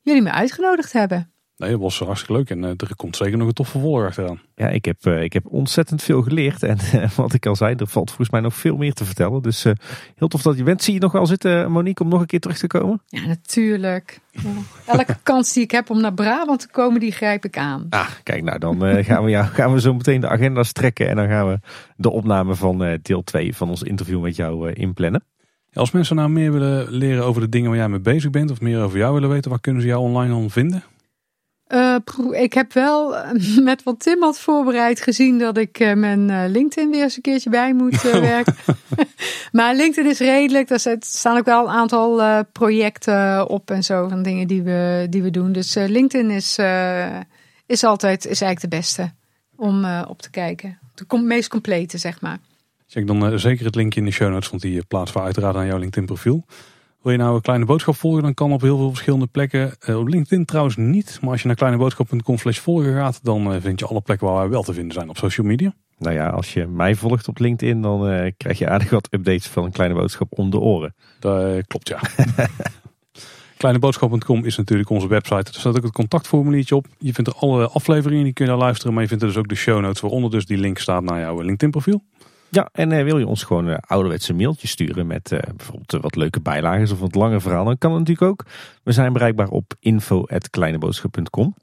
jullie me uitgenodigd hebben. Nee, dat was hartstikke leuk. En eh, er komt zeker nog een tof vervolg achteraan. Ja, ik heb, eh, ik heb ontzettend veel geleerd. En eh, wat ik al zei, er valt volgens mij nog veel meer te vertellen. Dus eh, heel tof dat je bent. Zie je nog wel zitten, Monique, om nog een keer terug te komen? Ja, natuurlijk. <laughs> Elke kans die ik heb om naar Brabant te komen, die grijp ik aan. Ah, kijk nou, dan eh, gaan, we, ja, gaan we zo meteen de agenda's trekken. En dan gaan we de opname van eh, deel 2 van ons interview met jou eh, inplannen. Als mensen nou meer willen leren over de dingen waar jij mee bezig bent. Of meer over jou willen weten. Waar kunnen ze jou online dan vinden? Eh, ik heb wel <laughs> met wat Tim had voorbereid gezien dat ik eh, mijn eh, LinkedIn weer eens een keertje bij moet <laughs> werken. <laughs> maar LinkedIn is redelijk. Er staan ook wel een aantal projecten op en zo van dingen die we, die we doen. Dus LinkedIn is, is altijd is eigenlijk de beste om op te kijken. De com- meest complete, zeg maar. Check dan eh, zeker het linkje in de show notes. Want die plaatsen we uiteraard aan jouw LinkedIn profiel. Wil je nou een kleine boodschap volgen, dan kan op heel veel verschillende plekken. Eh, op LinkedIn trouwens niet. Maar als je naar kleineboodschap.com slash volgen gaat, dan eh, vind je alle plekken waar wij wel te vinden zijn op social media. Nou ja, als je mij volgt op LinkedIn, dan eh, krijg je aardig wat updates van een kleine boodschap om de oren. Dat klopt, ja. <laughs> Kleineboodschap.com is natuurlijk onze website. Er staat ook het contactformuliertje op. Je vindt er alle afleveringen, die kun je daar luisteren. Maar je vindt er dus ook de show notes, waaronder dus die link staat naar jouw LinkedIn profiel. Ja, en eh, wil je ons gewoon een ouderwetse mailtje sturen met eh, bijvoorbeeld eh, wat leuke bijlagen of wat langer verhaal, dan kan het natuurlijk ook. We zijn bereikbaar op info.kleineboodschap.com.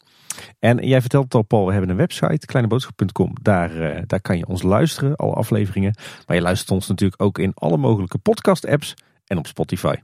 En jij vertelt het al, Paul, we hebben een website, kleineboodschap.com. Daar, eh, daar kan je ons luisteren, alle afleveringen. Maar je luistert ons natuurlijk ook in alle mogelijke podcast-apps en op Spotify.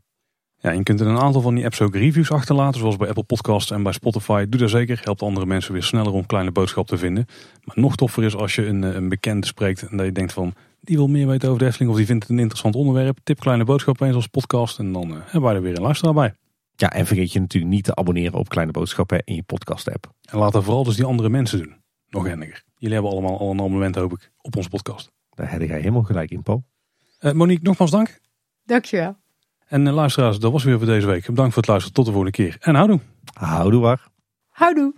Ja, je kunt in een aantal van die apps ook reviews achterlaten, zoals bij Apple Podcasts en bij Spotify. Doe dat zeker, helpt andere mensen weer sneller om kleine boodschap te vinden. Maar nog toffer is als je een, eh, een bekende spreekt en dat je denkt van, die wil meer weten over de Efteling of die vindt het een interessant onderwerp. Tip Kleine Boodschap eens als podcast en dan eh, hebben wij er weer een luisteraar bij. Ja, en vergeet je natuurlijk niet te abonneren op Kleine Boodschappen in je podcast-app. En laat dat vooral dus die andere mensen doen. Nog handiger. Jullie hebben allemaal al een abonnement hoop ik op onze podcast. Daar heb jij helemaal gelijk in, Paul. Eh, Monique, nogmaals dank. Dankjewel. En eh, luisteraars, dat was weer voor deze week. Bedankt voor het luisteren. Tot de volgende keer. En houdoe. Houdoe waar. Houdoe.